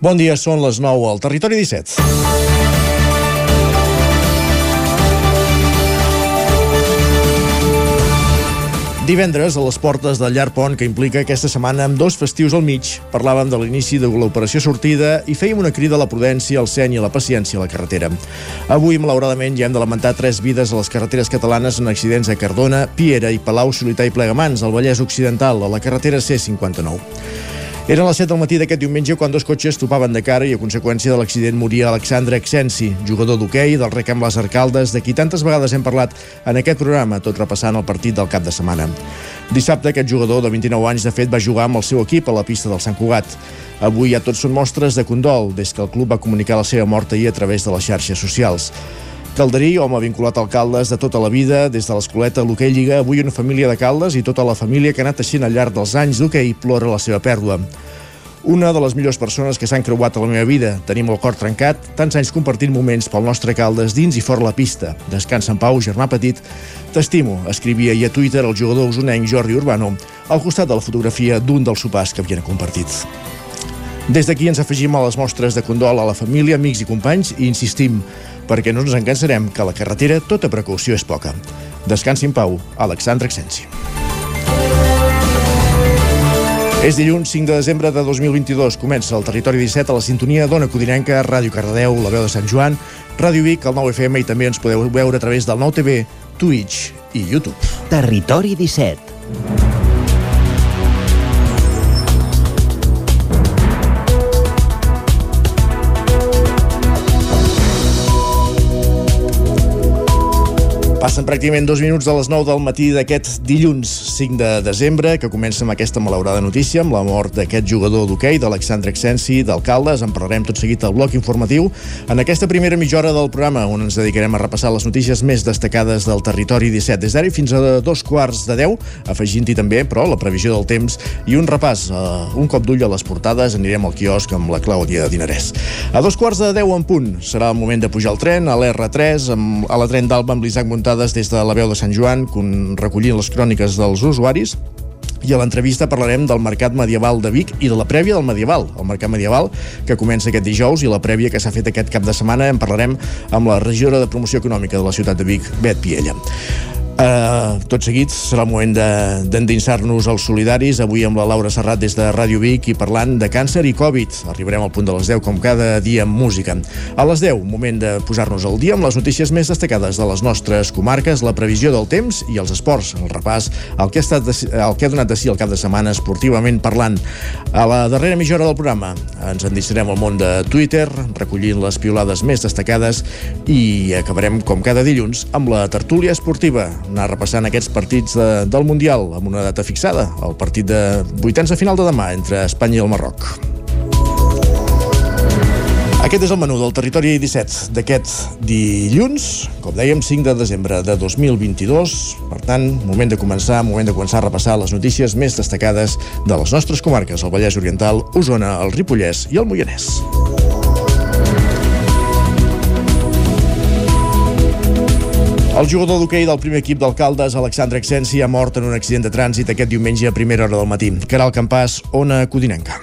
Bon dia, són les 9 al Territori 17. Divendres, a les portes del llarg pont que implica aquesta setmana amb dos festius al mig, parlàvem de l'inici de l'operació sortida i fèiem una crida a la prudència, al seny i a la paciència a la carretera. Avui, malauradament, ja hem de lamentar tres vides a les carreteres catalanes en accidents a Cardona, Piera i Palau, Solità i Plegamans, al Vallès Occidental, a la carretera C59. Eren les 7 del matí d'aquest diumenge quan dos cotxes topaven de cara i a conseqüència de l'accident moria Alexandre Exensi, jugador d'hoquei del rec amb les Arcaldes, de qui tantes vegades hem parlat en aquest programa, tot repassant el partit del cap de setmana. Dissabte aquest jugador de 29 anys de fet va jugar amb el seu equip a la pista del Sant Cugat. Avui ja tots són mostres de condol des que el club va comunicar la seva mort ahir a través de les xarxes socials. Calderí, home vinculat a Caldes de tota la vida, des de l'escoleta l'hoquei Lliga, avui una família de Caldes i tota la família que ha anat aixint al llarg dels anys d'hoquei plora la seva pèrdua. Una de les millors persones que s'han creuat a la meva vida. Tenim el cor trencat, tants anys compartint moments pel nostre Caldes dins i fora la pista. Descansa en pau, germà petit. T'estimo, escrivia i a Twitter el jugador usonenc Jordi Urbano, al costat de la fotografia d'un dels sopars que havien compartit. Des d'aquí ens afegim a les mostres de condol a la família, amics i companys i insistim, perquè no ens encansarem que la carretera tota precaució és poca. Descansi en pau, Alexandre Exensi. És dilluns 5 de desembre de 2022. Comença el Territori 17 a la sintonia d'Ona Codinenca, Ràdio Cardedeu, La Veu de Sant Joan, Ràdio Vic, el 9FM i també ens podeu veure a través del 9TV, Twitch i YouTube. Territori 17 Passen pràcticament dos minuts de les 9 del matí d'aquest dilluns 5 de desembre, que comença amb aquesta malaurada notícia, amb la mort d'aquest jugador d'hoquei, d'Alexandre Exensi, d'Alcaldes. En parlarem tot seguit al bloc informatiu en aquesta primera mitja hora del programa, on ens dedicarem a repassar les notícies més destacades del territori 17, des d'ara fins a dos quarts de 10, afegint-hi també, però, la previsió del temps i un repàs, uh, un cop d'ull a les portades, anirem al quiosc amb la Clàudia Dinarès. A dos quarts de 10 en punt serà el moment de pujar al tren, a l'R3, amb, a la tren d'Alba amb l'Isaac Montà portades des de la veu de Sant Joan, recollint les cròniques dels usuaris, i a l'entrevista parlarem del Mercat Medieval de Vic i de la prèvia del Medieval, el Mercat Medieval que comença aquest dijous i la prèvia que s'ha fet aquest cap de setmana en parlarem amb la regidora de promoció econòmica de la ciutat de Vic, Bet Piella. Uh, tot seguit serà el moment d'endinsar-nos de, als solidaris, avui amb la Laura Serrat des de Ràdio Vic i parlant de càncer i Covid. Arribarem al punt de les 10 com cada dia amb música. A les 10, moment de posar-nos al dia amb les notícies més destacades de les nostres comarques, la previsió del temps i els esports, el repàs, el que ha, estat de, el que ha donat de si el cap de setmana esportivament parlant. A la darrera mitja hora del programa ens endinsarem al món de Twitter, recollint les piolades més destacades i acabarem, com cada dilluns, amb la tertúlia esportiva anar repassant aquests partits de, del Mundial amb una data fixada, el partit de vuitens de final de demà entre Espanya i el Marroc. Aquest és el menú del Territori 17 d'aquest dilluns, com dèiem, 5 de desembre de 2022. Per tant, moment de començar, moment de començar a repassar les notícies més destacades de les nostres comarques, el Vallès Oriental, Osona, el Ripollès i el Moianès. El jugador d'hoquei del primer equip d'alcaldes, Alexandre Exensi, ha mort en un accident de trànsit aquest diumenge a primera hora del matí. Caral Campàs, Ona Codinenca.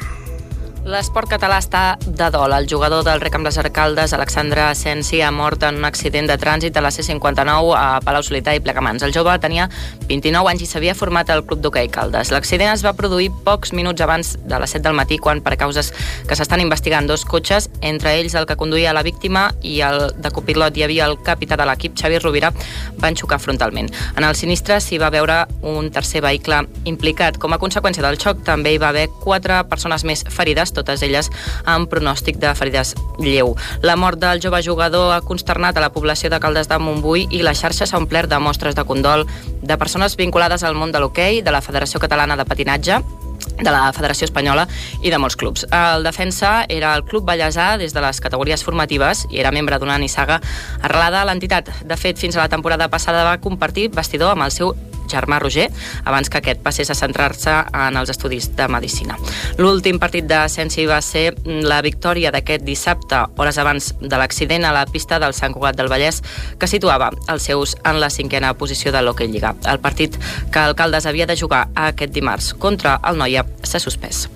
L'esport català està de dol. El jugador del Rec amb les Arcaldes, Alexandre Asensi, ha mort en un accident de trànsit a la C-59 a Palau Solità i Plegamans. El jove tenia 29 anys i s'havia format al Club d'Hockey Caldes. L'accident es va produir pocs minuts abans de les 7 del matí, quan, per causes que s'estan investigant, dos cotxes, entre ells el que conduïa la víctima i el de copilot hi havia el capità de l'equip, Xavi Rovira, van xocar frontalment. En el sinistre s'hi va veure un tercer vehicle implicat. Com a conseqüència del xoc també hi va haver quatre persones més ferides, totes elles amb pronòstic de ferides lleu. La mort del jove jugador ha consternat a la població de Caldes de Montbui i la xarxa s'ha omplert de mostres de condol de persones vinculades al món de l'hoquei, de la Federació Catalana de Patinatge, de la Federació Espanyola i de molts clubs. El defensa era el Club Vallèsà des de les categories formatives i era membre d'una nissaga arrelada a l'entitat. De fet, fins a la temporada passada va compartir vestidor amb el seu germà Roger, abans que aquest passés a centrar-se en els estudis de Medicina. L'últim partit de Sensi va ser la victòria d'aquest dissabte, hores abans de l'accident a la pista del Sant Cugat del Vallès, que situava els seus en la cinquena posició de l'Hockey Lliga. El partit que Alcaldes havia de jugar aquest dimarts contra el Noia s'ha suspès.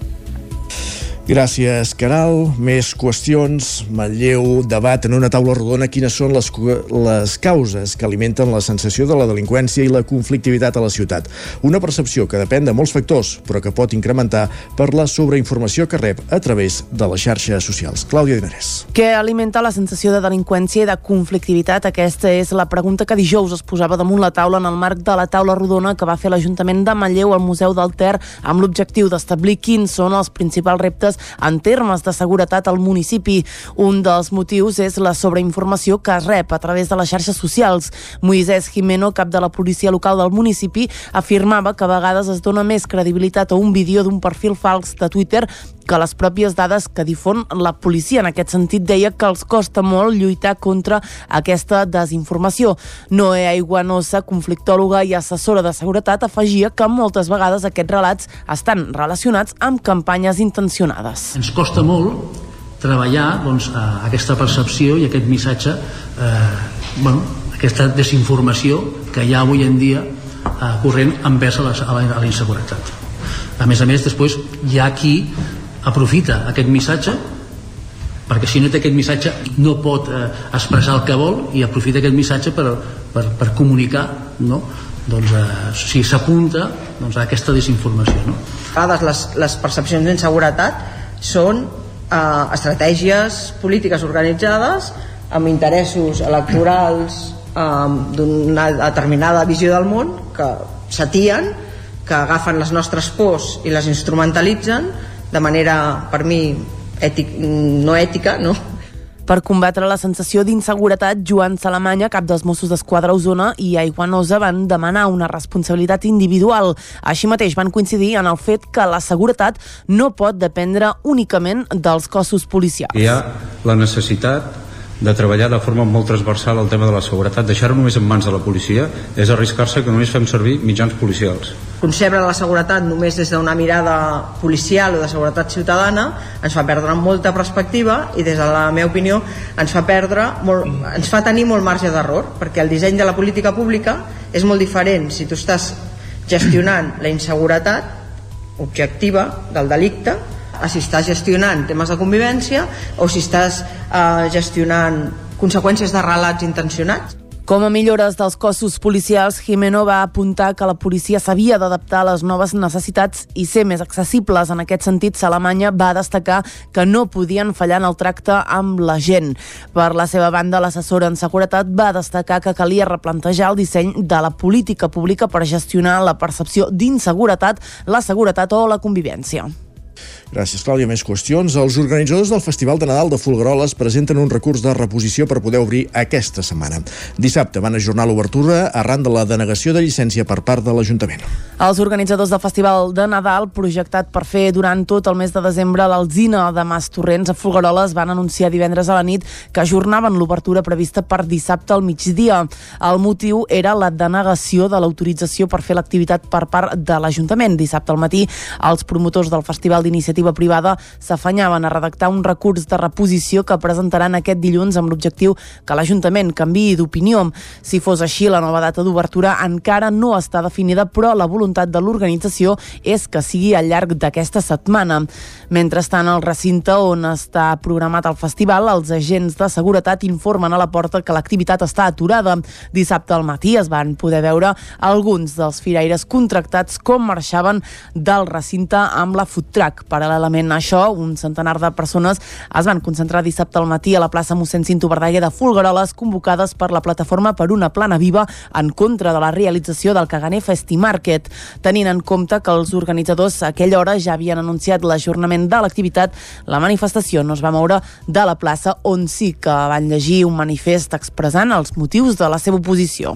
Gràcies, Caral. Més qüestions. Matlleu debat en una taula rodona quines són les, les causes que alimenten la sensació de la delinqüència i la conflictivitat a la ciutat. Una percepció que depèn de molts factors, però que pot incrementar per la sobreinformació que rep a través de les xarxes socials. Clàudia Dinarès. Què alimenta la sensació de delinqüència i de conflictivitat? Aquesta és la pregunta que dijous es posava damunt la taula en el marc de la taula rodona que va fer l'Ajuntament de Matlleu al Museu del Ter amb l'objectiu d'establir quins són els principals reptes en termes de seguretat al municipi. Un dels motius és la sobreinformació que es rep a través de les xarxes socials. Moisès Jimeno, cap de la policia local del municipi, afirmava que a vegades es dona més credibilitat a un vídeo d'un perfil fals de Twitter que les pròpies dades que difon la policia. En aquest sentit, deia que els costa molt lluitar contra aquesta desinformació. Noé Aiguanosa, conflictòloga i assessora de seguretat, afegia que moltes vegades aquests relats estan relacionats amb campanyes intencionades. Ens costa molt treballar doncs, aquesta percepció i aquest missatge, eh, bueno, aquesta desinformació que hi ha avui en dia eh, corrent envers a la, a la, inseguretat. A més a més, després hi ha qui aprofita aquest missatge perquè si no té aquest missatge no pot eh, expressar el que vol i aprofita aquest missatge per, per, per comunicar no? doncs, eh, si s'apunta doncs, a aquesta desinformació no? a vegades les, les percepcions d'inseguretat són eh, estratègies polítiques organitzades amb interessos electorals eh, d'una determinada visió del món que s'atien que agafen les nostres pors i les instrumentalitzen de manera, per mi, ètic, no ètica, no? Per combatre la sensació d'inseguretat, Joan Salamanya, cap dels Mossos d'Esquadra Osona i Aiguanosa van demanar una responsabilitat individual. Així mateix van coincidir en el fet que la seguretat no pot dependre únicament dels cossos policials. Hi ha la necessitat de treballar de forma molt transversal el tema de la seguretat. Deixar-ho només en mans de la policia és arriscar-se que només fem servir mitjans policials. Concebre la seguretat només des d'una mirada policial o de seguretat ciutadana ens fa perdre molta perspectiva i des de la meva opinió ens fa perdre molt, ens fa tenir molt marge d'error perquè el disseny de la política pública és molt diferent si tu estàs gestionant la inseguretat objectiva del delicte a si estàs gestionant temes de convivència o si estàs eh, gestionant conseqüències de relats intencionats. Com a millores dels cossos policials, Jimeno va apuntar que la policia s'havia d'adaptar a les noves necessitats i ser més accessibles. En aquest sentit, Salamanya va destacar que no podien fallar en el tracte amb la gent. Per la seva banda, l'assessora en seguretat va destacar que calia replantejar el disseny de la política pública per gestionar la percepció d'inseguretat, la seguretat o la convivència. Gràcies, Clàudia. Més qüestions. Els organitzadors del Festival de Nadal de Fulgaroles presenten un recurs de reposició per poder obrir aquesta setmana. Dissabte van ajornar l'obertura arran de la denegació de llicència per part de l'Ajuntament. Els organitzadors del Festival de Nadal, projectat per fer durant tot el mes de desembre l'Alzina de Mas Torrents a Fulgaroles, van anunciar divendres a la nit que ajornaven l'obertura prevista per dissabte al migdia. El motiu era la denegació de l'autorització per fer l'activitat per part de l'Ajuntament. Dissabte al matí, els promotors del Festival d'Iniciativa iniciativa privada s'afanyaven a redactar un recurs de reposició que presentaran aquest dilluns amb l'objectiu que l'Ajuntament canvi d'opinió. Si fos així, la nova data d'obertura encara no està definida, però la voluntat de l'organització és que sigui al llarg d'aquesta setmana. Mentrestant, al recinte on està programat el festival, els agents de seguretat informen a la porta que l'activitat està aturada. Dissabte al matí es van poder veure alguns dels firaires contractats com marxaven del recinte amb la food truck. Per Paral·lelament a això, un centenar de persones es van concentrar dissabte al matí a la plaça mossèn Cinto Verdaguer de Fulgaroles, convocades per la plataforma per una plana viva en contra de la realització del Caganer Festi Market. Tenint en compte que els organitzadors a aquella hora ja havien anunciat l'ajornament de l'activitat, la manifestació no es va moure de la plaça on sí que van llegir un manifest expressant els motius de la seva oposició.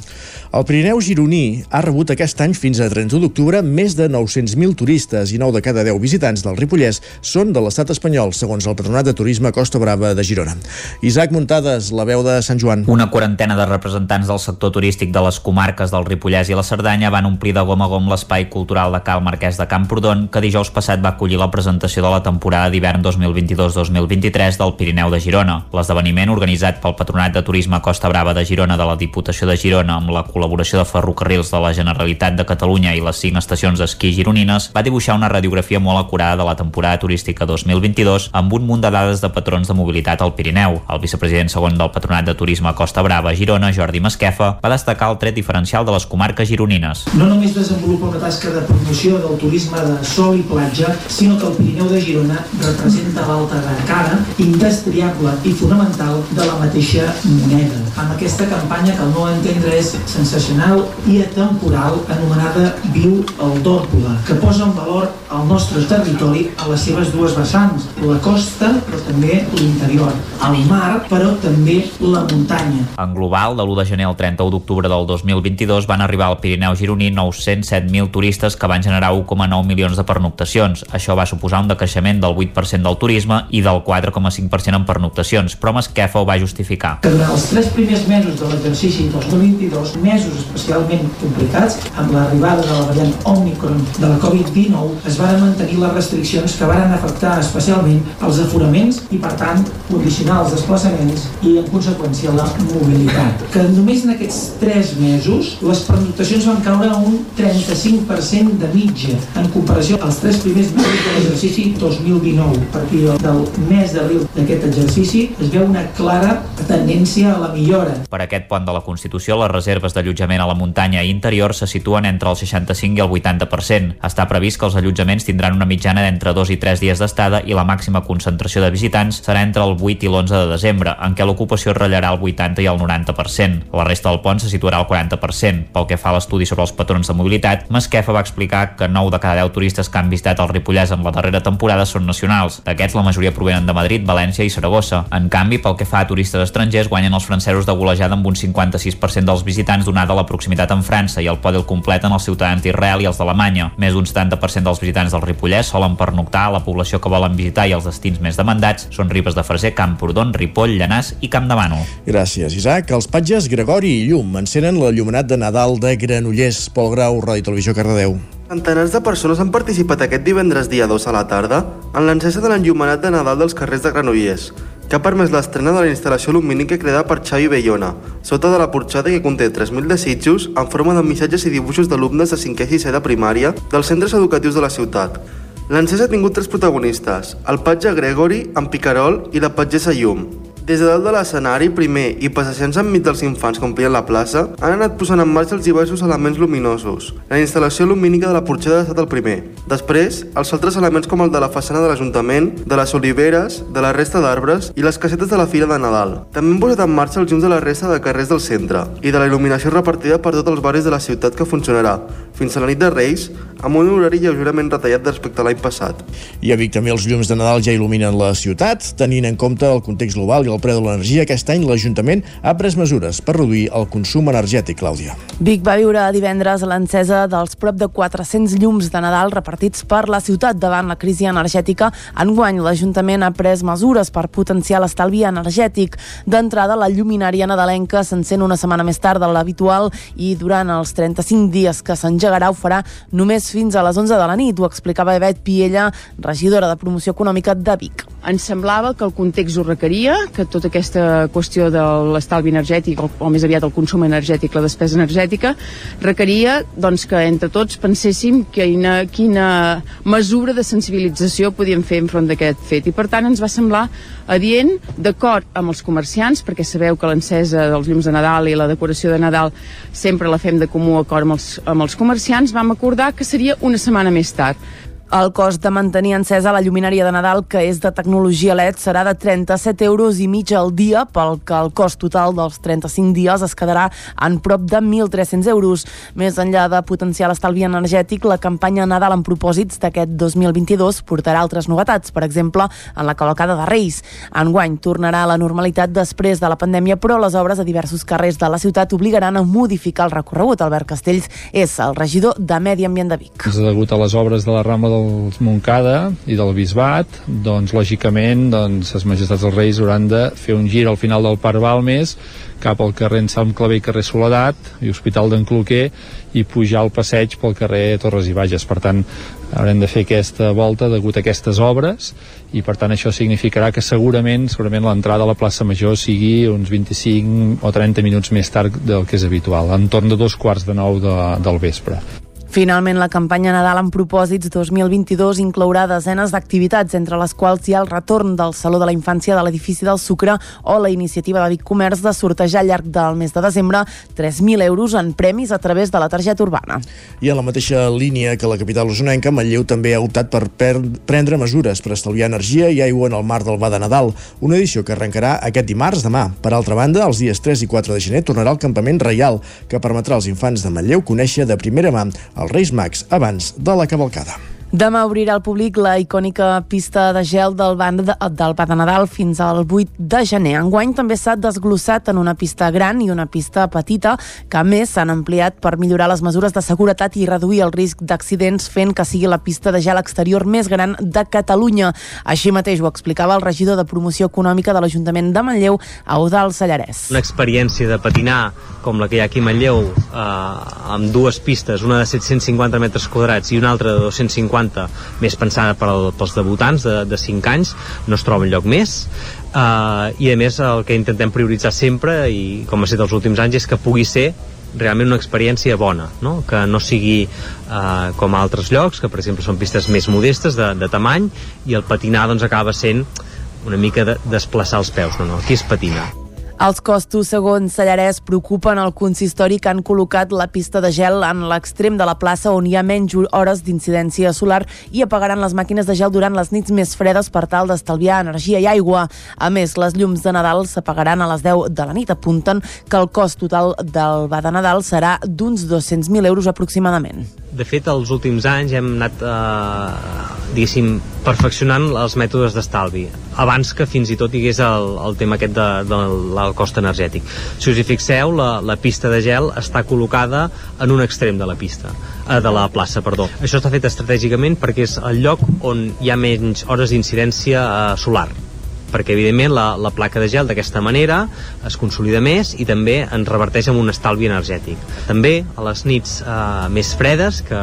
El Pirineu gironí ha rebut aquest any fins a 31 d'octubre més de 900.000 turistes i 9 de cada 10 visitants del Ripollès Ripollès són de l'estat espanyol, segons el Patronat de Turisme Costa Brava de Girona. Isaac Muntades, la veu de Sant Joan. Una quarantena de representants del sector turístic de les comarques del Ripollès i la Cerdanya van omplir de gom a gom l'espai cultural de Cal Marquès de Camprodon, que dijous passat va acollir la presentació de la temporada d'hivern 2022-2023 del Pirineu de Girona. L'esdeveniment, organitzat pel Patronat de Turisme Costa Brava de Girona de la Diputació de Girona amb la col·laboració de ferrocarrils de la Generalitat de Catalunya i les cinc estacions d'esquí gironines, va dibuixar una radiografia molt acurada de la temporada temporada turística 2022 amb un munt de dades de patrons de mobilitat al Pirineu. El vicepresident segon del Patronat de Turisme Costa Brava, Girona, Jordi Masquefa, va destacar el tret diferencial de les comarques gironines. No només desenvolupa una tasca de promoció del turisme de sol i platja, sinó que el Pirineu de Girona representa l'alta cara indestriable i fonamental de la mateixa moneda. Amb aquesta campanya que al meu entendre és sensacional i atemporal anomenada Viu el Dòrpola, que posa en valor el nostre territori a les seves dues vessants, la costa però també l'interior, el mar però també la muntanya. En global, de l'1 de gener al 31 d'octubre del 2022 van arribar al Pirineu gironí 907.000 turistes que van generar 1,9 milions de pernoctacions. Això va suposar un decreixement del 8% del turisme i del 4,5% en pernoctacions, però Masquefa ho va justificar. Que durant els tres primers mesos de l'exercici 2022, mesos especialment complicats, amb l'arribada de la variant Omicron de la Covid-19, es van mantenir les restriccions que van afectar especialment els aforaments i, per tant, condicionar els desplaçaments i, en conseqüència, la mobilitat. Que només en aquests tres mesos les pernoctacions van caure un 35% de mitja en comparació als tres primers mesos de l'exercici 2019. A partir del mes d'abril d'aquest exercici es veu una clara tendència a la millora. Per aquest pont de la Constitució, les reserves d'allotjament a la muntanya i interior se situen entre el 65 i el 80%. Està previst que els allotjaments tindran una mitjana d'entre 2 i 3 dies d'estada i la màxima concentració de visitants serà entre el 8 i l'11 de desembre, en què l'ocupació ratllarà el 80 i el 90%. La resta del pont se situarà al 40%. Pel que fa a l'estudi sobre els patrons de mobilitat, Masquefa va explicar que 9 de cada 10 turistes que han visitat el Ripollès en la darrera temporada són nacionals. D'aquests, la majoria provenen de Madrid, València i Saragossa. En canvi, pel que fa a turistes estrangers, guanyen els francesos de golejada amb un 56% dels visitants donada la proximitat amb França i el podi el completen els ciutadans d'Israel i els d'Alemanya. Més d'un 70% dels visitants del Ripollès solen pernoctar a la població que volen visitar i els destins més demandats són Ribes de Freser, Camprodon, Ripoll, Llanàs i Camp de Mano. Gràcies, Isaac. Els patges Gregori i Llum encenen l'allumenat de Nadal de Granollers. Pol Grau, Ràdio Televisió, Cardedeu. Centenars de persones han participat aquest divendres dia 2 a la tarda en l'encesa de l'enllumenat de Nadal dels carrers de Granollers, que ha permès l'estrena de la instal·lació lumínica creada per Xavi Bellona, sota de la porxada que conté 3.000 desitjos en forma de missatges i dibuixos d'alumnes de 5è i 6è de primària dels centres educatius de la ciutat. L'encesa ha tingut tres protagonistes, el patge Gregory, en Picarol i la patgessa Llum. Des de dalt de l'escenari, primer, i passejant enmig dels infants que omplien la plaça, han anat posant en marxa els diversos elements luminosos. La instal·lació lumínica de la porxada ha estat el primer. Després, els altres elements com el de la façana de l'Ajuntament, de les oliveres, de la resta d'arbres i les casetes de la Fira de Nadal. També han posat en marxa els llums de la resta de carrers del centre i de la il·luminació repartida per tots els barris de la ciutat que funcionarà, fins a la nit de Reis, amb un horari lleugerament retallat respecte a l'any passat. I a Vic també els llums de Nadal ja il·luminen la ciutat. Tenint en compte el context global i el preu de l'energia, aquest any l'Ajuntament ha pres mesures per reduir el consum energètic, Clàudia. Vic va viure divendres l'encesa dels prop de 400 llums de Nadal repartits per la ciutat davant la crisi energètica. Enguany, l'Ajuntament ha pres mesures per potenciar l'estalvi energètic. D'entrada, la lluminària nadalenca s'encén una setmana més tard de l'habitual i durant els 35 dies que s'engegarà ho farà només fins a les 11 de la nit. Ho explicava Evet Piella, regidora de Promoció Econòmica de Vic. Ens semblava que el context ho requeria, que tota aquesta qüestió de l'estalvi energètic, o, o més aviat el consum energètic, la despesa energètica, requeria doncs, que entre tots penséssim quina, quina mesura de sensibilització podíem fer enfront d'aquest fet. I per tant ens va semblar adient, d'acord amb els comerciants, perquè sabeu que l'encesa dels llums de Nadal i la decoració de Nadal sempre la fem de comú acord amb els, amb els comerciants, vam acordar que seria una setmana més tard. El cost de mantenir encesa la lluminària de Nadal, que és de tecnologia LED, serà de 37 euros i mig al dia, pel que el cost total dels 35 dies es quedarà en prop de 1.300 euros. Més enllà de potenciar l'estalvi energètic, la campanya Nadal en propòsits d'aquest 2022 portarà altres novetats, per exemple, en la cavalcada de Reis. Enguany tornarà a la normalitat després de la pandèmia, però les obres a diversos carrers de la ciutat obligaran a modificar el recorregut. Albert Castells és el regidor de Medi Ambient de Vic. Degut a les obres de la rama del Montcada i del Bisbat, doncs lògicament doncs, les majestats dels Reis hauran de fer un gir al final del Parc Balmes cap al carrer Ensam Clavé i carrer Soledat i Hospital d'en Cloquer i pujar el passeig pel carrer Torres i Bages. Per tant, haurem de fer aquesta volta degut a aquestes obres i per tant això significarà que segurament segurament l'entrada a la plaça Major sigui uns 25 o 30 minuts més tard del que és habitual, entorn de dos quarts de nou de, del vespre. Finalment, la campanya Nadal amb propòsits 2022 inclourà desenes d'activitats, entre les quals hi ha el retorn del Saló de la Infància de l'edifici del Sucre o la iniciativa de Vic Comerç de sortejar al llarg del mes de desembre 3.000 euros en premis a través de la targeta urbana. I en la mateixa línia que la capital usonenca, Manlleu també ha optat per prendre mesures per estalviar energia i aigua en el mar del Ba de Nadal, una edició que arrencarà aquest dimarts demà. Per altra banda, els dies 3 i 4 de gener tornarà el campament reial, que permetrà als infants de Manlleu conèixer de primera mà els Reis Mags abans de la cavalcada. Demà obrirà al públic la icònica pista de gel del band de, del Pà de Nadal fins al 8 de gener. Enguany també s'ha desglossat en una pista gran i una pista petita, que a més s'han ampliat per millorar les mesures de seguretat i reduir el risc d'accidents fent que sigui la pista de gel exterior més gran de Catalunya. Així mateix ho explicava el regidor de promoció econòmica de l'Ajuntament de Manlleu, Eudal Sallarès. Una experiència de patinar com la que hi ha aquí a Manlleu, eh, amb dues pistes, una de 750 metres quadrats i una altra de 250 50 més pensada per al, pels debutants de, de 5 anys no es troba lloc més uh, i a més el que intentem prioritzar sempre i com ha estat els últims anys és que pugui ser realment una experiència bona, no? que no sigui uh, com a altres llocs, que per exemple són pistes més modestes de, de tamany i el patinar doncs acaba sent una mica de desplaçar els peus, no, no, aquí és patinar. Els costos, segons Sallarès, preocupen el consistori que han col·locat la pista de gel en l'extrem de la plaça on hi ha menys hores d'incidència solar i apagaran les màquines de gel durant les nits més fredes per tal d'estalviar energia i aigua. A més, les llums de Nadal s'apagaran a les 10 de la nit. Apunten que el cost total del va de Nadal serà d'uns 200.000 euros aproximadament. De fet, els últims anys hem anat, eh, diguéssim, perfeccionant els mètodes d'estalvi, abans que fins i tot hi hagués el, el tema aquest de, de la el cost energètic. Si us hi fixeu, la, la pista de gel està col·locada en un extrem de la pista, eh, de la plaça, perdó. Això està fet estratègicament perquè és el lloc on hi ha menys hores d'incidència eh, solar perquè evidentment la, la placa de gel d'aquesta manera es consolida més i també ens reverteix en un estalvi energètic. També a les nits eh, més fredes, que,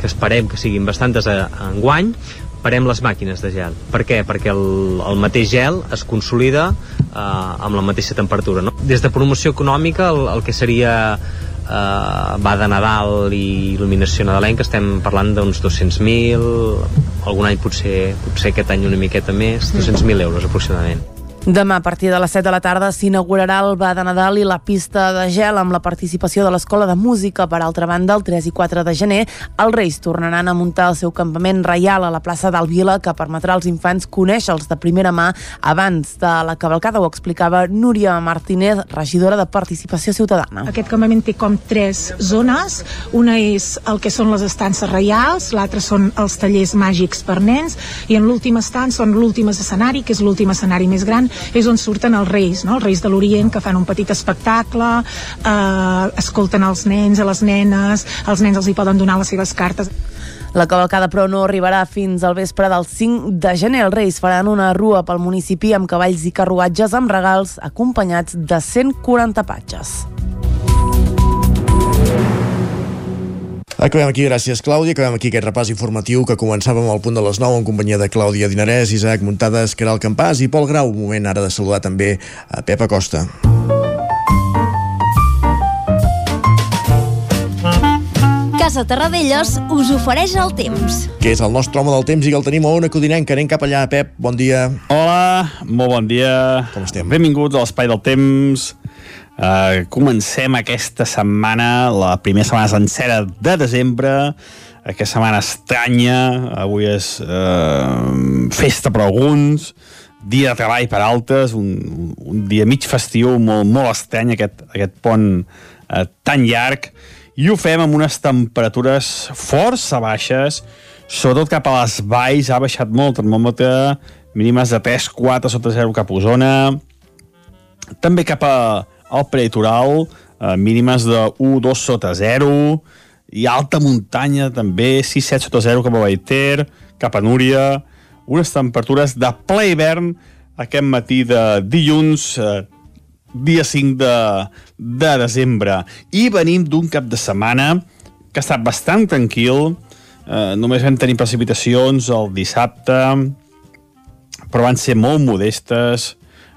que esperem que siguin bastantes a, a enguany, parem les màquines de gel. Per què? Perquè el, el mateix gel es consolida eh, amb la mateixa temperatura. No? Des de promoció econòmica, el, el que seria eh, va de Nadal i il·luminació nadalenca estem parlant d'uns 200.000 algun any potser, potser aquest any una miqueta més 200.000 euros aproximadament Demà, a partir de les 7 de la tarda, s'inaugurarà el Ba de Nadal i la pista de gel amb la participació de l'Escola de Música. Per altra banda, el 3 i 4 de gener, els Reis tornaran a muntar el seu campament reial a la plaça d'Alvila, que permetrà als infants conèixer-los de primera mà abans de la cavalcada. Ho explicava Núria Martínez, regidora de Participació Ciutadana. Aquest campament té com tres zones. Una és el que són les estances reials, l'altra són els tallers màgics per nens, i en l'últim estant són l'últim escenari, que és l'últim escenari més gran, és on surten els reis, no? els reis de l'Orient que fan un petit espectacle, eh, escolten els nens, a les nenes, els nens els hi poden donar les seves cartes. La cavalcada, però, no arribarà fins al vespre del 5 de gener. Els Reis faran una rua pel municipi amb cavalls i carruatges amb regals acompanyats de 140 patges. Acabem aquí, gràcies Clàudia, acabem aquí aquest repàs informatiu que començàvem al punt de les 9 en companyia de Clàudia Dinarès, Isaac Muntades, Caral Campàs i Pol Grau. Un moment ara de saludar també a Pep Acosta. Casa Terradellos us ofereix el temps. Que és el nostre home del temps i que el tenim a Ona Codinenca. Anem cap allà, Pep. Bon dia. Hola, molt bon dia. Com estem? Benvinguts a l'Espai del Temps. Uh, comencem aquesta setmana, la primera setmana sencera de desembre, aquesta setmana estranya, avui és uh, festa per alguns, dia de treball per altres, un, un dia mig festiu molt, molt estrany, aquest, aquest pont uh, tan llarg, i ho fem amb unes temperatures força baixes, sobretot cap a les valls. Ha baixat molt el termòmetre, mínimes de 3-4 sota 0 cap a Osona, també cap a al prelitoral, eh, mínimes de 1-2 sota 0, i alta muntanya també, 6-7 sota 0 cap a Baiter, cap a Núria, unes temperatures de ple hivern aquest matí de dilluns, eh, dia 5 de, de desembre. I venim d'un cap de setmana que ha estat bastant tranquil, eh, només vam tenir precipitacions el dissabte, però van ser molt modestes,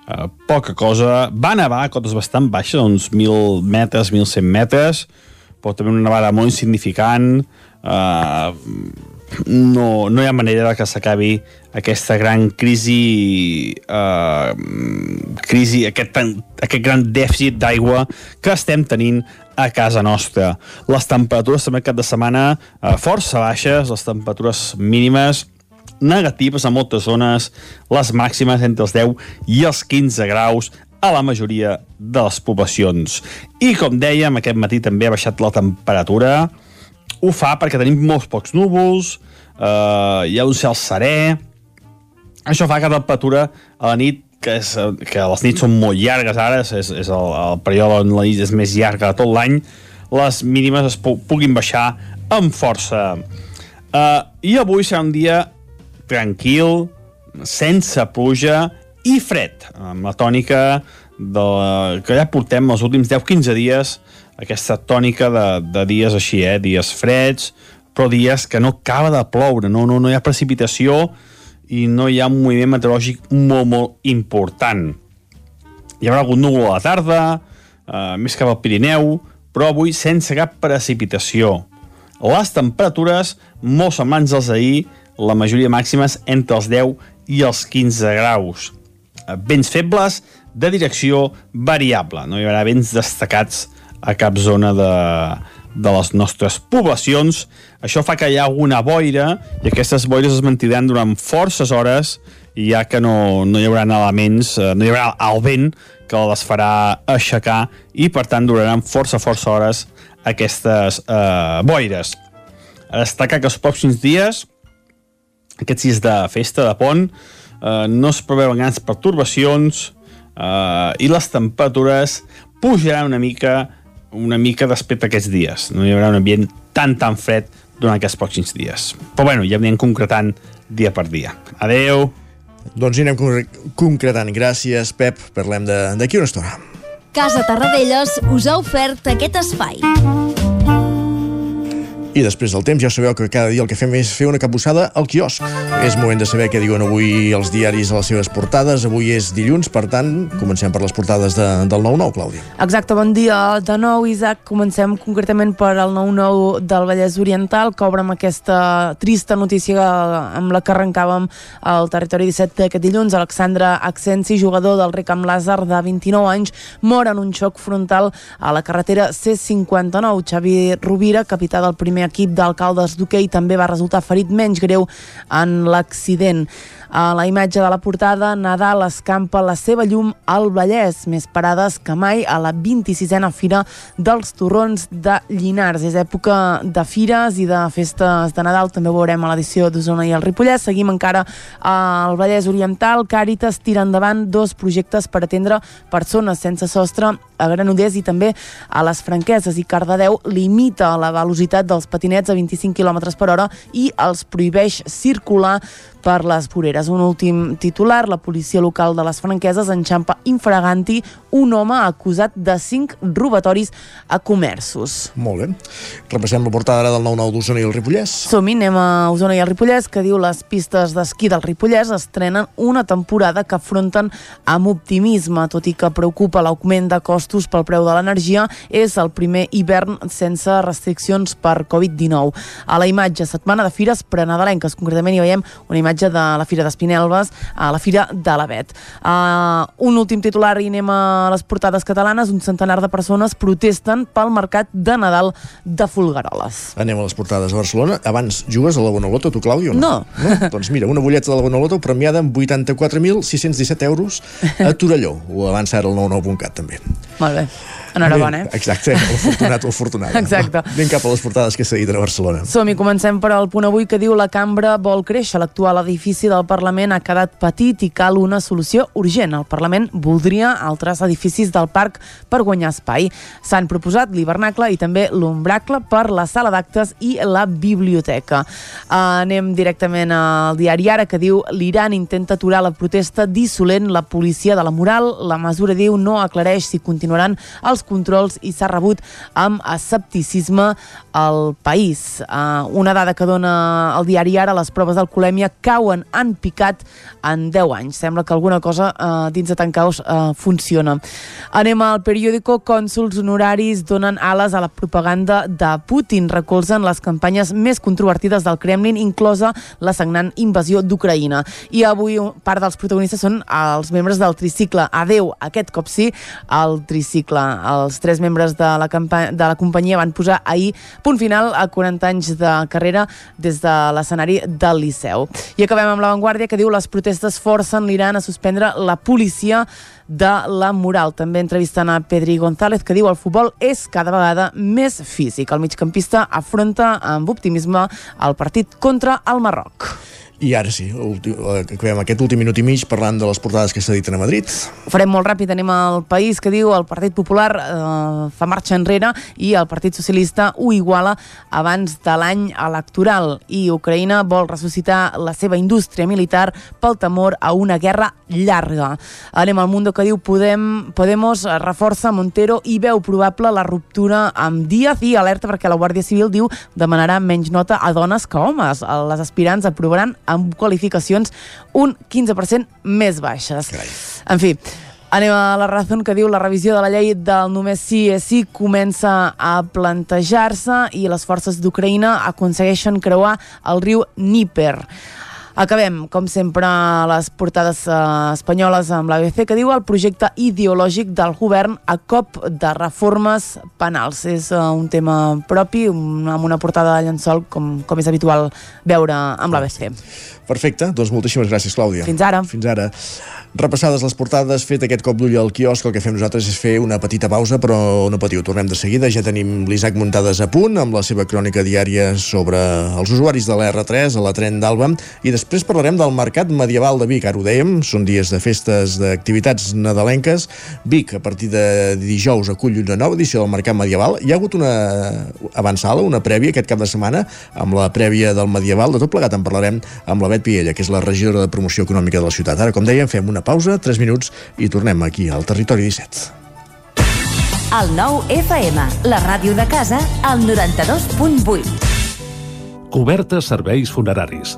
Uh, poca cosa. Va nevar a cotes bastant baixes, uns 1.000 metres, 1.100 metres, però també una nevada molt insignificant. Uh, no, no hi ha manera de que s'acabi aquesta gran crisi, uh, crisi aquest, aquest gran dèficit d'aigua que estem tenint a casa nostra. Les temperatures també cap de setmana uh, força baixes, les temperatures mínimes negatives a moltes zones, les màximes entre els 10 i els 15 graus a la majoria de les poblacions. I com dèiem, aquest matí també ha baixat la temperatura. Ho fa perquè tenim molts pocs núvols, eh, hi ha un cel serè. Això fa que la temperatura a la nit que, és, que les nits són molt llargues ara, és, és el, el període on la nit és més llarga de tot l'any, les mínimes es pu puguin baixar amb força. Uh, I avui serà un dia tranquil, sense pluja i fred, amb la tònica de, que ja portem els últims 10-15 dies, aquesta tònica de, de dies així, eh? dies freds, però dies que no acaba de ploure, no, no, no hi ha precipitació i no hi ha un moviment meteorològic molt, molt important. Hi haurà algun núvol a la tarda, eh, més cap al Pirineu, però avui sense cap precipitació. Les temperatures molt semblants als ahir, la majoria màximes entre els 10 i els 15 graus. Vents febles de direcció variable. No hi haurà vents destacats a cap zona de, de les nostres poblacions. Això fa que hi ha alguna boira i aquestes boires es mantindran durant forces hores ja que no, no hi haurà elements, eh, no hi haurà el vent que les farà aixecar i per tant duraran força, força hores aquestes eh, boires. A destacar que els pròxims dies aquests dies de festa, de pont, eh, no es preveuen grans pertorbacions eh, i les temperatures pujaran una mica una mica respecte a aquests dies. No hi haurà un ambient tan, tan fred durant aquests pròxims dies. Però bueno, ja anirem concretant dia per dia. Adeu! Doncs hi anem concretant. Gràcies, Pep. Parlem d'aquí una estona. Casa Tarradellas us ha ofert aquest espai. I després del temps ja sabeu que cada dia el que fem és fer una capussada al quiosc. És moment de saber què diuen avui els diaris a les seves portades. Avui és dilluns, per tant, comencem per les portades de, del 9-9, Clàudia. Exacte, bon dia de nou, Isaac. Comencem concretament per el 9-9 del Vallès Oriental, que obre amb aquesta trista notícia amb la que arrencàvem al territori 17 d'aquest dilluns. Alexandre Accensi, jugador del Ricam Lázar de 29 anys, mor en un xoc frontal a la carretera C59. Xavi Rovira, capità del primer equip d'alcaldes d'hoquei també va resultar ferit menys greu en l'accident. A la imatge de la portada, Nadal escampa la seva llum al Vallès, més parades que mai a la 26a Fira dels Torrons de Llinars. És època de fires i de festes de Nadal, també ho veurem a l'edició d'Osona i el Ripollès. Seguim encara al Vallès Oriental. Càritas tira endavant dos projectes per atendre persones sense sostre a Granollers i també a les Franqueses i Cardedeu limita la velocitat dels patinets a 25 km per hora i els prohibeix circular per les voreres. Un últim titular, la policia local de les Franqueses enxampa infraganti un home acusat de cinc robatoris a comerços. Molt bé. Repassem la portada ara del 9-9 d'Osona i el Ripollès. Som-hi, anem a Osona i el Ripollès, que diu les pistes d'esquí del Ripollès estrenen una temporada que afronten amb optimisme, tot i que preocupa l'augment de costos pel preu de l'energia, és el primer hivern sense restriccions per Covid-19. A la imatge, setmana de fires prenadalenques, concretament hi veiem una imatge imatge de la Fira d'Espinelves a la Fira de l'Avet. Uh, un últim titular i anem a les portades catalanes. Un centenar de persones protesten pel mercat de Nadal de Fulgaroles. Anem a les portades a Barcelona. Abans jugues a la Bonoloto, tu, Clàudio? No. no. no? Doncs mira, una butlleta de la Bonoloto premiada amb 84.617 euros a Torelló. Ho avança ara el 99.cat, també. Molt bé. Enhorabona, eh? Exacte, el fortunat o fortunat. Exacte. Anem cap a les portades que s'ha dit a Barcelona. Som-hi, comencem per al punt avui que diu la cambra vol créixer. L'actual edifici del Parlament ha quedat petit i cal una solució urgent. El Parlament voldria altres edificis del parc per guanyar espai. S'han proposat l'hivernacle i també l'ombracle per la sala d'actes i la biblioteca. Uh, anem directament al diari Ara que diu l'Iran intenta aturar la protesta dissolent la policia de la moral. La mesura diu no aclareix si continua continuaran els controls i s'ha rebut amb escepticisme al país. Uh, una dada que dona el diari Ara, les proves d'alcoholèmia cauen, han picat en 10 anys. Sembla que alguna cosa uh, dins de tan caos uh, funciona. Anem al periòdico. Cònsuls honoraris donen ales a la propaganda de Putin. Recolzen les campanyes més controvertides del Kremlin, inclosa la sagnant invasió d'Ucraïna. I avui part dels protagonistes són els membres del tricicle. Adeu, aquest cop sí, al tricicle. Els tres membres de la, de la companyia van posar ahir punt final a 40 anys de carrera des de l'escenari del Liceu. I acabem amb l'avantguàrdia que diu les protestes forcen l'Iran a suspendre la policia de la moral. També entrevistant a Pedri González, que diu el futbol és cada vegada més físic. El migcampista afronta amb optimisme el partit contra el Marroc. I ara sí, eh, acabem aquest últim minut i mig parlant de les portades que s'editen a Madrid. Ho farem molt ràpid, anem al país que diu el Partit Popular eh, fa marxa enrere i el Partit Socialista ho iguala abans de l'any electoral i Ucraïna vol ressuscitar la seva indústria militar pel temor a una guerra llarga. Anem al Mundo que diu Podem, Podemos reforça Montero i veu probable la ruptura amb Díaz i alerta perquè la Guàrdia Civil diu demanarà menys nota a dones que homes. Les aspirants aprovaran amb qualificacions un 15% més baixes. Carai. En fi, Anem a la raó que diu la revisió de la llei del només sí és sí comença a plantejar-se i les forces d'Ucraïna aconsegueixen creuar el riu Níper. Acabem, com sempre, les portades eh, espanyoles amb l'ABC, que diu el projecte ideològic del govern a cop de reformes penals. És eh, un tema propi, un, amb una portada de llençol, com, com és habitual veure amb l'ABC. Perfecte, doncs moltíssimes gràcies, Clàudia. Fins ara. Fins ara. Repassades les portades, fet aquest cop d'ull al quiosc, el que fem nosaltres és fer una petita pausa, però no patiu, tornem de seguida. Ja tenim l'Isaac Muntades a punt amb la seva crònica diària sobre els usuaris de l'R3 a la tren d'Alba i després parlarem del Mercat Medieval de Vic. Ara ho dèiem, són dies de festes d'activitats nadalenques. Vic, a partir de dijous, acull una nova edició del Mercat Medieval. Hi ha hagut una avançada, una prèvia aquest cap de setmana amb la prèvia del Medieval. De tot plegat en parlarem amb la Bet Piella, que és la regidora de promoció econòmica de la ciutat. Ara, com dèiem, fem una pausa, 3 minuts, i tornem aquí al Territori 17. El nou FM, la ràdio de casa, al 92.8. Cobertes serveis funeraris.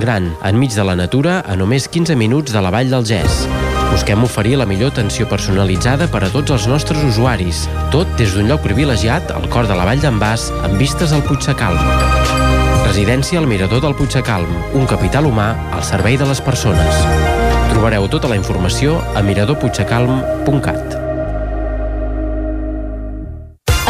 gran, enmig de la natura, a només 15 minuts de la Vall del Gès. Busquem oferir la millor atenció personalitzada per a tots els nostres usuaris, tot des d'un lloc privilegiat al cor de la Vall d'en Bas, amb vistes al Puigsecalm. Residència al Mirador del Puigsecalm, un capital humà al servei de les persones. Trobareu tota la informació a miradorpuigsecalm.cat.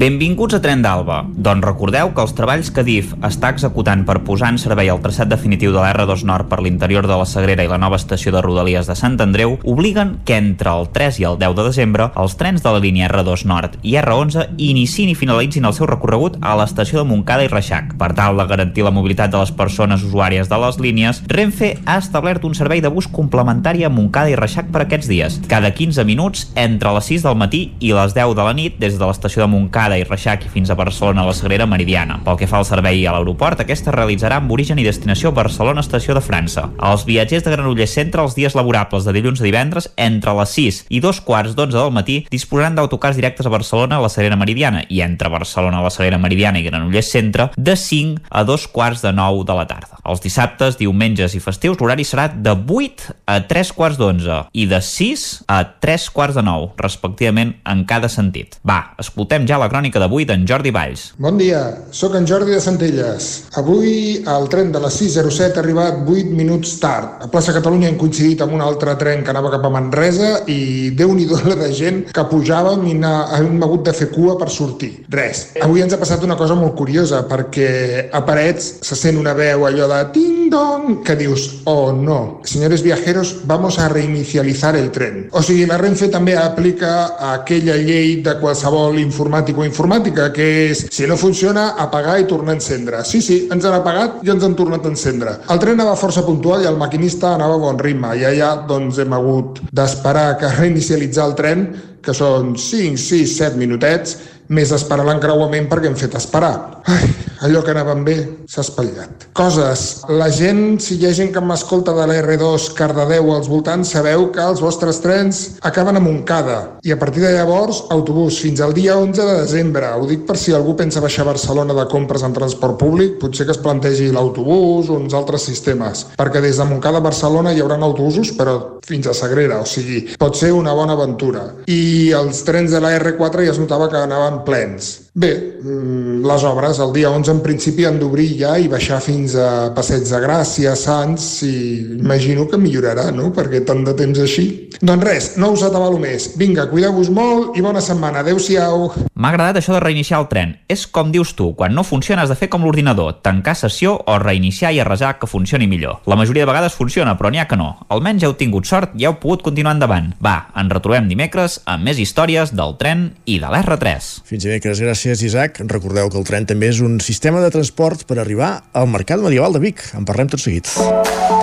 Benvinguts a Tren d'Alba. Doncs recordeu que els treballs que DIF està executant per posar en servei el traçat definitiu de l'R2 Nord per l'interior de la Sagrera i la nova estació de Rodalies de Sant Andreu obliguen que entre el 3 i el 10 de desembre els trens de la línia R2 Nord i R11 iniciin i finalitzin el seu recorregut a l'estació de Montcada i Reixac. Per tal de garantir la mobilitat de les persones usuàries de les línies, Renfe ha establert un servei de bus complementari a Montcada i Reixac per aquests dies. Cada 15 minuts entre les 6 del matí i les 10 de la nit des de l'estació de Montcada i Reixac i fins a Barcelona la Sagrera Meridiana. Pel que fa al servei a l'aeroport, aquesta es realitzarà amb origen i destinació Barcelona Estació de França. Els viatgers de Granollers Centre els dies laborables de dilluns a divendres entre les 6 i dos quarts d'onze del matí disposaran d'autocars directes a Barcelona a la Sagrera Meridiana i entre Barcelona a la Sagrera Meridiana i Granollers Centre de 5 a dos quarts de 9 de la tarda. Els dissabtes, diumenges i festius l'horari serà de 8 a 3 quarts d'11 i de 6 a 3 quarts de 9, respectivament en cada sentit. Va, escoltem ja la crònica d'avui d'en Jordi Valls. Bon dia, sóc en Jordi de Centelles. Avui el tren de les 6.07 ha arribat 8 minuts tard. A plaça Catalunya hem coincidit amb un altre tren que anava cap a Manresa i déu nhi la de gent que pujàvem i hem hagut de fer cua per sortir. Res. Avui ens ha passat una cosa molt curiosa perquè a Parets se sent una veu allò de ting-dong que dius, oh no, señores viajeros, vamos a reinicializar el tren. O sigui, la Renfe també aplica aquella llei de qualsevol informàtic informàtica, que és, si no funciona, apagar i tornar a encendre. Sí, sí, ens han apagat i ens han tornat a encendre. El tren anava força puntual i el maquinista anava a bon ritme. I allà, doncs, hem hagut d'esperar que reinicialitzar el tren, que són 5, 6, 7 minutets, més esperar l'encreuament perquè hem fet esperar. Ai, allò que anàvem bé s'ha espatllat. Coses. La gent, si hi ha gent que m'escolta de la R2 Cardedeu als voltants, sabeu que els vostres trens acaben a Montcada. I a partir de llavors, autobús fins al dia 11 de desembre. Ho dic per si algú pensa baixar a Barcelona de compres en transport públic, potser que es plantegi l'autobús o uns altres sistemes. Perquè des de Montcada a Barcelona hi haurà autobusos, però fins a Sagrera. O sigui, pot ser una bona aventura. I els trens de la R4 ja es notava que anaven plens. Bé, mm, les obres el dia 11 en principi han d'obrir ja i baixar fins a Passeig de Gràcia, Sants, i imagino que millorarà, no?, perquè tant de temps així. Doncs res, no us atabalo més. Vinga, cuideu-vos molt i bona setmana. Adéu-siau. M'ha agradat això de reiniciar el tren. És com dius tu, quan no funciona has de fer com l'ordinador, tancar sessió o reiniciar i arrasar que funcioni millor. La majoria de vegades funciona, però n'hi ha que no. Almenys heu tingut sort i heu pogut continuar endavant. Va, ens retrobem dimecres amb més històries del tren i de l'R3. Fins dimecres, gràcies Isaac. Recordeu que el tren també és un sistema de transport per arribar al Mercat Medieval de Vic. En parlem tot seguit.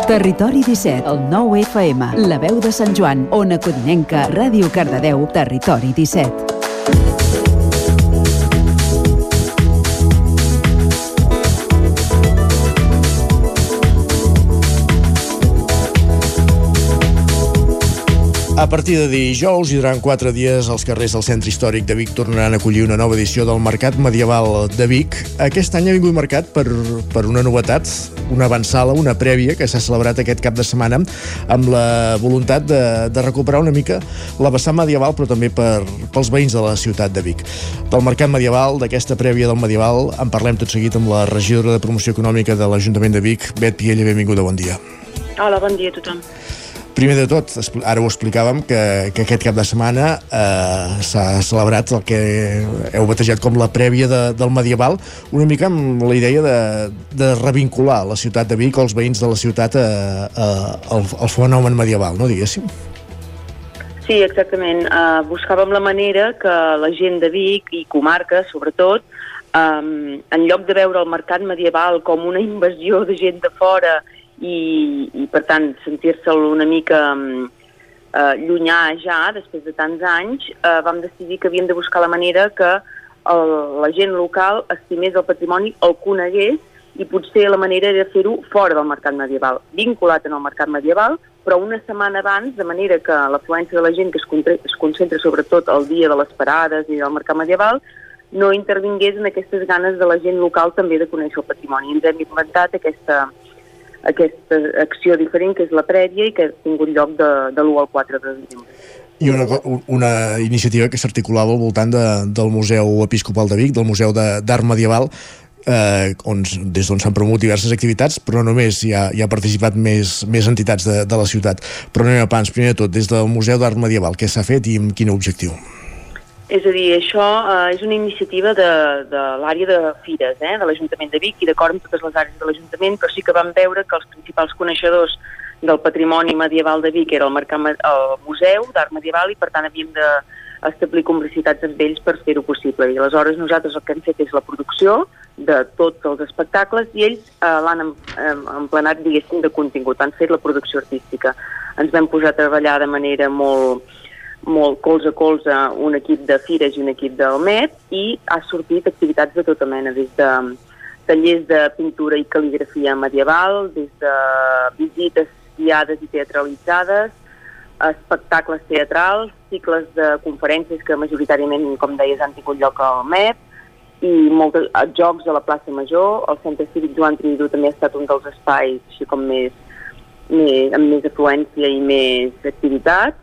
Territori 17, el 9 FM, la veu de Sant Joan, Ona Codinenca, Ràdio Cardedeu, Territori 17. A partir de dijous i durant quatre dies els carrers del centre històric de Vic tornaran a acollir una nova edició del Mercat Medieval de Vic. Aquest any ha vingut marcat per, per una novetat, una avançala, una prèvia que s'ha celebrat aquest cap de setmana amb la voluntat de, de recuperar una mica la vessant medieval però també per, pels veïns de la ciutat de Vic. Del Mercat Medieval, d'aquesta prèvia del medieval, en parlem tot seguit amb la regidora de Promoció Econòmica de l'Ajuntament de Vic, Bet Piella, benvinguda, bon dia. Hola, bon dia a tothom. Primer de tot, ara ho explicàvem, que, que aquest cap de setmana eh, s'ha celebrat el que heu batejat com la prèvia de, del medieval, una mica amb la idea de, de revincular la ciutat de Vic, els veïns de la ciutat, a, a, al, al fenomen medieval, no diguéssim? Sí, exactament. Uh, buscàvem la manera que la gent de Vic i comarca, sobretot, um, en lloc de veure el mercat medieval com una invasió de gent de fora i, i per tant, sentir-se'l una mica um, uh, llunyà ja, després de tants anys, uh, vam decidir que havíem de buscar la manera que el, la gent local estimés el patrimoni, el conegués i potser la manera era fer-ho fora del mercat medieval, vinculat en el mercat medieval, però una setmana abans, de manera que l'afluència de la gent que es, es concentra sobretot el dia de les parades i del mercat medieval, no intervingués en aquestes ganes de la gent local també de conèixer el patrimoni. Ens hem inventat aquesta, aquesta acció diferent, que és la prèvia i que ha tingut lloc de, de l'1 al 4 de desembre. I una, una iniciativa que s'articulava al voltant de, del Museu Episcopal de Vic, del Museu d'Art Medieval, eh, on, des d'on s'han promogut diverses activitats, però només hi ha, hi ha participat més, més entitats de, de la ciutat. Però anem a pans, primer de tot, des del Museu d'Art Medieval, què s'ha fet i amb quin objectiu? És a dir, això eh, és una iniciativa de, de l'àrea de Fires, eh, de l'Ajuntament de Vic i d'acord amb totes les àrees de l'Ajuntament, però sí que vam veure que els principals coneixedors del patrimoni medieval de Vic era el, mercat, el Museu d'Art Medieval i per tant havíem de establir complicitats amb ells per fer-ho possible. I aleshores nosaltres el que hem fet és la producció, de tots els espectacles i ells eh, l'han emplenat, diguéssim, de contingut, han fet la producció artística. Ens vam posar a treballar de manera molt, molt colze a colze un equip de Fires i un equip del MET i ha sortit activitats de tota mena, des de tallers de pintura i cal·ligrafia medieval, des de visites guiades i teatralitzades, espectacles teatrals, cicles de conferències que majoritàriament, com deies, han tingut lloc al MEP, i molts jocs a la plaça Major. El Centre Cívic Joan Tridú també ha estat un dels espais així com més, més, amb més afluència i més activitat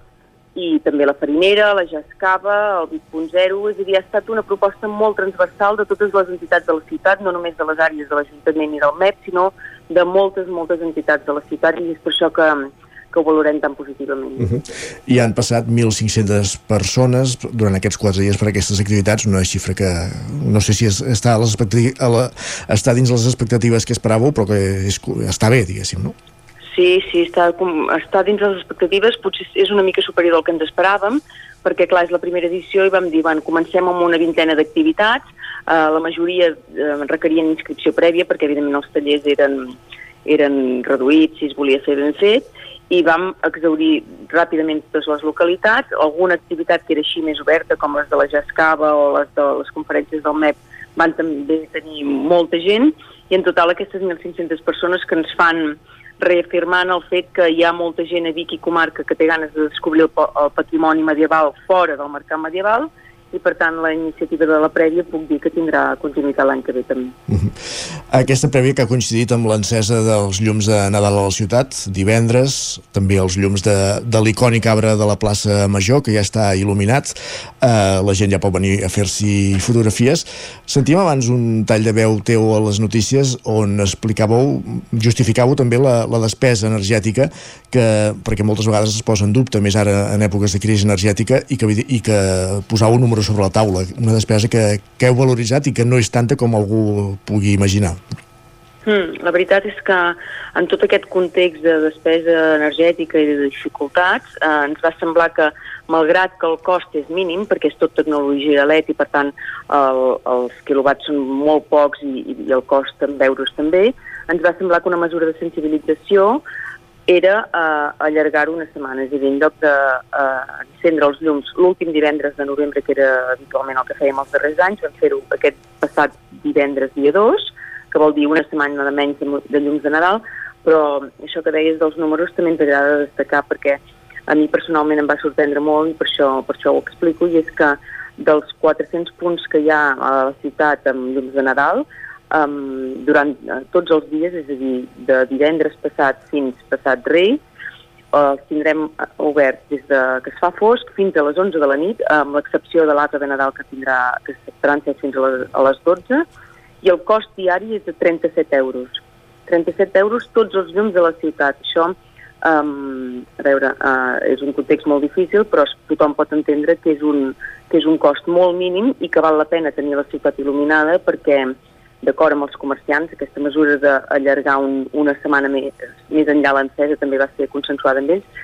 i també la Farinera, la Jascava, el 8.0, és a dir, ha estat una proposta molt transversal de totes les entitats de la ciutat, no només de les àrees de l'Ajuntament i del MEP, sinó de moltes, moltes entitats de la ciutat i és per això que, que ho valorem tan positivament. Uh -huh. I han passat 1.500 persones durant aquests quatre dies per aquestes activitats, una xifra que no sé si està, a les a la, està dins les expectatives que esperàveu, però que és, està bé, diguéssim, no? Sí, sí, està, està dins les expectatives, potser és una mica superior al que ens esperàvem, perquè clar, és la primera edició i vam dir, bueno, comencem amb una vintena d'activitats, eh, la majoria eh, requerien inscripció prèvia perquè evidentment els tallers eren, eren reduïts si es volia fer ben fet, i vam exaurir ràpidament totes les localitats, alguna activitat que era així més oberta, com les de la Jascava o les de les conferències del MEP, van també tenir molta gent, i en total aquestes 1.500 persones que ens fan reafirmant el fet que hi ha molta gent a Vic i comarca que té ganes de descobrir el, el patrimoni medieval fora del mercat medieval, i per tant la iniciativa de la prèvia puc dir que tindrà continuïtat l'any que ve també. -huh. Aquesta prèvia que ha coincidit amb l'encesa dels llums de Nadal a la ciutat divendres, també els llums de, de l'icònic arbre de la plaça Major que ja està il·luminat eh, la gent ja pot venir a fer-s'hi fotografies sentíem abans un tall de veu teu a les notícies on explicàveu justificàveu també la, la despesa energètica que, perquè moltes vegades es posa en dubte més ara en èpoques de crisi energètica i que, i que posau números sobre la taula, una despesa que, que heu valoritzat i que no és tanta com algú pugui imaginar. Hmm, la veritat és que en tot aquest context de despesa energètica i de dificultats eh, ens va semblar que malgrat que el cost és mínim, perquè és tot tecnologia LED i per tant el, els quilowatts són molt pocs i, i el cost en euros també, ens va semblar que una mesura de sensibilització era eh, allargar-ho una setmana, és a dir, en lloc d'encendre eh, els llums l'últim divendres de novembre, que era habitualment el que fèiem els darrers anys, vam fer-ho aquest passat divendres dia 2, que vol dir una setmana de menys de, de llums de Nadal, però això que deies dels números també ens agrada destacar perquè a mi personalment em va sorprendre molt i per això, per això ho explico, i és que dels 400 punts que hi ha a la ciutat amb llums de Nadal, um, durant uh, tots els dies, és a dir, de divendres passat fins passat rei, els tindrem uh, oberts des de que es fa fosc fins a les 11 de la nit, amb l'excepció de l'altre de Nadal que tindrà que encès fins a les, a les 12, i el cost diari és de 37 euros. 37 euros tots els llums de la ciutat. Això, um, a veure, uh, és un context molt difícil, però tothom pot entendre que és, un, que és un cost molt mínim i que val la pena tenir la ciutat il·luminada perquè d'acord amb els comerciants, aquesta mesura d'allargar un, una setmana més, més enllà l'encesa també va ser consensuada amb ells,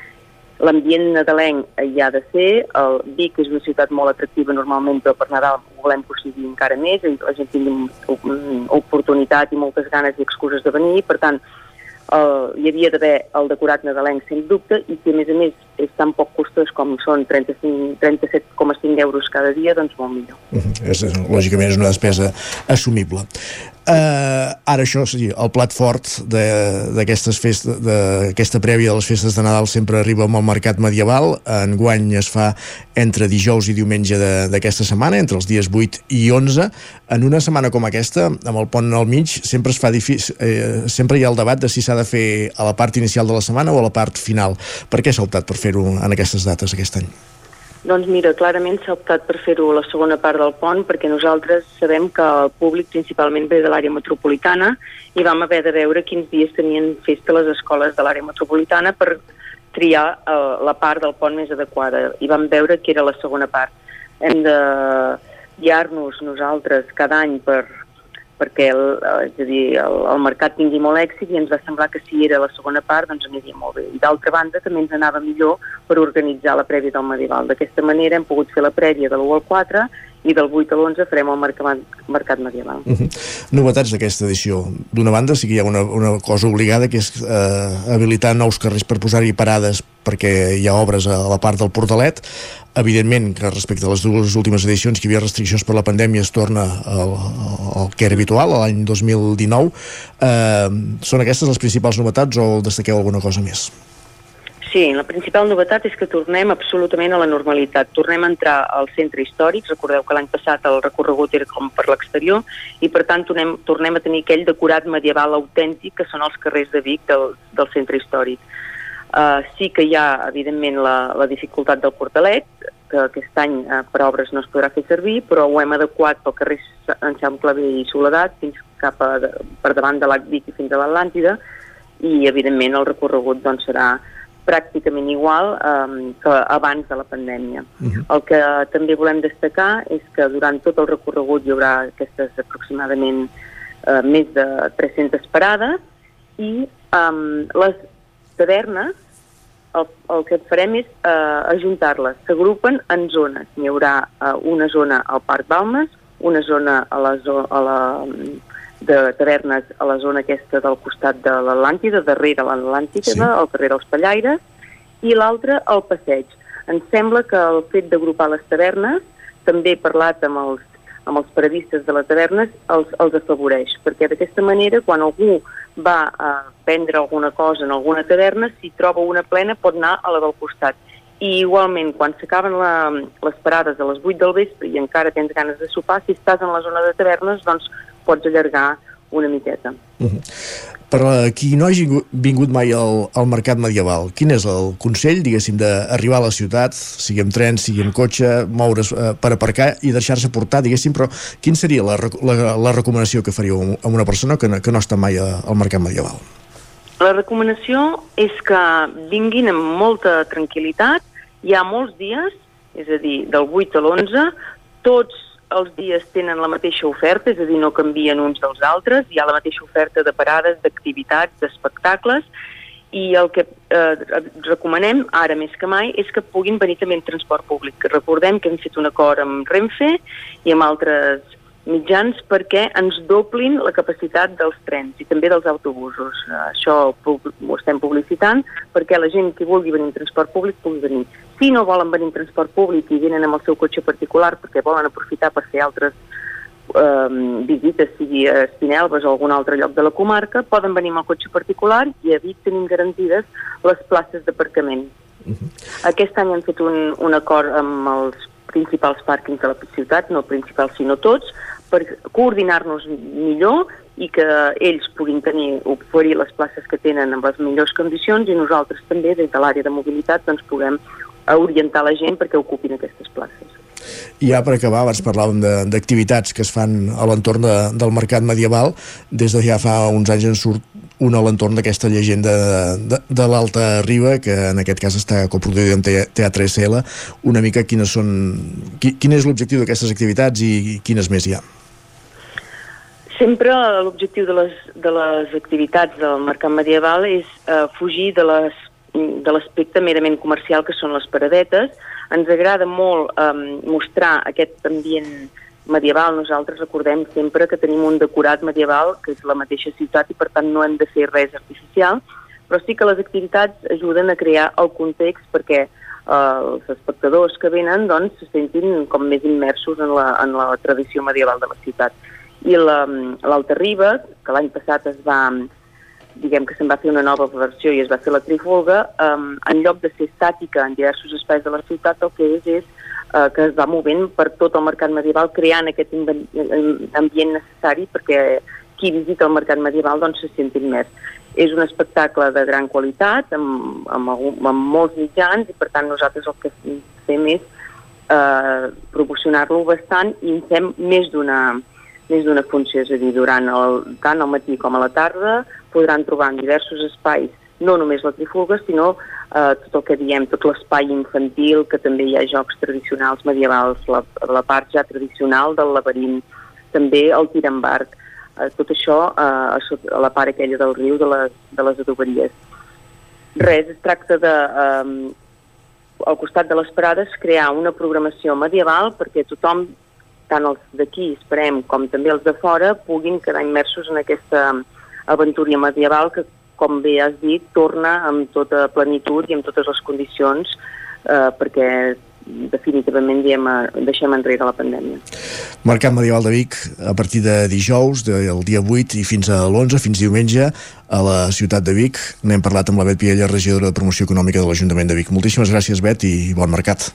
l'ambient nadalenc hi ha de ser, el Vic és una ciutat molt atractiva normalment, però per Nadal volem que ho sigui encara més, i la gent tingui oportunitat i moltes ganes i excuses de venir, per tant, el, hi havia d'haver el decorat nadalenc, sens dubte, i si a més a més és tan poc costós com són 37,5 euros cada dia, doncs molt millor. Mhm. -huh. és, lògicament és una despesa assumible. Uh, ara això, sí, el plat fort d'aquestes festes, d'aquesta prèvia de les festes de Nadal sempre arriba amb el mercat medieval. Enguany es fa entre dijous i diumenge d'aquesta setmana, entre els dies 8 i 11. En una setmana com aquesta, amb el pont al mig, sempre es fa difícil, eh, sempre hi ha el debat de si s'ha de fer a la part inicial de la setmana o a la part final. Per què s'ha optat per fer-ho en aquestes dates aquest any? Doncs mira, clarament s'ha optat per fer-ho la segona part del pont perquè nosaltres sabem que el públic principalment ve de l'àrea metropolitana i vam haver de veure quins dies tenien festa les escoles de l'àrea metropolitana per triar eh, la part del pont més adequada i vam veure que era la segona part. Hem de guiar-nos nosaltres cada any per, perquè el, eh, és a dir, el, el mercat tingui molt èxit i ens va semblar que si era la segona part doncs aniria molt bé. D'altra banda també ens anava millor per organitzar la prèvia del medieval. D'aquesta manera hem pogut fer la prèvia de l'1 al 4 i del 8 a l'11 farem el mercat, mercat medieval. Uh mhm. -huh. Novetats d'aquesta edició. D'una banda sí que hi ha una, una cosa obligada que és eh, habilitar nous carrers per posar-hi parades perquè hi ha obres a la part del portalet evidentment que respecte a les dues últimes edicions que hi havia restriccions per la pandèmia es torna al, al que era habitual l'any 2019 eh, són aquestes les principals novetats o destaqueu alguna cosa més? Sí, la principal novetat és que tornem absolutament a la normalitat. Tornem a entrar al centre històric. Recordeu que l'any passat el recorregut era com per l'exterior i, per tant, tornem, tornem a tenir aquell decorat medieval autèntic que són els carrers de Vic del, del centre històric. Uh, sí que hi ha, evidentment, la, la dificultat del portalet, que aquest any uh, per obres no es podrà fer servir, però ho hem adequat pel carrer Sant Clavé i Soledat fins cap a, per davant de l'Ac Vic i fins a l'Atlàntida i, evidentment, el recorregut doncs, serà pràcticament igual um, que abans de la pandèmia. Uh -huh. El que també volem destacar és que durant tot el recorregut hi haurà aquestes aproximadament uh, més de 300 parades i um, les tavernes el, el que farem és uh, ajuntar-les. S'agrupen en zones. Hi haurà uh, una zona al Parc Balmes, una zona a la, zo a la de tavernes a la zona aquesta del costat de l'Atlàntida, darrere l'Atlàntida, sí. al carrer dels Pallaires, i l'altre al passeig. Ens sembla que el fet d'agrupar les tavernes, també parlat amb els, amb els periodistes de les tavernes, els, els afavoreix, perquè d'aquesta manera, quan algú va a prendre alguna cosa en alguna taverna, si troba una plena pot anar a la del costat. I igualment, quan s'acaben les parades a les 8 del vespre i encara tens ganes de sopar, si estàs en la zona de tavernes, doncs pots allargar una miqueta. Uh -huh. Per a qui no hagi vingut mai al, al mercat medieval, quin és el consell, diguéssim, d'arribar a la ciutat, sigui amb tren, sigui amb cotxe, moure's eh, per aparcar i deixar-se portar, diguéssim, però quin seria la, la, la recomanació que faríeu a una persona que no, que no està mai a, al mercat medieval? La recomanació és que vinguin amb molta tranquil·litat, hi ha molts dies, és a dir, del 8 a l'11, tots els dies tenen la mateixa oferta, és a dir, no canvien uns dels altres, hi ha la mateixa oferta de parades, d'activitats, d'espectacles, i el que eh, recomanem ara més que mai és que puguin venir també en transport públic. Recordem que hem fet un acord amb Renfe i amb altres mitjans perquè ens doblin la capacitat dels trens i també dels autobusos. Això ho estem publicitant perquè la gent que vulgui venir en transport públic pugui venir. Si no volen venir en transport públic i venen amb el seu cotxe particular perquè volen aprofitar per fer altres eh, visites, sigui a Espinelves o algun altre lloc de la comarca, poden venir amb el cotxe particular i a Vic tenim garantides les places d'aparcament. Uh -huh. Aquest any hem fet un, un acord amb els principals pàrquings de la ciutat, no principals sinó tots, per coordinar-nos millor i que ells puguin tenir, oferir les places que tenen amb les millors condicions i nosaltres també, des de l'àrea de mobilitat, doncs puguem orientar la gent perquè ocupin aquestes places. I ja per acabar, abans parlàvem d'activitats que es fan a l'entorn de, del mercat medieval. Des de ja fa uns anys en surt una a l'entorn d'aquesta llegenda de, de, de l'Alta Riba, que en aquest cas està coproduïda amb Teatre SL, una mica quines són, qui, quin és l'objectiu d'aquestes activitats i quines més hi ha? Sempre l'objectiu de, les, de les activitats del mercat medieval és eh, fugir de les de l'aspecte merament comercial que són les paradetes. Ens agrada molt um, mostrar aquest ambient medieval. Nosaltres recordem sempre que tenim un decorat medieval, que és la mateixa ciutat, i per tant no hem de fer res artificial, però sí que les activitats ajuden a crear el context perquè eh, els espectadors que venen doncs, se sentin com més immersos en la, en la tradició medieval de la ciutat. I l'Alta Riba, que l'any passat es va, diguem que se'n va fer una nova versió i es va fer la trifulga, um, en lloc de ser estàtica en diversos espais de la ciutat, el que és és uh, que es va movent per tot el mercat medieval, creant aquest ambient necessari perquè qui visita el mercat medieval doncs, se senti immers. És un espectacle de gran qualitat, amb, amb, amb molts mitjans, i per tant nosaltres el que fem és eh, proporcionar-lo bastant i fem més d'una més d'una funció, és a dir, durant el, tant al matí com a la tarda, podran trobar en diversos espais no només la trifulga, sinó eh, tot el que diem, tot l'espai infantil, que també hi ha jocs tradicionals medievals, la, la part ja tradicional del laberint, també el tir amb barc, eh, tot això eh, a la part aquella del riu de les, de les adoberies. Res, es tracta de, eh, al costat de les parades, crear una programació medieval perquè tothom, tant els d'aquí, esperem, com també els de fora, puguin quedar immersos en aquesta aventura medieval que, com bé has dit, torna amb tota plenitud i amb totes les condicions eh, perquè definitivament diem, eh, deixem enrere la pandèmia. Mercat Medieval de Vic a partir de dijous, del dia 8 i fins a l'11, fins diumenge a la ciutat de Vic. N'hem parlat amb la Bet Piella, regidora de Promoció Econòmica de l'Ajuntament de Vic. Moltíssimes gràcies, Bet, i bon mercat.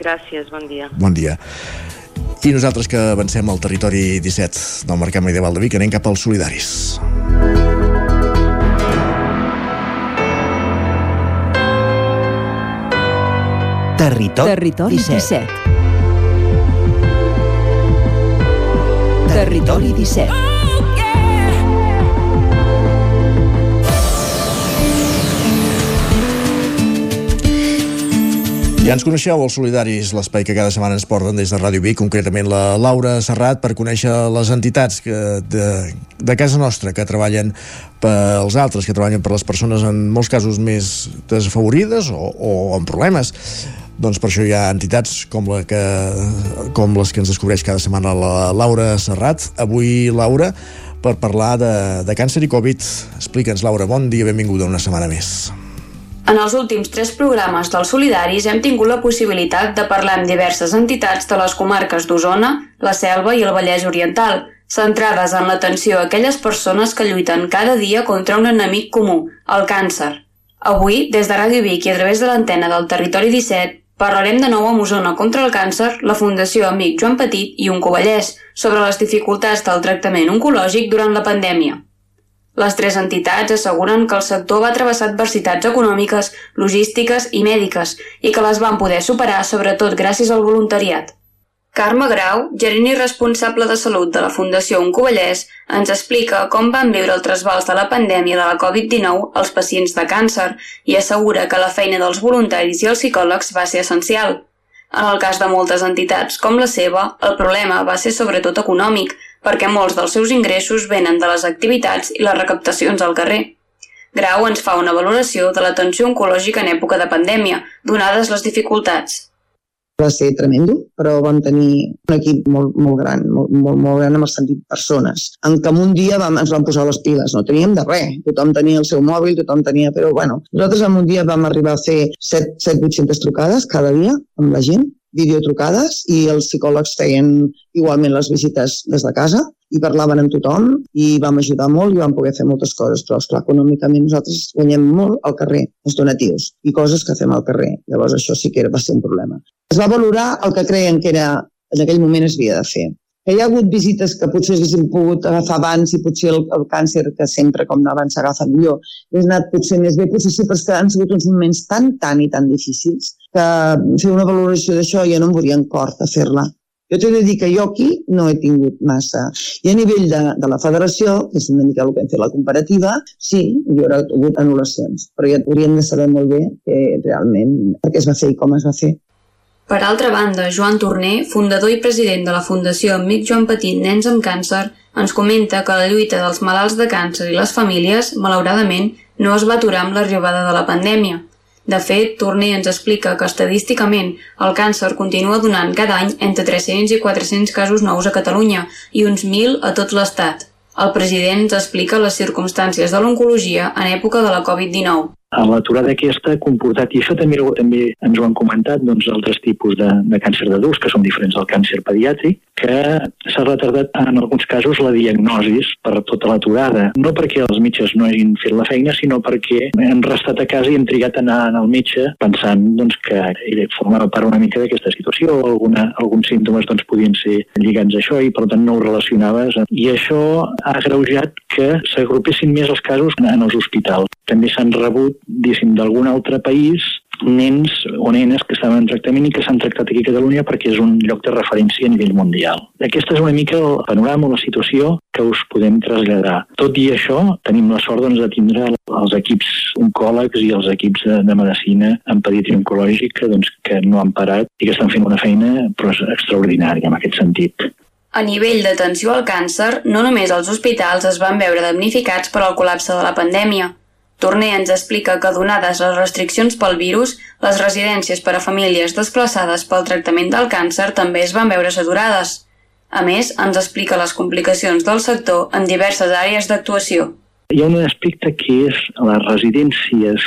Gràcies, bon dia. Bon dia. I nosaltres que avancem al territori 17 del Mercat Medieval de Vic anem cap als solidaris. Territori, Territori 17. 17. Territori 17. Ja ens coneixeu, els solidaris, l'espai que cada setmana ens porten des de Ràdio Vic, concretament la Laura Serrat, per conèixer les entitats que, de, de casa nostra que treballen pels altres, que treballen per les persones en molts casos més desafavorides o, o amb problemes doncs per això hi ha entitats com, la que, com les que ens descobreix cada setmana la Laura Serrat. Avui, Laura, per parlar de, de càncer i Covid. Explica'ns, Laura, bon dia, benvinguda una setmana més. En els últims tres programes dels Solidaris hem tingut la possibilitat de parlar amb diverses entitats de les comarques d'Osona, la Selva i el Vallès Oriental, centrades en l'atenció a aquelles persones que lluiten cada dia contra un enemic comú, el càncer. Avui, des de Ràdio Vic i a través de l'antena del Territori 17, parlarem de nou amb Osona contra el càncer, la Fundació Amic Joan Petit i un Covellès sobre les dificultats del tractament oncològic durant la pandèmia. Les tres entitats asseguren que el sector va travessar adversitats econòmiques, logístiques i mèdiques i que les van poder superar sobretot gràcies al voluntariat. Carme Grau, gerent i responsable de salut de la Fundació Oncovellès, ens explica com van viure el trasbals de la pandèmia de la Covid-19 als pacients de càncer i assegura que la feina dels voluntaris i els psicòlegs va ser essencial. En el cas de moltes entitats com la seva, el problema va ser sobretot econòmic, perquè molts dels seus ingressos venen de les activitats i les recaptacions al carrer. Grau ens fa una valoració de l'atenció oncològica en època de pandèmia, donades les dificultats. Va ser tremendo, però vam tenir un equip molt, molt gran, molt, molt, molt gran amb el sentit persones, en què en un dia vam, ens vam posar les piles, no teníem de res, tothom tenia el seu mòbil, tothom tenia... Però bueno, nosaltres en un dia vam arribar a fer 7-800 trucades cada dia amb la gent, videotrucades i els psicòlegs feien igualment les visites des de casa i parlaven amb tothom i vam ajudar molt i vam poder fer moltes coses, però esclar, econòmicament nosaltres guanyem molt al carrer, els donatius i coses que fem al carrer. Llavors això sí que va ser un problema. Es va valorar el que creien que era en aquell moment es havia de fer que hi ha hagut visites que potser haguéssim pogut agafar abans i potser el, el càncer, que sempre com abans s'agafa millor, és anat potser més bé, potser sí, però és que han sigut uns moments tan, tan i tan difícils que fer una valoració d'això ja no em volia en cort a fer-la. Jo t'he de dir que jo aquí no he tingut massa. I a nivell de, de la federació, que és una mica el que hem fet la comparativa, sí, hi haurà hagut anul·lacions, però ja hauríem de saber molt bé que realment per què es va fer i com es va fer. Per altra banda, Joan Torner, fundador i president de la Fundació Amic Joan Petit Nens amb Càncer, ens comenta que la lluita dels malalts de càncer i les famílies, malauradament, no es va aturar amb l'arribada de la pandèmia. De fet, Torner ens explica que estadísticament el càncer continua donant cada any entre 300 i 400 casos nous a Catalunya i uns 1.000 a tot l'Estat. El president ens explica les circumstàncies de l'oncologia en època de la Covid-19 l'aturada aquesta ha comportat, i això també, també ens ho han comentat doncs, altres tipus de, de càncer d'adults, que són diferents del càncer pediàtric, que s'ha retardat en alguns casos la diagnosi per tota l'aturada. No perquè els metges no hagin fet la feina, sinó perquè hem restat a casa i hem trigat a anar al metge pensant doncs, que ell formava part una mica d'aquesta situació o alguna, alguns símptomes doncs, podien ser lligats a això i per tant no ho relacionaves. I això ha agreujat que s'agrupessin més els casos en els hospitals. També s'han rebut diguéssim, d'algun altre país nens o nenes que estaven en tractament i que s'han tractat aquí a Catalunya perquè és un lloc de referència a nivell mundial. Aquesta és una mica el panorama o la situació que us podem traslladar. Tot i això, tenim la sort doncs, de tindre els equips oncòlegs i els equips de, de medicina en pediatria oncològica doncs, que no han parat i que estan fent una feina però extraordinària en aquest sentit. A nivell d'atenció al càncer, no només els hospitals es van veure damnificats per al col·lapse de la pandèmia. Torner ens explica que donades les restriccions pel virus, les residències per a famílies desplaçades pel tractament del càncer també es van veure saturades. A més, ens explica les complicacions del sector en diverses àrees d'actuació. Hi ha un aspecte que és les residències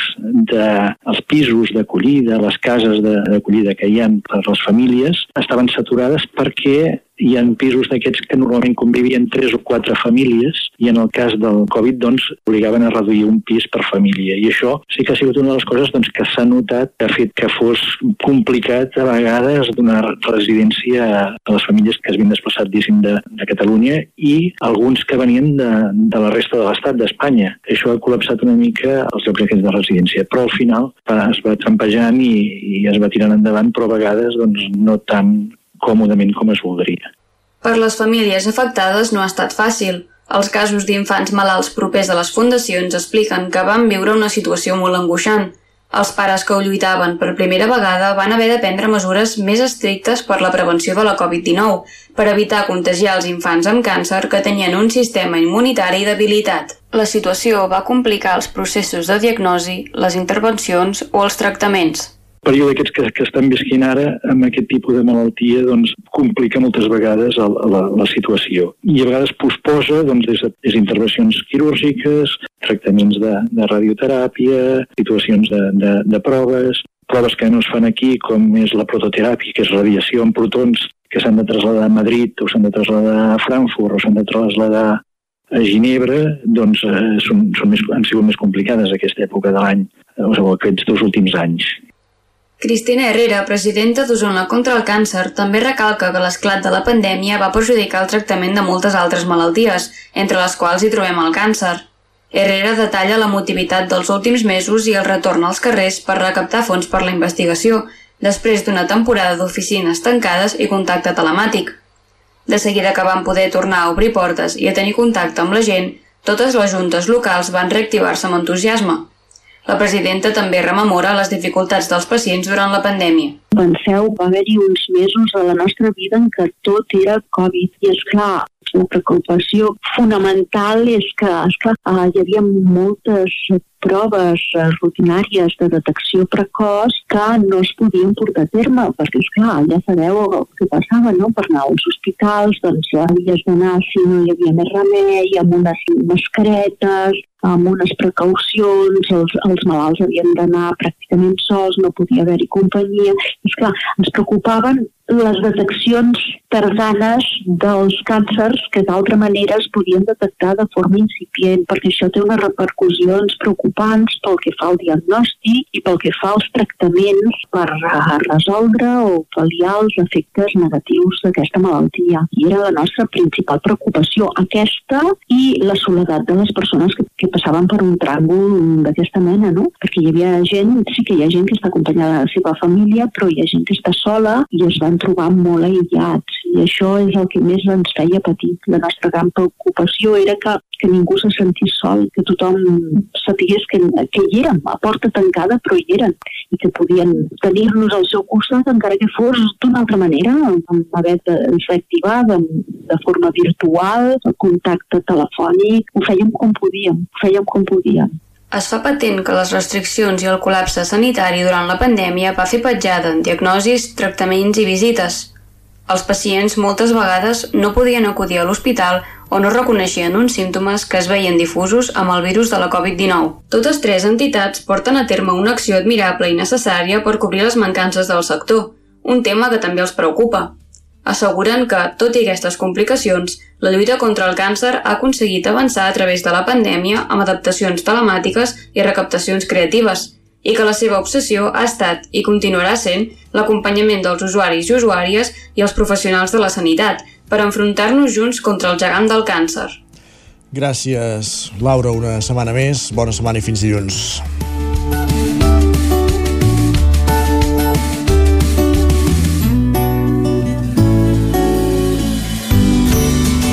dels de, pisos d'acollida, les cases d'acollida que hi ha per les famílies, estaven saturades perquè hi ha pisos d'aquests que normalment convivien tres o quatre famílies i en el cas del Covid doncs obligaven a reduir un pis per família i això sí que ha sigut una de les coses doncs, que s'ha notat que ha fet que fos complicat a vegades donar residència a les famílies que es havien desplaçat diguéssim de, de Catalunya i alguns que venien de, de la resta de l'estat d'Espanya. Això ha col·lapsat una mica els llocs aquests de residència, però al final es va trampejant i, i es va tirant endavant, però a vegades doncs, no tant còmodament com es voldria. Per les famílies afectades no ha estat fàcil. Els casos d'infants malalts propers a les fundacions expliquen que van viure una situació molt angoixant. Els pares que ho lluitaven per primera vegada van haver de prendre mesures més estrictes per la prevenció de la Covid-19, per evitar contagiar els infants amb càncer que tenien un sistema immunitari debilitat. La situació va complicar els processos de diagnosi, les intervencions o els tractaments període aquests que, que estan visquint ara amb aquest tipus de malaltia doncs, complica moltes vegades la, la, la situació i a vegades posposa doncs, des, des d'intervencions quirúrgiques, tractaments de, de radioteràpia, situacions de, de, de proves, proves que no es fan aquí com és la prototeràpia, que és radiació amb protons que s'han de traslladar a Madrid o s'han de traslladar a Frankfurt o s'han de traslladar a Ginebra, doncs eh, són, són més, han sigut més complicades aquesta època de l'any, o sigui, aquests dos últims anys. Cristina Herrera, presidenta d'Osona contra el càncer, també recalca que l'esclat de la pandèmia va perjudicar el tractament de moltes altres malalties, entre les quals hi trobem el càncer. Herrera detalla la motivitat dels últims mesos i el retorn als carrers per recaptar fons per la investigació, després d'una temporada d'oficines tancades i contacte telemàtic. De seguida que van poder tornar a obrir portes i a tenir contacte amb la gent, totes les juntes locals van reactivar-se amb entusiasme. La presidenta també rememora les dificultats dels pacients durant la pandèmia. Penseu, va haver-hi uns mesos de la nostra vida en què tot era Covid. I és clar, la preocupació fonamental és que, que uh, hi havia moltes proves uh, rutinàries de detecció precoç que no es podien portar a terme, perquè, és clar, ja sabeu el que passava, no? Per anar als hospitals, doncs havies d'anar, si no hi havia més remei, amb unes mascaretes, amb unes precaucions, els, els malalts havien d'anar pràcticament sols, no podia haver-hi companyia. I, esclar, ens preocupaven les deteccions tardanes dels càncers que d'altra manera es podien detectar de forma incipient, perquè això té unes repercussions preocupants pel que fa al diagnòstic i pel que fa als tractaments per resoldre o pal·liar els efectes negatius d'aquesta malaltia. I era la nostra principal preocupació, aquesta i la soledat de les persones que, que passaven per un tràngol d'aquesta mena, no? Perquè hi havia gent, sí que hi ha gent que està acompanyada de la seva família, però hi ha gent que està sola i es van trobar molt aïllats i això és el que més ens feia patir. La nostra gran preocupació era que, que ningú se sentís sol, que tothom sapigués que, que hi érem, a porta tancada, però hi eren, i que podien tenir-nos al seu costat, encara que fos d'una altra manera, amb haver de reactivar de, de forma virtual, contacte telefònic, ho fèiem com podíem, fèiem com podíem. es fa patent que les restriccions i el col·lapse sanitari durant la pandèmia va fer petjada en diagnosis, tractaments i visites. Els pacients moltes vegades no podien acudir a l'hospital o no reconeixien uns símptomes que es veien difusos amb el virus de la Covid-19. Totes tres entitats porten a terme una acció admirable i necessària per cobrir les mancances del sector, un tema que també els preocupa. Asseguren que, tot i aquestes complicacions, la lluita contra el càncer ha aconseguit avançar a través de la pandèmia amb adaptacions telemàtiques i recaptacions creatives, i que la seva obsessió ha estat i continuarà sent l'acompanyament dels usuaris i usuàries i els professionals de la sanitat per enfrontar-nos junts contra el gegant del càncer. Gràcies, Laura, una setmana més. Bona setmana i fins dilluns.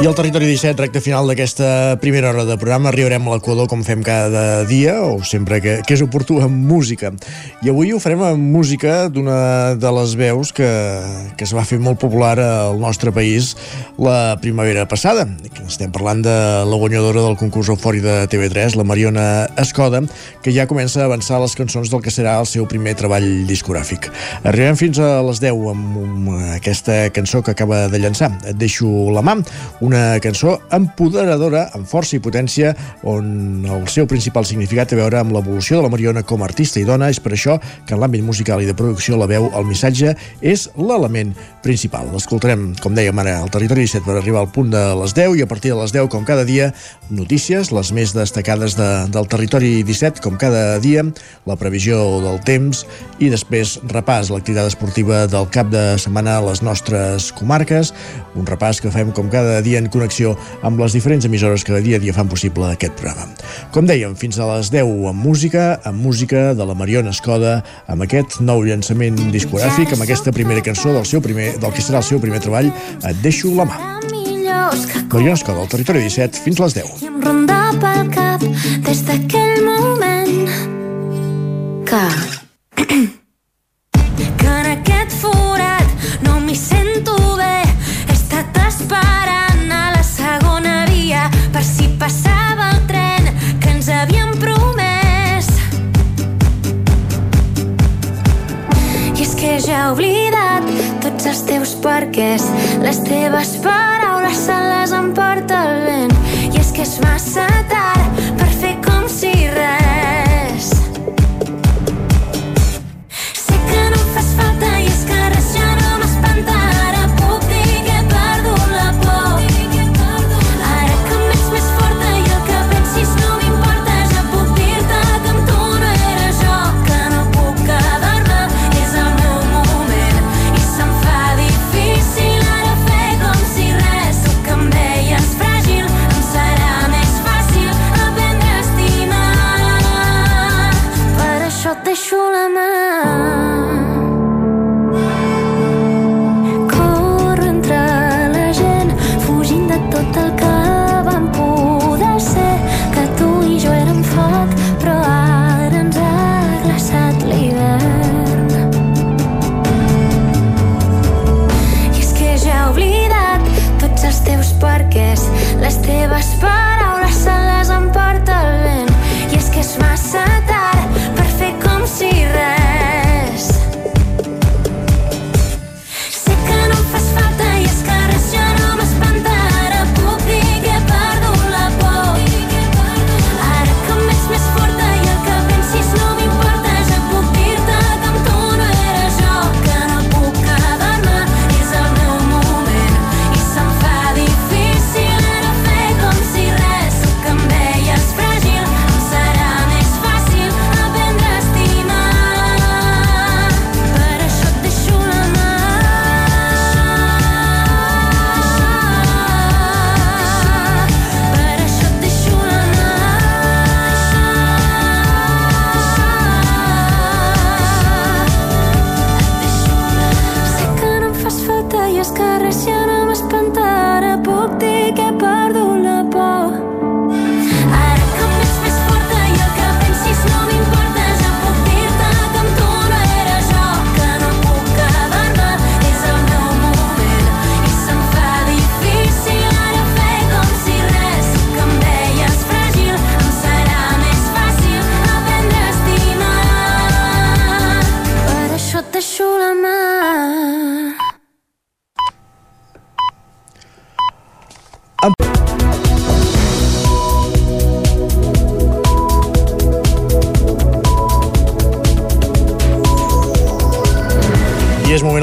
I al Territori 17, recte final d'aquesta primera hora de programa, arribarem a l'Equador com fem cada dia, o sempre que, que és oportú, amb música. I avui ho farem amb música d'una de les veus que, que es va fer molt popular al nostre país la primavera passada. Estem parlant de la guanyadora del concurs Eufori de TV3, la Mariona Escoda, que ja comença a avançar les cançons del que serà el seu primer treball discogràfic. Arribem fins a les 10 amb, aquesta cançó que acaba de llançar. Et deixo la mà, una cançó empoderadora, amb força i potència, on el seu principal significat té a veure amb l'evolució de la Mariona com a artista i dona. És per això que en l'àmbit musical i de producció la veu, el missatge, és l'element principal. L'escoltarem, com dèiem ara, al Territori 17 per arribar al punt de les 10 i a partir de les 10, com cada dia, notícies, les més destacades de, del Territori 17, com cada dia, la previsió del temps i després repàs l'activitat esportiva del cap de setmana a les nostres comarques, un repàs que fem com cada dia en connexió amb les diferents emissores que dia a dia fan possible aquest programa. Com dèiem, fins a les 10 amb música, amb música de la Mariona Escoda, amb aquest nou llançament discogràfic, amb aquesta primera cançó del, seu primer, del que serà el seu primer treball, Et deixo la mà. Mariona Escoda, al Territori 17, fins a les 10. I em ronda pel cap des d'aquell moment que oblidat tots els teus perquès, les teves paraules se les emporta el vent. I és que és massa tard per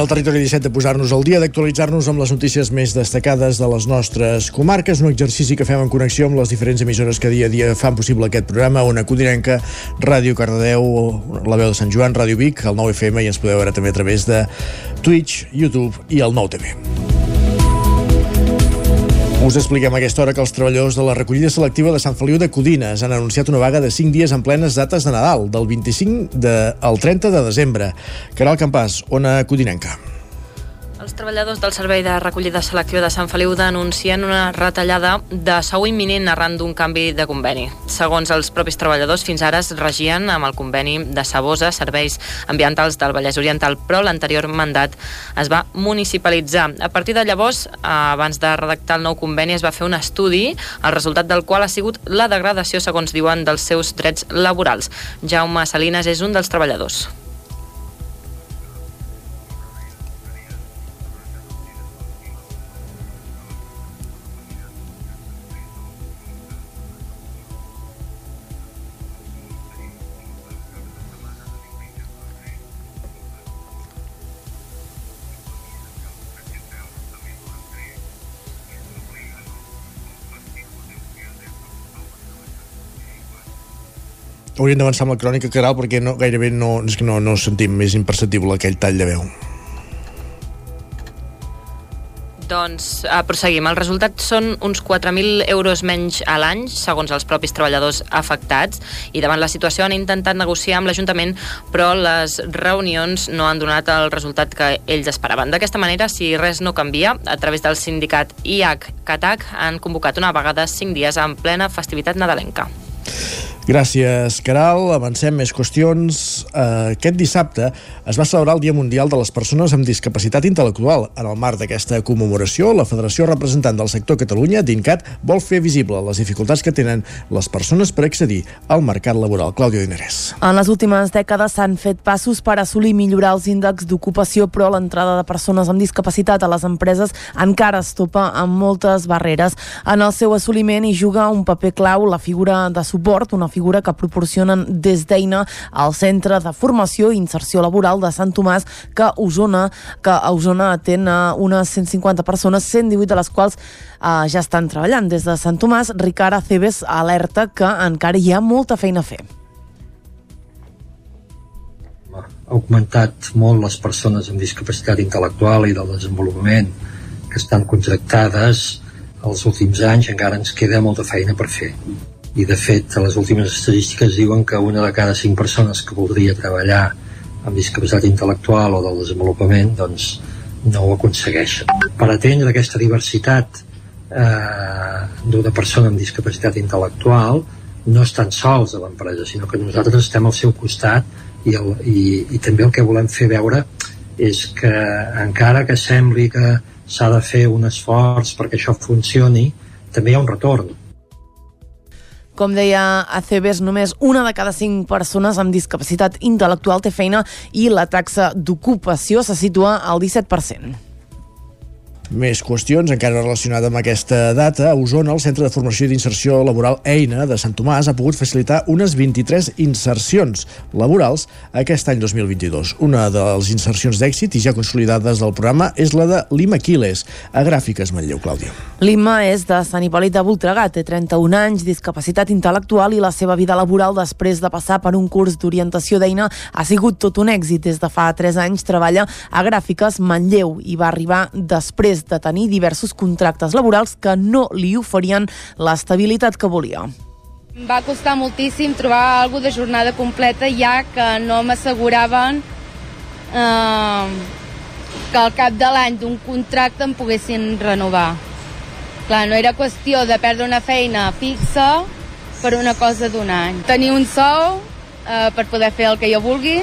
al territori 17 de posar-nos al dia, d'actualitzar-nos amb les notícies més destacades de les nostres comarques, un exercici que fem en connexió amb les diferents emissores que dia a dia fan possible aquest programa, Ona Codinenca, Ràdio Cardedeu, la veu de Sant Joan, Ràdio Vic, el 9FM i ens podeu veure també a través de Twitch, YouTube i el 9TV. Us expliquem a aquesta hora que els treballadors de la recollida selectiva de Sant Feliu de Codines han anunciat una vaga de 5 dies en plenes dates de Nadal, del 25 de, al 30 de desembre. Caral Campàs, Ona Codinenca. Els treballadors del Servei de Recollida Selectiva de Sant Feliu denuncien una retallada de sou imminent arran d'un canvi de conveni. Segons els propis treballadors, fins ara es regien amb el conveni de Sabosa, Serveis Ambientals del Vallès Oriental, però l'anterior mandat es va municipalitzar. A partir de llavors, abans de redactar el nou conveni, es va fer un estudi, el resultat del qual ha sigut la degradació, segons diuen, dels seus drets laborals. Jaume Salinas és un dels treballadors. Hauríem d'avançar amb la crònica, Caral, perquè no, gairebé no, és que no, no sentim, és imperceptible aquell tall de veu. Doncs eh, proseguim. El resultat són uns 4.000 euros menys a l'any, segons els propis treballadors afectats, i davant la situació han intentat negociar amb l'Ajuntament, però les reunions no han donat el resultat que ells esperaven. D'aquesta manera, si res no canvia, a través del sindicat IAC-CATAC han convocat una vegada 5 dies en plena festivitat nadalenca. Gràcies, Caral. Avancem més qüestions. Uh, aquest dissabte es va celebrar el Dia Mundial de les Persones amb Discapacitat Intel·lectual. En el marc d'aquesta commemoració, la Federació Representant del Sector Catalunya, DINCAT, vol fer visible les dificultats que tenen les persones per accedir al mercat laboral. Clàudia Dinerès. En les últimes dècades s'han fet passos per assolir i millorar els índexs d'ocupació, però l'entrada de persones amb discapacitat a les empreses encara es topa amb moltes barreres. En el seu assoliment hi juga un paper clau la figura de suport, una figura que proporcionen des d'Eina al Centre de Formació i Inserció Laboral de Sant Tomàs, que Osona, que a Osona atén a unes 150 persones, 118 de les quals eh, ja estan treballant. Des de Sant Tomàs, Ricard Aceves alerta que encara hi ha molta feina a fer. ha augmentat molt les persones amb discapacitat intel·lectual i del desenvolupament que estan contractades els últims anys encara ens queda molta feina per fer i de fet les últimes estadístiques diuen que una de cada cinc persones que voldria treballar amb discapacitat intel·lectual o del desenvolupament doncs no ho aconsegueixen. Per atendre aquesta diversitat eh, d'una persona amb discapacitat intel·lectual no estan sols a l'empresa, sinó que nosaltres estem al seu costat i, el, i, i també el que volem fer veure és que encara que sembli que s'ha de fer un esforç perquè això funcioni, també hi ha un retorn. Com deia Aceves, només una de cada cinc persones amb discapacitat intel·lectual té feina i la taxa d'ocupació se situa al 17%. Més qüestions, encara relacionada amb aquesta data, a Osona, el Centre de Formació i d'Inserció Laboral EINA de Sant Tomàs ha pogut facilitar unes 23 insercions laborals aquest any 2022. Una de les insercions d'èxit i ja consolidades del programa és la de Lima Quiles, a Gràfiques Manlleu, Clàudia. Lima és de Sant Hipòlit de Voltregà, té 31 anys, discapacitat intel·lectual i la seva vida laboral després de passar per un curs d'orientació d'eina ha sigut tot un èxit. Des de fa 3 anys treballa a Gràfiques Manlleu i va arribar després de tenir diversos contractes laborals que no li oferien l'estabilitat que volia. Em va costar moltíssim trobar alguna de jornada completa ja que no m'asseguraven eh, que al cap de l'any d'un contracte em poguessin renovar. Clar, no era qüestió de perdre una feina fixa per una cosa d'un any. Tenir un sou eh, per poder fer el que jo vulgui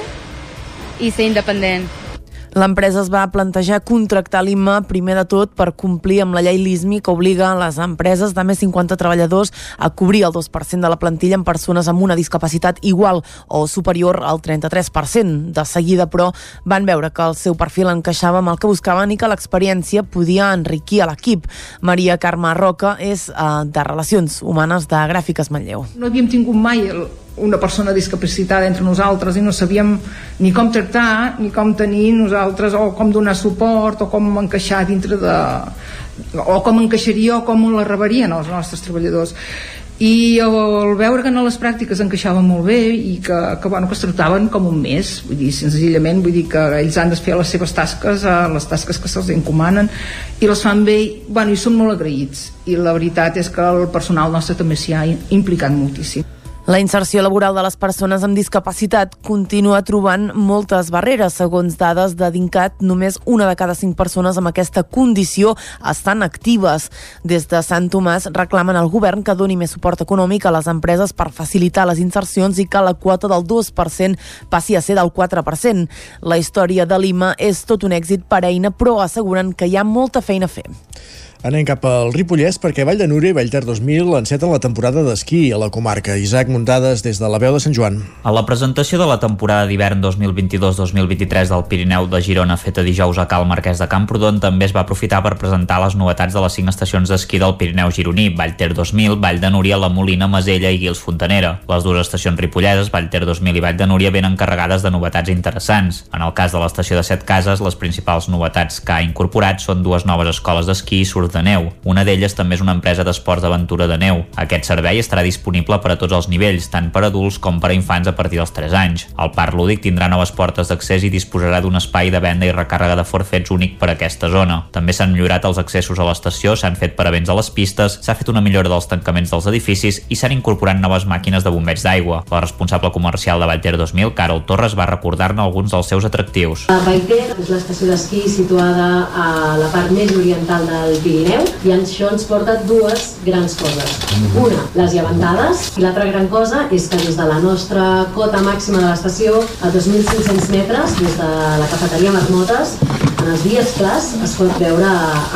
i ser independent. L'empresa es va plantejar contractar l'IMA primer de tot per complir amb la llei LISMI que obliga les empreses de més 50 treballadors a cobrir el 2% de la plantilla en persones amb una discapacitat igual o superior al 33%. De seguida, però, van veure que el seu perfil encaixava amb el que buscaven i que l'experiència podia enriquir a l'equip. Maria Carme Roca és eh, de Relacions Humanes de Gràfiques Manlleu. No havíem tingut mai el, una persona discapacitada entre nosaltres i no sabíem ni com tractar ni com tenir nosaltres o com donar suport o com encaixar dintre de o com encaixaria o com la rebarien els nostres treballadors. I el veure que en les pràctiques encaixava molt bé i que, que, bueno, que es tractaven com un mes vull dir, senzillament, vull dir que ells han de fer les seves tasques, eh, les tasques que se'ls encomanen i les fan bé bueno, i són molt agraïts. I la veritat és que el personal nostre també s'hi ha implicat moltíssim La inserció laboral de les persones amb discapacitat continua trobant moltes barreres. Segons dades de DINCAT, només una de cada cinc persones amb aquesta condició estan actives. Des de Sant Tomàs reclamen al govern que doni més suport econòmic a les empreses per facilitar les insercions i que la quota del 2% passi a ser del 4%. La història de Lima és tot un èxit per eina, però asseguren que hi ha molta feina a fer. Anem cap al Ripollès perquè Vall de Núria i Vallter 2000 enceten la temporada d'esquí a la comarca. Isaac Muntades des de la veu de Sant Joan. A la presentació de la temporada d'hivern 2022-2023 del Pirineu de Girona feta dijous a Cal Marquès de Camprodon també es va aprofitar per presentar les novetats de les cinc estacions d'esquí del Pirineu gironí, Vallter 2000, Vall de Núria, La Molina, Masella i Guils Fontanera. Les dues estacions ripolleses, Vallter 2000 i Vall de Núria, venen carregades de novetats interessants. En el cas de l'estació de Set Cases, les principals novetats que ha incorporat són dues noves escoles d'esquí i de neu. Una d'elles també és una empresa d'esports d'aventura de neu. Aquest servei estarà disponible per a tots els nivells, tant per adults com per a infants a partir dels 3 anys. El parc lúdic tindrà noves portes d'accés i disposarà d'un espai de venda i recàrrega de forfets únic per a aquesta zona. També s'han millorat els accessos a l'estació, s'han fet paravents a les pistes, s'ha fet una millora dels tancaments dels edificis i s'han incorporat noves màquines de bombeig d'aigua. La responsable comercial de Vallter 2000, Carol Torres, va recordar-ne alguns dels seus atractius. Vallter és l'estació d'esquí situada a la part més oriental del Pirineu i això ens porta dues grans coses. Una, les llevantades, i l'altra gran cosa és que des de la nostra cota màxima de l'estació, a 2.500 metres, des de la cafeteria Marmotes, en els dies clars es pot veure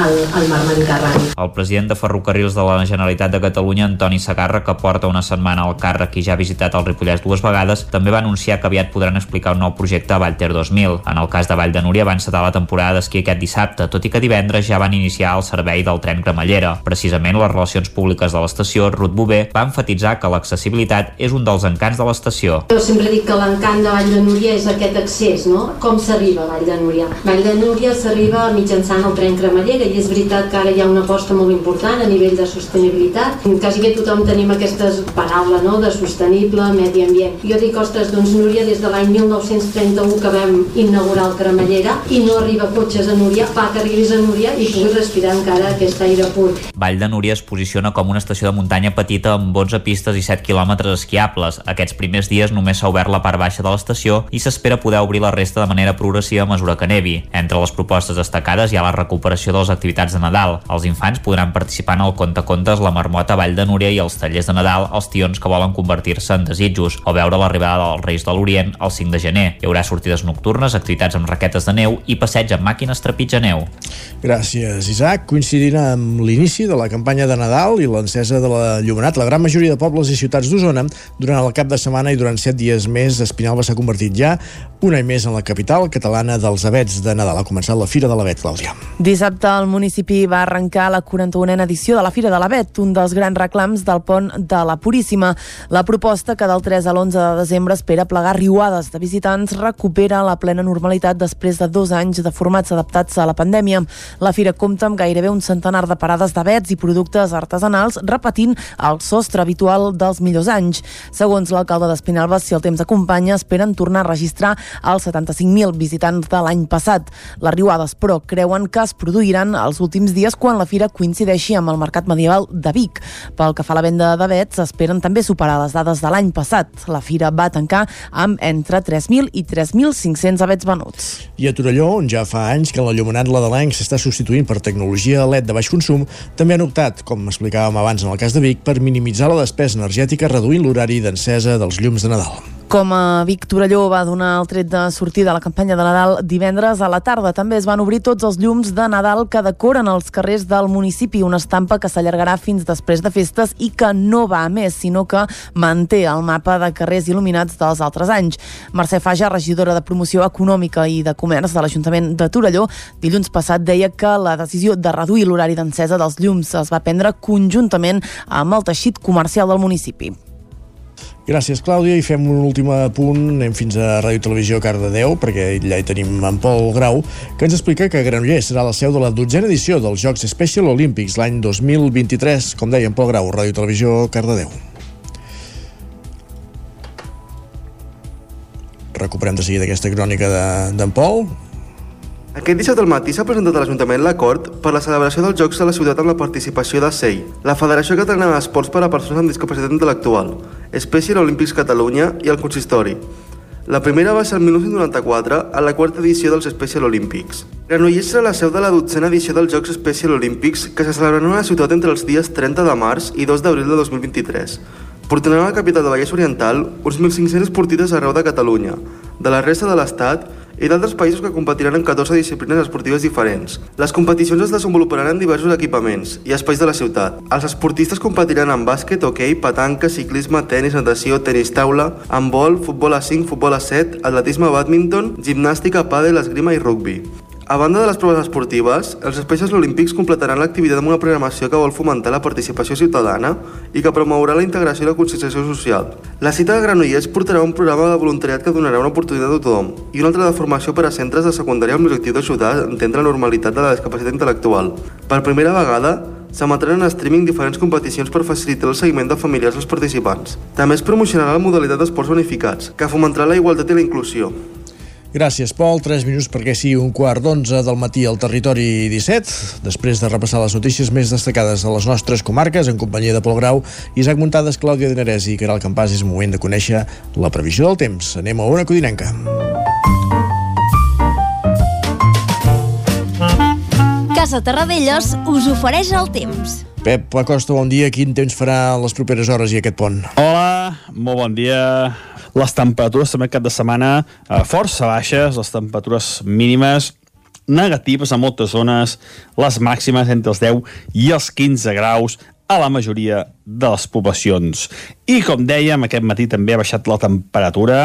el, el mar Mediterrani. El president de Ferrocarrils de la Generalitat de Catalunya, Antoni Sagarra, que porta una setmana al càrrec i ja ha visitat el Ripollès dues vegades, també va anunciar que aviat podran explicar un nou projecte a Vallter 2000. En el cas de Vall de Núria va encetar la temporada d'esquí aquest dissabte, tot i que divendres ja van iniciar el servei del tren cremallera. Precisament les relacions públiques de l'estació, Ruth Bové, va enfatitzar que l'accessibilitat és un dels encants de l'estació. Jo sempre dic que l'encant de Vall de Núria és aquest accés, no? Com s'arriba a Vall de Núria? Vall de Núria s'arriba mitjançant el tren cremallera i és veritat que ara hi ha una aposta molt important a nivell de sostenibilitat. Quasi que tothom tenim aquestes paraules, no?, de sostenible, medi ambient. Jo dic, ostres, doncs Núria, des de l'any 1931 que vam inaugurar el cremallera i no arriba cotxes a Núria, fa que arribis a Núria i puguis respirar encara aquest aire pur. Vall de Núria es posiciona com una estació de muntanya petita amb 11 pistes i 7 quilòmetres esquiables. Aquests primers dies només s'ha obert la part baixa de l'estació i s'espera poder obrir la resta de manera progressiva a mesura que nevi. Entre les propostes destacades hi ha la recuperació de les activitats de Nadal. Els infants podran participar en el contacontes La Marmota Vall de Núria i els tallers de Nadal els tions que volen convertir-se en desitjos o veure l'arribada dels Reis de l'Orient el 5 de gener. Hi haurà sortides nocturnes, activitats amb raquetes de neu i passeig amb màquines trepitja neu. Gràcies, Isaac. Coincidint amb l'inici de la campanya de Nadal i l'encesa de la Llumenat, la gran majoria de pobles i ciutats d'Osona, durant el cap de setmana i durant set dies més, Espinalba s'ha convertit ja un any més en la capital catalana dels abets de Nadal. Ha començat la Fira de l'Avet, Clàudia. Dissabte el municipi va arrencar la 41a edició de la Fira de l'Avet, un dels grans reclams del pont de la Puríssima. La proposta que del 3 a l'11 de desembre espera plegar riuades de visitants recupera la plena normalitat després de dos anys de formats adaptats a la pandèmia. La Fira compta amb gairebé un centenar de parades d'avets i productes artesanals repetint el sostre habitual dels millors anys. Segons l'alcalde d'Espinalba, si el temps acompanya, esperen tornar a registrar els 75.000 visitants de l'any passat. Les riuades, però, creuen que es produiran els últims dies quan la fira coincideixi amb el mercat medieval de Vic. Pel que fa a la venda d'avets, esperen també superar les dades de l'any passat. La fira va tancar amb entre 3.000 i 3.500 avets venuts. I a Torelló, on ja fa anys que l'enllumenat l'Adalenc s'està substituint per tecnologia LED de baix consum, també han optat, com explicàvem abans en el cas de Vic, per minimitzar la despesa energètica reduint l'horari d'encesa dels llums de Nadal. Com a Vic Torelló va donar el tret de sortida a la campanya de Nadal divendres a la tarda, també es van obrir tots els llums de Nadal que decoren els carrers del municipi, una estampa que s'allargarà fins després de festes i que no va a més, sinó que manté el mapa de carrers il·luminats dels altres anys. Mercè Faja, regidora de Promoció Econòmica i de Comerç de l'Ajuntament de Torelló, dilluns passat deia que la decisió de reduir l'horari d'encesa dels llums es va prendre conjuntament amb el teixit comercial del municipi. Gràcies, Clàudia, i fem un últim punt. Anem fins a Ràdio Televisió Cardedeu, perquè allà hi tenim en Pol Grau, que ens explica que Granollers serà la seu de la dotzena edició dels Jocs Special Olímpics l'any 2023. Com deia en Pol Grau, Ràdio Televisió Cardedeu. Recuperem de seguida aquesta crònica de- d'en Pol. Aquest dissabte al matí s'ha presentat a l'Ajuntament l'acord per la celebració dels Jocs a la ciutat amb la participació de SEI, la Federació Catalana d'Esports per a Persones amb Discapacitat Intel·lectual, Special Olympics Catalunya i el Consistori. La primera va ser el 1994, a la quarta edició dels Special Olympics. Granollers serà la seu de la dotzena edició dels Jocs Special Olympics que se celebraran a la ciutat entre els dies 30 de març i 2 d'abril de 2023. Portaran a la capital de Vallès Oriental uns 1.500 esportistes arreu de Catalunya, de la resta de l'Estat i d'altres països que competiran en 14 disciplines esportives diferents. Les competicions es desenvoluparan en diversos equipaments i espais de la ciutat. Els esportistes competiran en bàsquet, hoquei, petanca, ciclisme, tennis, natació, tenis taula, handbol, futbol a 5, futbol a 7, atletisme, bàdminton, gimnàstica, pàdel, esgrima i rugbi. A banda de les proves esportives, els Specials Olímpics completaran l'activitat amb una programació que vol fomentar la participació ciutadana i que promourà la integració i la conscienciació social. La cita de Granollers portarà un programa de voluntariat que donarà una oportunitat a tothom i un altre de formació per a centres de secundària amb l'objectiu d'ajudar a entendre la normalitat de la discapacitat intel·lectual. Per primera vegada, s'emetran en streaming diferents competicions per facilitar el seguiment de familiars dels participants. També es promocionarà la modalitat d'esports bonificats, que fomentarà la igualtat i la inclusió. Gràcies, Pol. 3 minuts perquè sigui un quart d'onze del matí al territori 17. Després de repassar les notícies més destacades de les nostres comarques, en companyia de Pol Grau, Isaac Muntades, Clàudia Dinarès i Caral Campàs, és moment de conèixer la previsió del temps. Anem a una codinenca. Casa Terradellos us ofereix el temps. Pep Acosta, bon dia. Quin temps farà les properes hores i aquest pont? Hola, molt bon dia. Les temperatures també cap de setmana eh, força baixes, les temperatures mínimes negatives a moltes zones, les màximes entre els 10 i els 15 graus a la majoria de les poblacions. I com dèiem, aquest matí també ha baixat la temperatura.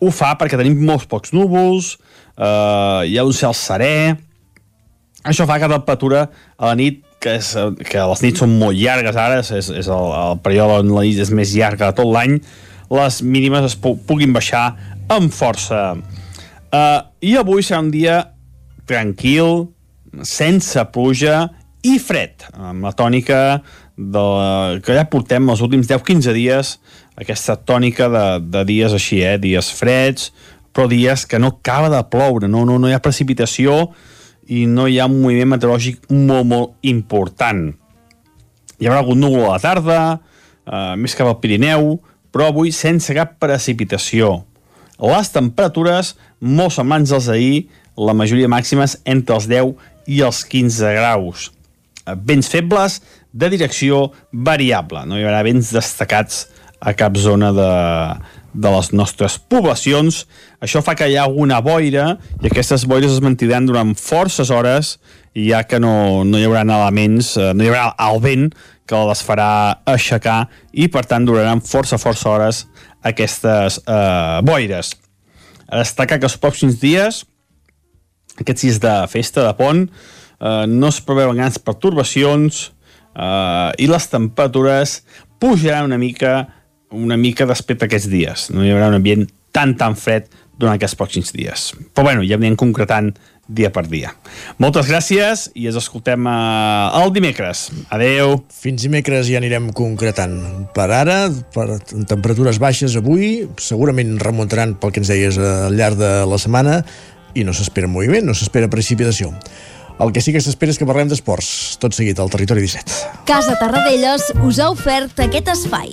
Ho fa perquè tenim molts pocs núvols, eh, hi ha un cel serè, això fa que la temperatura a la nit, que, és, que les nits són molt llargues ara, és, és el, el període on la nit és més llarga de tot l'any, les mínimes es pu puguin baixar amb força. Uh, I avui serà un dia tranquil, sense pluja i fred, amb la tònica de, que ja portem els últims 10-15 dies, aquesta tònica de, de dies així, eh? dies freds, però dies que no acaba de ploure, no, no, no hi ha precipitació, i no hi ha un moviment meteorològic molt, molt important. Hi haurà algun núvol a la tarda, eh, més cap al Pirineu, però avui sense cap precipitació. Les temperatures molt semblants als d'ahir, la majoria màximes entre els 10 i els 15 graus. Eh, Vents febles de direcció variable, no hi haurà vents destacats a cap zona de, de les nostres poblacions. Això fa que hi ha alguna boira i aquestes boires es mantindran durant forces hores ja que no, no hi haurà elements, eh, no hi haurà el vent que les farà aixecar i per tant duraran força, força hores aquestes eh, boires. A destacar que els pròxims dies, aquests dies de festa, de pont, eh, no es preveuen grans pertorbacions eh, i les temperatures pujaran una mica una mica respecte a aquests dies. No hi haurà un ambient tan, tan fred durant aquests pròxims dies. Però bueno, ja anirem concretant dia per dia. Moltes gràcies i ens escoltem eh, el dimecres. Adeu. Fins dimecres ja anirem concretant. Per ara, per temperatures baixes avui, segurament remuntaran pel que ens deies al llarg de la setmana i no s'espera moviment, no s'espera precipitació. El que sí que s'espera és que parlem d'esports, tot seguit al Territori 17. Casa Tarradellas us ha ofert aquest espai.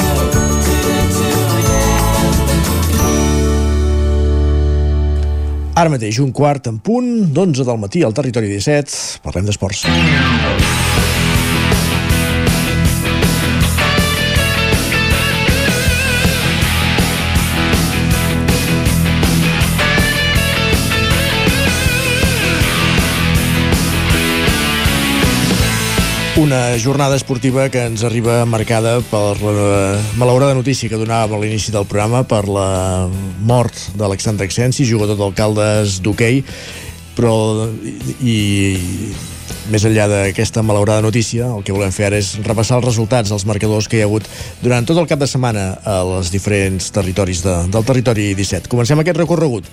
Ara mateix, un quart en punt, d'11 del matí al Territori 17. Parlem d'esports. Una jornada esportiva que ens arriba marcada per la malaurada notícia que donàvem a l'inici del programa per la mort d'Alexandre Exensi, jugador d'alcaldes d'hoquei, però i, més enllà d'aquesta malaurada notícia, el que volem fer ara és repassar els resultats, els marcadors que hi ha hagut durant tot el cap de setmana a els diferents territoris de, del territori 17. Comencem aquest recorregut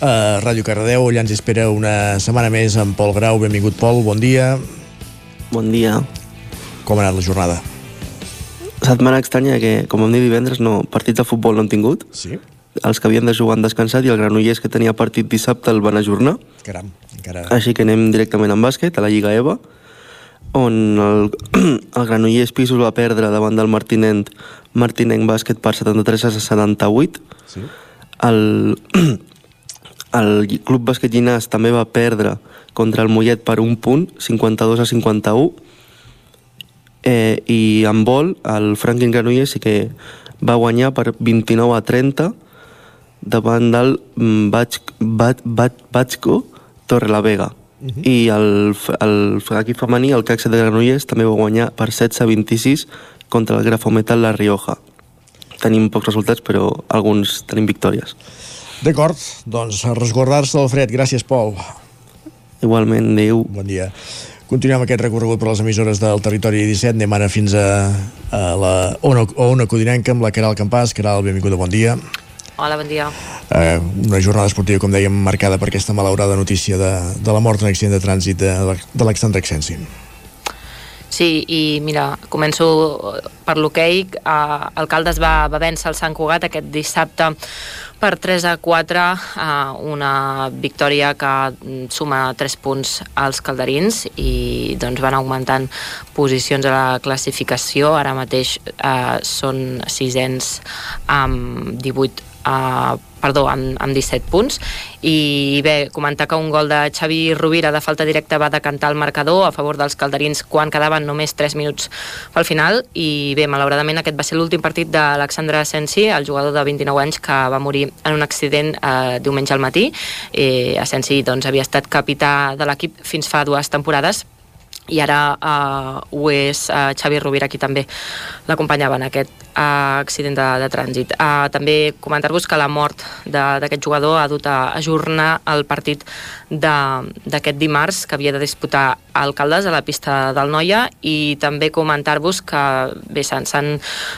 a Ràdio Cardedeu, allà ens espera una setmana més amb Pol Grau. Benvingut, Pol, bon dia. Bon dia. Com ha anat la jornada? Setmana estranya que, com vam dir divendres, no, partits de futbol no han tingut. Sí. Els que havien de jugar han descansat i el Granollers que tenia partit dissabte el van ajornar. Caram, encara... Així que anem directament en bàsquet, a la Lliga EVA, on el, el Granollers Pisos va perdre davant del Martinent Martinenc Bàsquet per 73 a 78. Sí. El, el Club Bàsquet Llinàs també va perdre contra el Mollet per un punt, 52 a 51. Eh, I en vol, el Franklin Granollers sí que va guanyar per 29 a 30 davant del mm, Batx, Bat, Bat, Batxco Torrelavega. Uh -huh. I el, el, l'equip femení, el Caxe de Granollers, també va guanyar per 16 a 26 contra el Grafometal La Rioja. Tenim pocs resultats, però alguns tenim victòries. D'acord, doncs a resguardar-se del fred. Gràcies, Pol. Igualment, adéu. Bon dia. Continuem aquest recorregut per les emissores del territori 17. Anem ara fins a, a la Ona, Ona Codinenca amb la Caral Campàs. Caral, benvinguda, bon dia. Hola, bon dia. Eh, una jornada esportiva, com dèiem, marcada per aquesta malaurada notícia de, de la mort en accident de trànsit de, d'Alexandre Exensi. Sí, i mira, començo per l'hoquei. Uh, Alcaldes va, va vèncer el Sant Cugat aquest dissabte per 3 a 4, uh, una victòria que suma 3 punts als calderins i doncs van augmentant posicions a la classificació. Ara mateix uh, són sisens amb 18 Uh, perdó, amb, amb 17 punts. I bé, comentar que un gol de Xavi Rovira de falta directa va decantar el marcador a favor dels calderins quan quedaven només 3 minuts pel final. I bé, malauradament aquest va ser l'últim partit d'Alexandre Asensi, el jugador de 29 anys que va morir en un accident eh, diumenge al matí. Eh, Asensi doncs, havia estat capità de l'equip fins fa dues temporades i ara uh, ho és uh, Xavi Rovira qui també l'acompanyava en aquest uh, accident de, de trànsit. Uh, també comentar-vos que la mort d'aquest jugador ha dut a ajornar el partit d'aquest dimarts que havia de disputar alcaldes a la pista del Noia i també comentar-vos que bé, s'han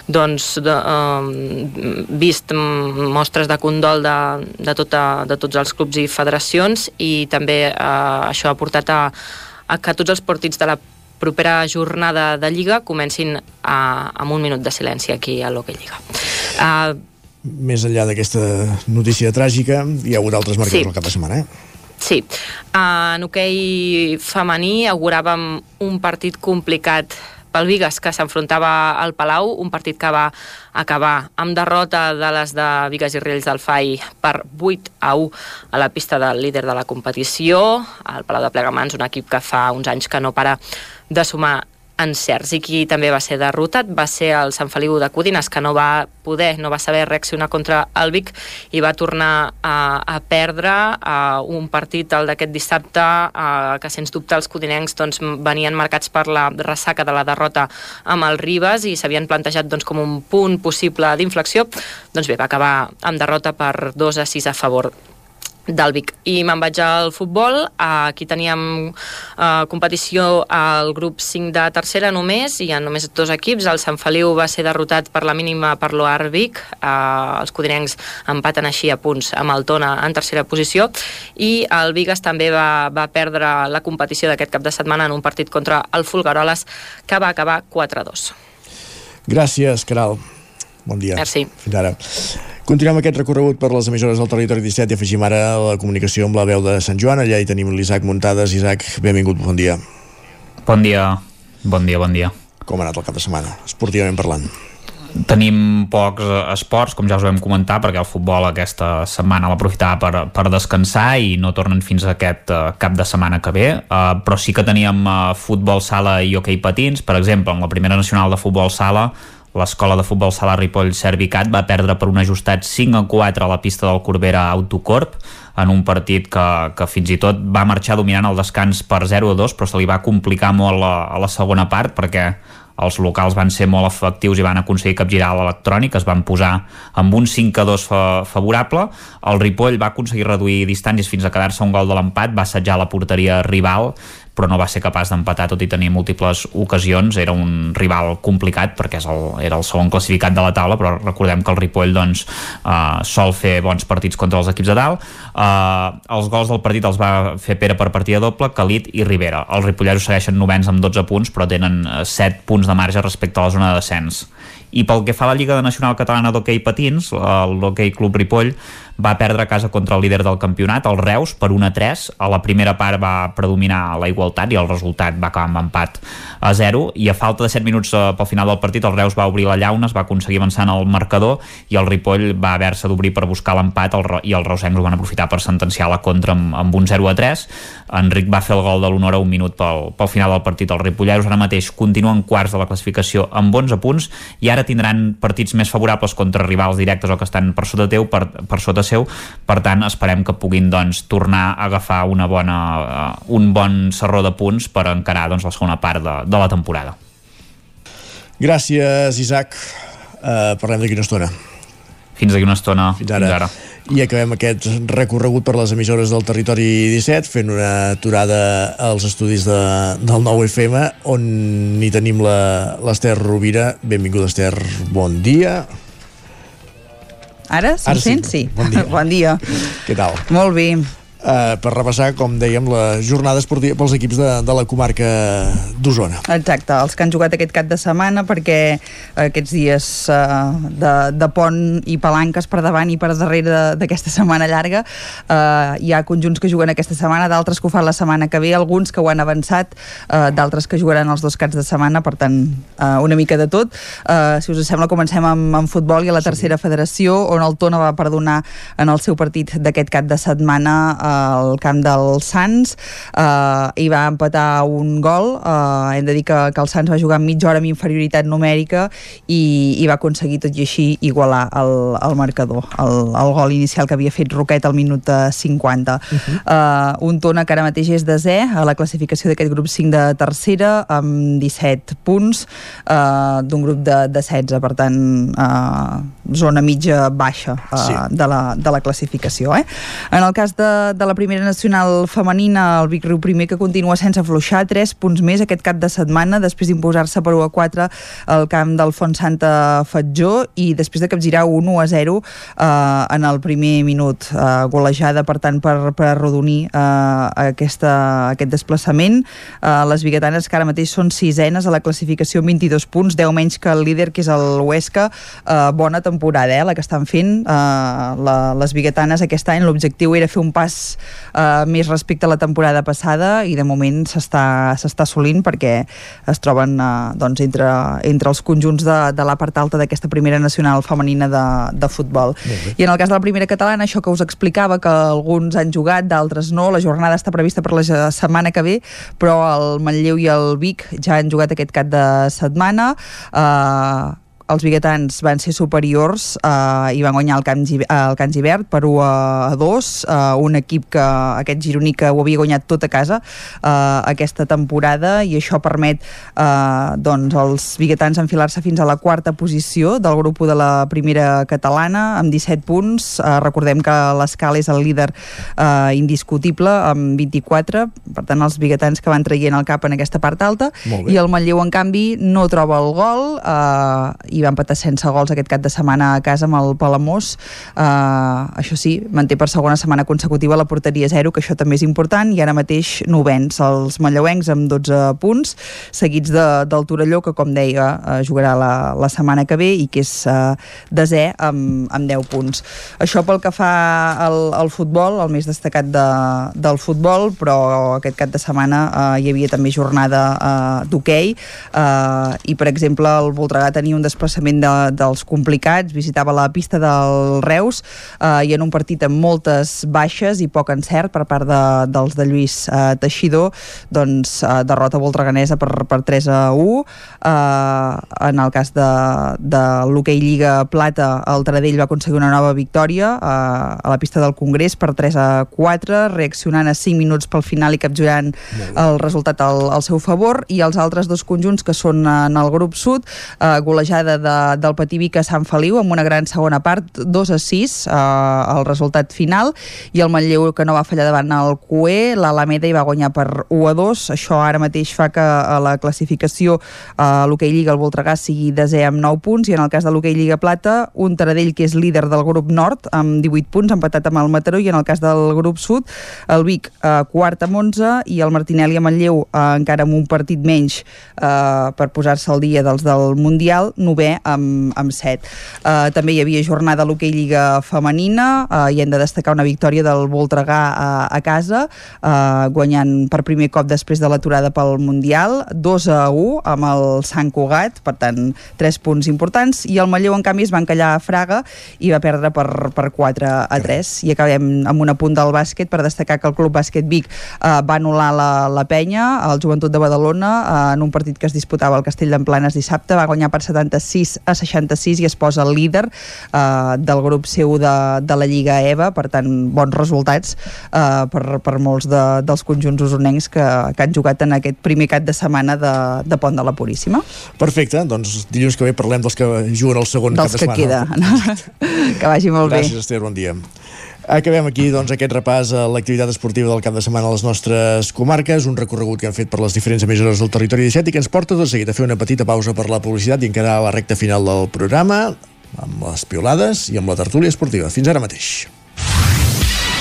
doncs, de, uh, vist mostres de condol de, de, tota, de tots els clubs i federacions i també uh, això ha portat a a que tots els partits de la propera jornada de Lliga comencin a, amb un minut de silenci aquí a l'Hockey Lliga. Uh, Més enllà d'aquesta notícia tràgica, hi ha hagut altres marcadors Sí. al cap de setmana, eh? Sí, uh, en hoquei femení auguràvem un partit complicat pel Vigas, que s'enfrontava al Palau, un partit que va acabar amb derrota de les de Vigas i Riells del FAI per 8 a 1 a la pista del líder de la competició, el Palau de Plegamans, un equip que fa uns anys que no para de sumar encerts. I qui també va ser derrotat va ser el Sant Feliu de Codines que no va poder, no va saber reaccionar contra el Vic i va tornar a, a perdre a un partit el d'aquest dissabte a, que sens dubte els codinencs doncs, venien marcats per la ressaca de la derrota amb el Ribes i s'havien plantejat doncs, com un punt possible d'inflexió. Doncs bé, va acabar amb derrota per 2 a 6 a favor del Vic. I me'n vaig al futbol. Aquí teníem eh, competició al grup 5 de tercera només, i en només dos equips. El Sant Feliu va ser derrotat per la mínima per l'Oar Vic. Eh, els codinencs empaten així a punts amb el Tona en tercera posició. I el Vigas també va, va perdre la competició d'aquest cap de setmana en un partit contra el Fulgaroles, que va acabar 4-2. Gràcies, Caral. Bon dia. Merci. Fins ara. Continuem aquest recorregut per les emissores del territori 17 i afegim ara la comunicació amb la veu de Sant Joan. Allà hi tenim l'Isaac Muntades. Isaac, benvingut, bon dia. Bon dia, bon dia, bon dia. Com ha anat el cap de setmana, esportivament parlant? Tenim pocs eh, esports, com ja us vam comentar, perquè el futbol aquesta setmana l'aprofitava per, per descansar i no tornen fins a aquest uh, cap de setmana que ve, uh, però sí que teníem uh, futbol sala i hoquei patins, per exemple, en la primera nacional de futbol sala l'escola de futbol Sala Ripoll Servicat va perdre per un ajustat 5 a 4 a la pista del Corbera Autocorp en un partit que, que fins i tot va marxar dominant el descans per 0 a 2 però se li va complicar molt a, a la segona part perquè els locals van ser molt efectius i van aconseguir capgirar l'electrònic, es van posar amb un 5 a 2 fa favorable. El Ripoll va aconseguir reduir distàncies fins a quedar-se un gol de l'empat, va assetjar la porteria rival, però no va ser capaç d'empatar tot i tenir múltiples ocasions. Era un rival complicat perquè és el, era el segon classificat de la taula, però recordem que el Ripoll doncs, uh, sol fer bons partits contra els equips de dalt. Uh, els gols del partit els va fer Pere per partida doble, Calit i Rivera. Els ripolleros segueixen novens amb 12 punts, però tenen 7 punts de marge respecte a la zona de descens. I pel que fa a la Lliga Nacional Catalana d'Hockey Patins, l'Hockey Club Ripoll va perdre a casa contra el líder del campionat, el Reus, per 1 a 3. A la primera part va predominar la igualtat i el resultat va acabar amb empat a 0 i a falta de 7 minuts eh, pel final del partit el Reus va obrir la llauna, es va aconseguir avançar en el marcador i el Ripoll va haver-se d'obrir per buscar l'empat i els reusencs ho van aprofitar per sentenciar la contra amb, amb un 0 a 3. Enric va fer el gol de l'honor a un minut pel, pel final del partit. Els ripolleros ara mateix continuen quarts de la classificació amb 11 punts i ara tindran partits més favorables contra rivals directes o que estan per sota teu, per, per sota seu, per tant esperem que puguin doncs, tornar a agafar una bona, uh, un bon serró de punts per encarar doncs, la segona part de, de la temporada. Gràcies, Isaac. Uh, parlem d'aquí una estona. Fins d'aquí una estona. Fins ara. Fins ara. I acabem aquest recorregut per les emissores del territori 17 fent una aturada als estudis de, del nou FM on hi tenim l'Ester Rovira. Benvinguda, Ester. Bon dia. Ara, se'm Ara sí. sent? Sí. Bon dia. bon dia. Què tal? Molt bé. Uh, per repassar, com dèiem, la jornada esportiva pels equips de, de la comarca d'Osona. Exacte, els que han jugat aquest cap de setmana perquè aquests dies uh, de, de pont i palanques per davant i per darrere d'aquesta setmana llarga uh, hi ha conjunts que juguen aquesta setmana, d'altres que ho fan la setmana que ve, alguns que ho han avançat, uh, d'altres que jugaran els dos caps de setmana, per tant, uh, una mica de tot. Uh, si us sembla, comencem amb, amb futbol i a la tercera federació, on el Tona va perdonar en el seu partit d'aquest cap de setmana al camp dels Sants eh, i va empatar un gol eh, hem de dir que, que el Sants va jugar mitja hora amb inferioritat numèrica i, i va aconseguir tot i així igualar el, el marcador el, el gol inicial que havia fet Roquet al minut eh, 50 uh -huh. eh, un Tona que ara mateix és desè a la classificació d'aquest grup 5 de tercera amb 17 punts eh, d'un grup de, de 16 per tant eh, zona mitja baixa eh, Sí. de, la, de la classificació eh? en el cas de, de la primera nacional femenina el Vic Riu primer que continua sense afluixar 3 punts més aquest cap de setmana després d'imposar-se per 1 a 4 al camp del Font Santa Fatjó i després de capgirar 1 a 0 eh, en el primer minut eh, golejada per tant per, per arrodonir eh, aquesta, aquest desplaçament. Eh, les biguetanes que ara mateix són sisenes a la classificació amb 22 punts 10 menys que el líder que és el Huesca. Eh, bona temporada eh, la que estan fent eh, la, les biguetanes. Aquest any l'objectiu era fer un pas eh, més respecte a la temporada passada i de moment s'està assolint perquè es troben eh, doncs entre, entre els conjunts de, de la part alta d'aquesta primera nacional femenina de, de futbol. I en el cas de la primera catalana, això que us explicava, que alguns han jugat, d'altres no, la jornada està prevista per la setmana que ve, però el Manlleu i el Vic ja han jugat aquest cap de setmana. Eh, els biguetans van ser superiors eh, i van guanyar el Camp, el Camp Givert per 1 a 2 eh, un equip que aquest gironí que ho havia guanyat tot a casa eh, aquesta temporada i això permet eh, doncs els biguetans enfilar-se fins a la quarta posició del grup de la primera catalana amb 17 punts. Eh, recordem que l'escala és el líder eh, indiscutible amb 24 per tant els biguetans que van traient el cap en aquesta part alta. I el Manlleu en canvi no troba el gol eh, i va empatar sense gols aquest cap de setmana a casa amb el Palamós. Eh, això sí, manté per segona setmana consecutiva la porteria zero, que això també és important i ara mateix novens els manlleuencs amb 12 punts, seguits de, del Torelló que com deia eh, jugarà la, la setmana que ve i que és eh, desè amb, amb 10 punts. Això pel que fa al, al futbol, el més destacat de, del futbol, però aquest cap de setmana eh, hi havia també jornada eh, d'hoquei eh, i per exemple el Voltregà tenia un desplaçament desplaçament de, dels complicats, visitava la pista del Reus eh, i en un partit amb moltes baixes i poc encert per part de, dels de Lluís eh, Teixidor, doncs eh, derrota voltreganesa per, per 3 a 1. Eh, en el cas de, de l'hoquei Lliga Plata, el Taradell va aconseguir una nova victòria eh, a la pista del Congrés per 3 a 4, reaccionant a 5 minuts pel final i capjurant el resultat al, al seu favor i els altres dos conjunts que són en el grup sud, eh, golejada de, del Patí Vic a Sant Feliu amb una gran segona part, 2 a 6 eh, el resultat final i el Manlleu que no va fallar davant el CUE, l'Alameda hi va guanyar per 1 a 2, això ara mateix fa que a la classificació a l'hoquei Lliga el Voltregà sigui desè amb 9 punts i en el cas de l'hoquei Lliga Plata un Taradell que és líder del grup nord amb 18 punts, empatat amb el Mataró i en el cas del grup sud el Vic eh, quart amb 11 i el Martinelli a Manlleu eh, encara amb un partit menys eh, per posar-se al dia dels del Mundial, novè amb, amb 7. Eh, també hi havia jornada a l'hoquei Lliga Femenina eh, i hem de destacar una victòria del Voltregà a, a casa, eh, guanyant per primer cop després de l'aturada pel Mundial, 2 a 1 amb el Sant Cugat, per tant, 3 punts importants, i el Manlleu, en canvi, es va encallar a Fraga i va perdre per, per 4 a 3. I acabem amb un apunt del bàsquet per destacar que el Club Bàsquet Vic eh, va anul·lar la, la penya, el Joventut de Badalona, eh, en un partit que es disputava al Castell d'Emplanes dissabte, va guanyar per 76 a 66 i es posa el líder eh, del grup seu de, de la Lliga EVA, per tant, bons resultats eh, per, per molts de, dels conjunts usonencs que, que han jugat en aquest primer cap de setmana de, de Pont de la Puríssima. Perfecte, doncs dilluns que ve parlem dels que juguen el segon Dels cap de que setmana. queda. que vagi molt Gràcies, bé. Esther, bon dia. Acabem aquí doncs, aquest repàs a l'activitat esportiva del cap de setmana a les nostres comarques, un recorregut que han fet per les diferents emissores del territori 17 i que ens porta tot seguit a fer una petita pausa per la publicitat i encarar la recta final del programa amb les piolades i amb la tertúlia esportiva. Fins ara mateix.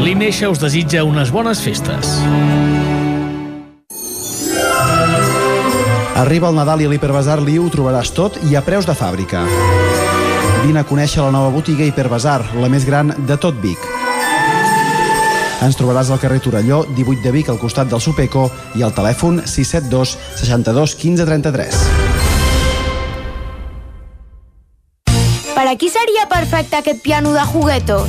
L'Ineixa us desitja unes bones festes. Arriba el Nadal i a l'Hiperbasar Liu ho trobaràs tot i a preus de fàbrica. Vine a conèixer la nova botiga Hiperbasar, la més gran de tot Vic. Ens trobaràs al carrer Torelló, 18 de Vic, al costat del Supeco i al telèfon 672 62 15 33. Per a qui seria perfecte aquest piano de juguetos?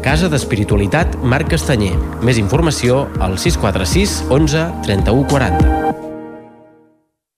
Casa d'Espiritualitat Marc Castanyer. Més informació al 646 11 31 40.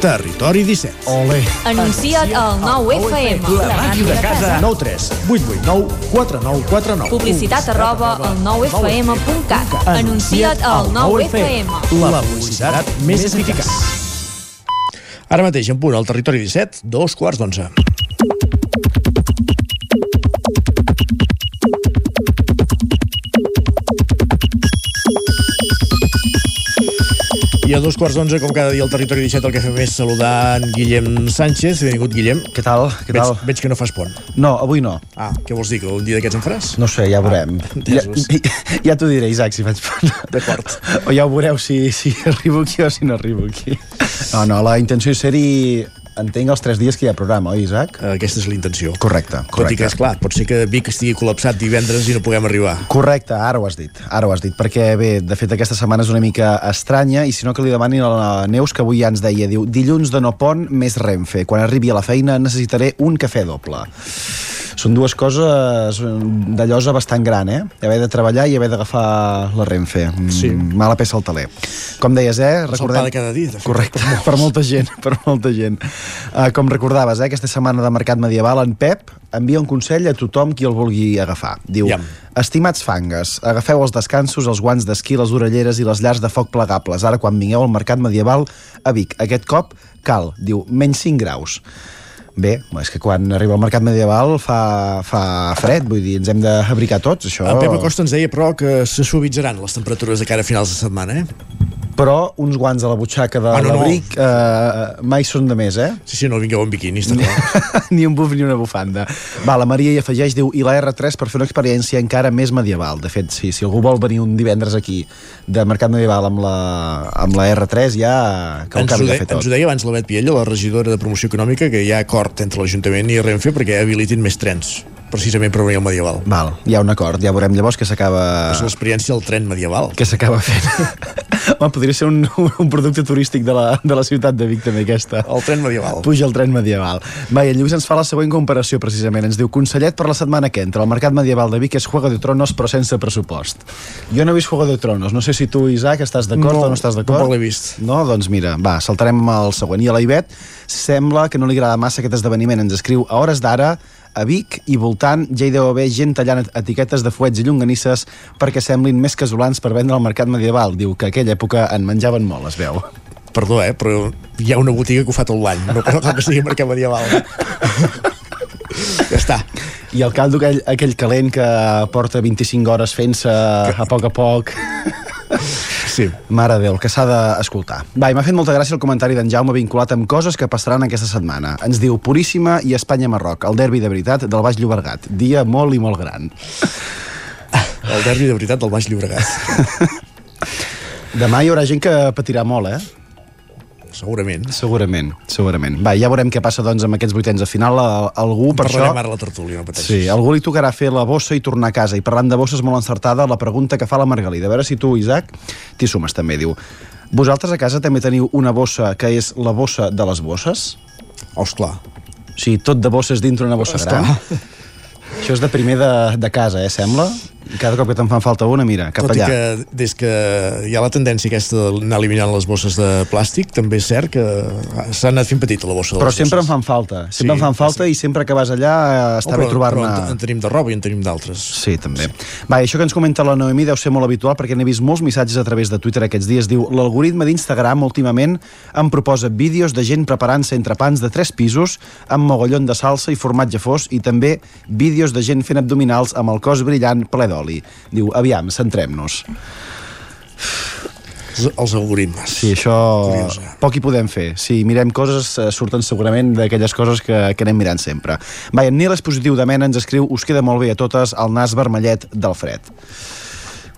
Territori 17. Ole. Anuncia't al 9FM. La màquina de casa. 9 3 8 8 9 4 9 4 9. Publicitat arroba al 9FM.cat. Anuncia't al 9FM. La publicitat més eficaç. Ara mateix, en punt, al territori 17, dos quarts d'onze. I a dos quarts d'onze, com cada dia al territori 17, el que fem és saludar en Guillem Sánchez. Benvingut, Guillem. Què tal? Què tal? Veig, veig que no fas pont. No, avui no. Ah, què vols dir, que un dia d'aquests en faràs? No sé, ja veurem. Ah, ja, entesos. ja t'ho diré, Isaac, si faig pont. D'acord. O ja ho veureu si, si arribo aquí o si no arribo aquí. No, no, la intenció és ser-hi, entenc, els tres dies que hi ha programa, oi, Isaac? Aquesta és la intenció. Correcte, Tot i correcte. que, esclar, pot ser que Vic estigui col·lapsat divendres i no puguem arribar. Correcte, ara ho has dit, ara ho has dit, perquè bé, de fet aquesta setmana és una mica estranya i si no que li demanin a la Neus que avui ja ens deia, diu, dilluns de no pont més Renfe, quan arribi a la feina necessitaré un cafè doble. Són dues coses de llosa bastant gran, eh? Haver de treballar i haver d'agafar la Renfe. Sí. Mala peça al taler. Com deies, eh? Pa de cada dia, de fet. Correcte, per molta gent, per molta gent. Uh, com recordaves, eh? aquesta setmana de Mercat Medieval, en Pep envia un consell a tothom qui el vulgui agafar. Diu, Iam. estimats fangues, agafeu els descansos, els guants d'esquí, les orelleres i les llars de foc plegables. Ara, quan vingueu al Mercat Medieval a Vic, aquest cop cal, diu, menys 5 graus. Bé, és que quan arriba al mercat medieval fa, fa fred, vull dir, ens hem d'abricar tots, això... En Pep Acosta ens deia, però, que se suavitzaran les temperatures de cara a finals de setmana, eh? Però uns guants a la butxaca de Ah, no, no. l'abric eh, mai són de més, eh? Sí, sí, no vingueu en biquini, està clar. ni un buf ni una bufanda. Va, la Maria hi afegeix, diu, i la R3 per fer una experiència encara més medieval. De fet, sí, si algú vol venir un divendres aquí de Mercat Medieval amb la, amb la R3, ja que ho Ens ho, de, de fer tot. ens ho deia abans la Bet Piella, la regidora de promoció econòmica, que hi ha acord entre l'Ajuntament i Renfe perquè habilitin més trens, precisament per venir al medieval. Val, hi ha un acord, ja veurem llavors que s'acaba... És l'experiència del tren medieval. que s'acaba fent. Home, podria ser un, un producte turístic de la, de la ciutat de Vic, també, aquesta. El tren medieval. Puja el tren medieval. Va, i el Lluís ens fa la següent comparació, precisament. Ens diu, consellet per la setmana que entra. El mercat medieval de Vic és Juego de Tronos, però sense pressupost. Jo no he vist Juego de Tronos. No sé si tu, Isaac, estàs d'acord No, o no estàs d'acord. tampoc l'he vist. No? Doncs mira, va, saltarem al següent. I a la Ivet sembla que no li agrada massa aquest esdeveniment. Ens escriu, a hores d'ara, a Vic i voltant ja hi deu haver gent tallant etiquetes de fuets i llonganisses perquè semblin més casolans per vendre al mercat medieval. Diu que aquella època en menjaven molt, es veu. Perdó, eh, però hi ha una botiga que ho fa tot l'any. No, no cal que sigui mercat medieval. ja està. I el caldo aquell, aquell calent que porta 25 hores fent-se a poc a poc. Sí. Mare de Déu, el que s'ha d'escoltar. Va, i m'ha fet molta gràcia el comentari d'en Jaume vinculat amb coses que passaran aquesta setmana. Ens diu Puríssima i Espanya-Marroc, el derbi de veritat del Baix Llobregat. Dia molt i molt gran. El derbi de veritat del Baix Llobregat. Demà hi haurà gent que patirà molt, eh? Segurament. Segurament, segurament. Va, ja veurem què passa doncs amb aquests vuitens de final. A- Algú, per Parlarem això... ara a la tertúlia, no pateixis. Sí, algú li tocarà fer la bossa i tornar a casa. I parlant de bosses molt encertada, la pregunta que fa la Margalida. A veure si tu, Isaac, t'hi sumes també. Diu, vosaltres a casa també teniu una bossa que és la bossa de les bosses? Osclar. O sigui, tot de bosses dintre una bossa Esclar. gran. Això és de primer de, de casa, eh, sembla? I cada cop que te'n fan falta una, mira, cap Tot i allà. que des que hi ha la tendència aquesta d'anar eliminant les bosses de plàstic, també és cert que s'ha anat fent petita la bossa de Però sempre en fan falta. Sempre Sí, en fan falta i sempre que vas allà eh, està Oh, bé trobar-ne... però en, en tenim de roba i en tenim d'altres. Sí, també. Va, i això que ens comenta la Noemi deu ser molt habitual perquè n'he vist molts missatges a través de Twitter aquests dies. Diu, l'algoritme d'Instagram últimament em proposa vídeos de gent preparant-se entrepans de tres pisos amb mogollon de salsa i formatge fos i també vídeos de gent fent abdominals amb el cos brillant ple d'oli. Diu, aviam, centrem-nos. Els, algoritmes. Sí, això Curiós, eh? poc hi podem fer. Si mirem coses, eh, surten segurament d'aquelles coses que, que anem mirant sempre. Va, i en Nil és positiu de mena, ens escriu us queda molt bé a totes el nas vermellet del fred.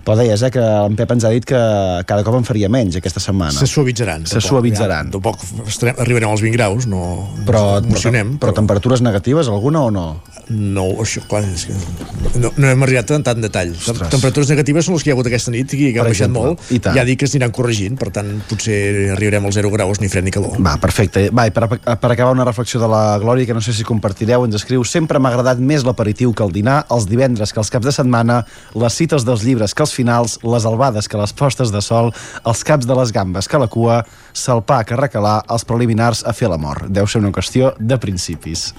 Però deies, eh, que en Pep ens ha dit que cada cop en faria menys aquesta setmana. Se suavitzaran. Se suavitzaran. Ja, tampoc estarem, arribarem als 20 graus, no, Però, no emocionem. però, però temperatures negatives, alguna o no? No, això, clar, és que no, no hem arribat en tant detall. Tem- Temperatures negatives són les que hi ha hagut aquesta nit i que han baixat exemple, molt. i tant. Ja dic que es aniran corregint, per tant, potser arribarem als 0 graus, ni fred ni calor. Va, perfecte. Va, i per, per acabar una reflexió de la Glòria, que no sé si compartireu, ens escriu sempre m'ha agradat més l'aperitiu que el dinar, els divendres que els caps de setmana, les cites dels llibres que els les finals, les albades que les postes de sol, els caps de les gambes que la cua, salpar que recalar, els preliminars a fer l'amor. Deu ser una qüestió de principis.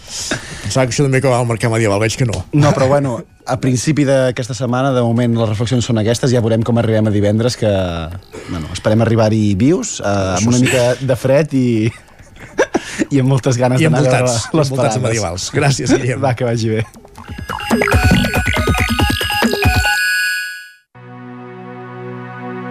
Pensava que això també acabava al mercat medieval, veig que no. No, però bueno, a principi d'aquesta setmana, de moment les reflexions són aquestes, ja veurem com arribem a divendres, que bueno, esperem arribar-hi vius, eh, amb una mica de fred i, i amb moltes ganes d'anar a veure les parades. medievals. Gràcies, Guillem. Va, que vagi bé.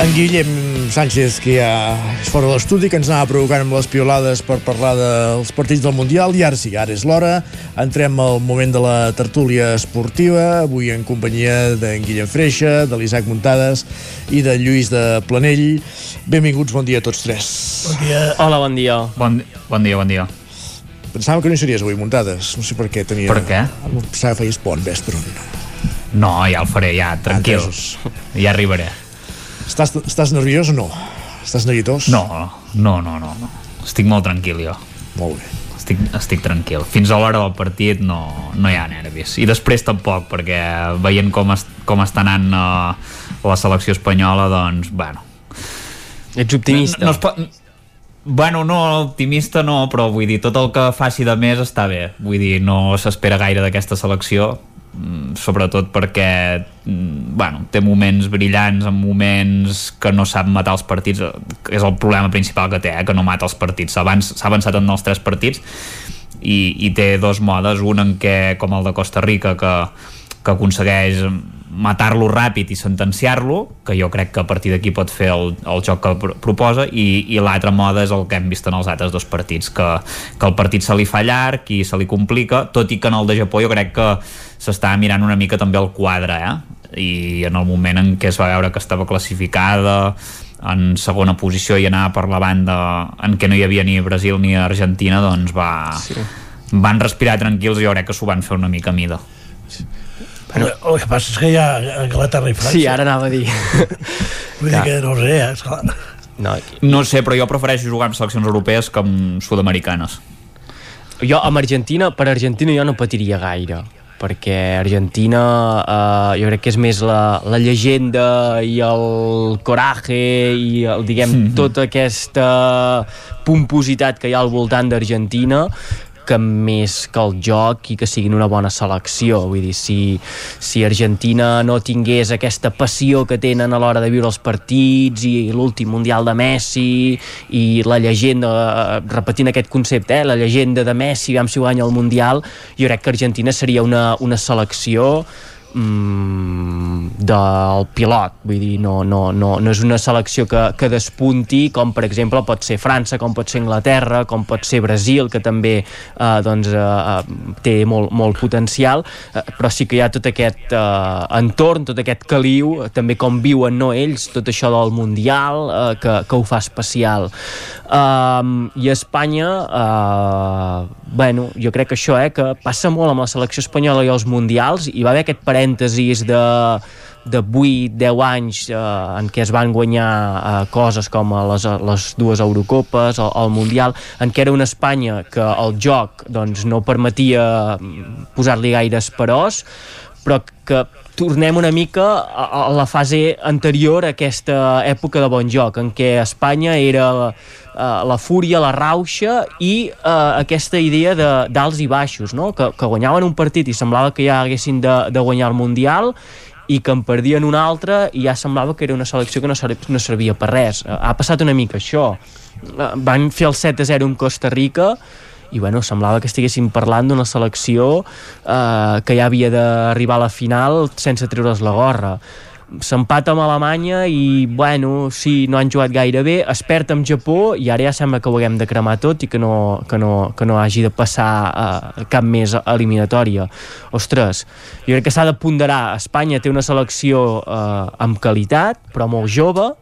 En Guillem Sánchez, que ja és fora de l'estudi, que ens anava provocant amb les piolades per parlar dels partits del Mundial, i ara sí, ara és l'hora. Entrem al moment de la tertúlia esportiva, avui en companyia d'en Guillem Freixa, de l'Isaac Muntades i de Lluís de Planell. Benvinguts, bon dia a tots tres. Bon dia. Hola, bon dia. Bon, bon dia, bon dia. Pensava que no hi series avui, Muntades. No sé per què tenia... Per què? Pensava que feies pont, Vestron. No, ja el faré, ja, tranquil. Ja arribaré. Estàs, estàs nerviós o no? Estàs neguitós? No, no, no, no, no. Estic molt tranquil, jo. Molt bé. Estic, estic tranquil. Fins a l'hora del partit no, no hi ha nervis. I després tampoc, perquè veient com, es, com està anant uh, la selecció espanyola, doncs, bueno... Ets optimista? No, no es pot... Bueno, no, optimista no, però vull dir, tot el que faci de més està bé. Vull dir, no s'espera gaire d'aquesta selecció, sobretot perquè mm, bueno, té moments brillants en moments que no sap matar els partits que és el problema principal que té, eh? que no mata els partits s'ha avanç, avançat en els tres partits i, i té dos modes un en què, com el de Costa Rica que, que aconsegueix matar-lo ràpid i sentenciar-lo, que jo crec que a partir d'aquí pot fer el, el joc que pr proposa, i, i l'altre mode és el que hem vist en els altres dos partits, que, que el partit se li fa llarg i se li complica, tot i que en el de Japó jo crec que s'està mirant una mica també el quadre, eh? i en el moment en què es va veure que estava classificada en segona posició i anava per la banda en què no hi havia ni Brasil ni Argentina doncs va, sí. van respirar tranquils i jo crec que s'ho van fer una mica a mida Bueno, el que passa és que hi ha Anglaterra i França. Sí, ara anava a dir. Vull dir que no ho sé, eh, esclar. no, no sé, però jo prefereixo jugar amb seleccions europees que amb sud-americanes Jo amb Argentina, per Argentina jo no patiria gaire perquè Argentina eh, jo crec que és més la, la llegenda i el coratge i el, diguem, Mhm. tota aquesta pompositat que hi ha al voltant d'Argentina que més que el joc i que siguin una bona selecció. Vull dir, si, si Argentina no tingués aquesta passió que tenen a l'hora de viure els partits i l'últim Mundial de Messi i la llegenda, eh, repetint aquest concepte eh, la llegenda de Messi, vam si guanya el Mundial jo crec que Argentina seria una, una selecció mm, del pilot. Vull dir, no, no, no, no és una selecció que, que despunti com per exemple pot ser França, com pot ser Anglaterra com pot ser Brasil, que també eh, doncs, eh, té molt, molt potencial, eh, però sí que hi ha tot aquest eh, entorn, tot aquest caliu, eh, també com viuen no ells, tot això del Mundial eh, que, que ho fa especial. Um, i Espanya uh, bueno, jo crec que això eh, que passa molt amb la selecció espanyola i els mundials i va haver aquest parèntesis de de 8-10 anys eh, en què es van guanyar eh, coses com les, les dues Eurocopes, el, el Mundial, en què era una Espanya que el joc doncs, no permetia mm, posar-li gaires peròs, però que tornem una mica a, a la fase anterior a aquesta època de bon joc, en què Espanya era uh, la fúria, la rauxa i uh, aquesta idea de d'alts i baixos, no? que, que guanyaven un partit i semblava que ja haguessin de, de guanyar el Mundial i que en perdien un altre i ja semblava que era una selecció que no, ser, no servia per res. Ha passat una mica això. Uh, van fer el 7-0 amb Costa Rica i bueno, semblava que estiguéssim parlant d'una selecció eh, que ja havia d'arribar a la final sense treure's la gorra. S'empata amb Alemanya i bueno, sí, no han jugat gaire bé. Es perd amb Japó i ara ja sembla que ho haguem de cremar tot i que no, que no, que no hagi de passar uh, cap més eliminatòria. Ostres, jo crec que s'ha de ponderar. Espanya té una selecció uh, amb qualitat però molt jove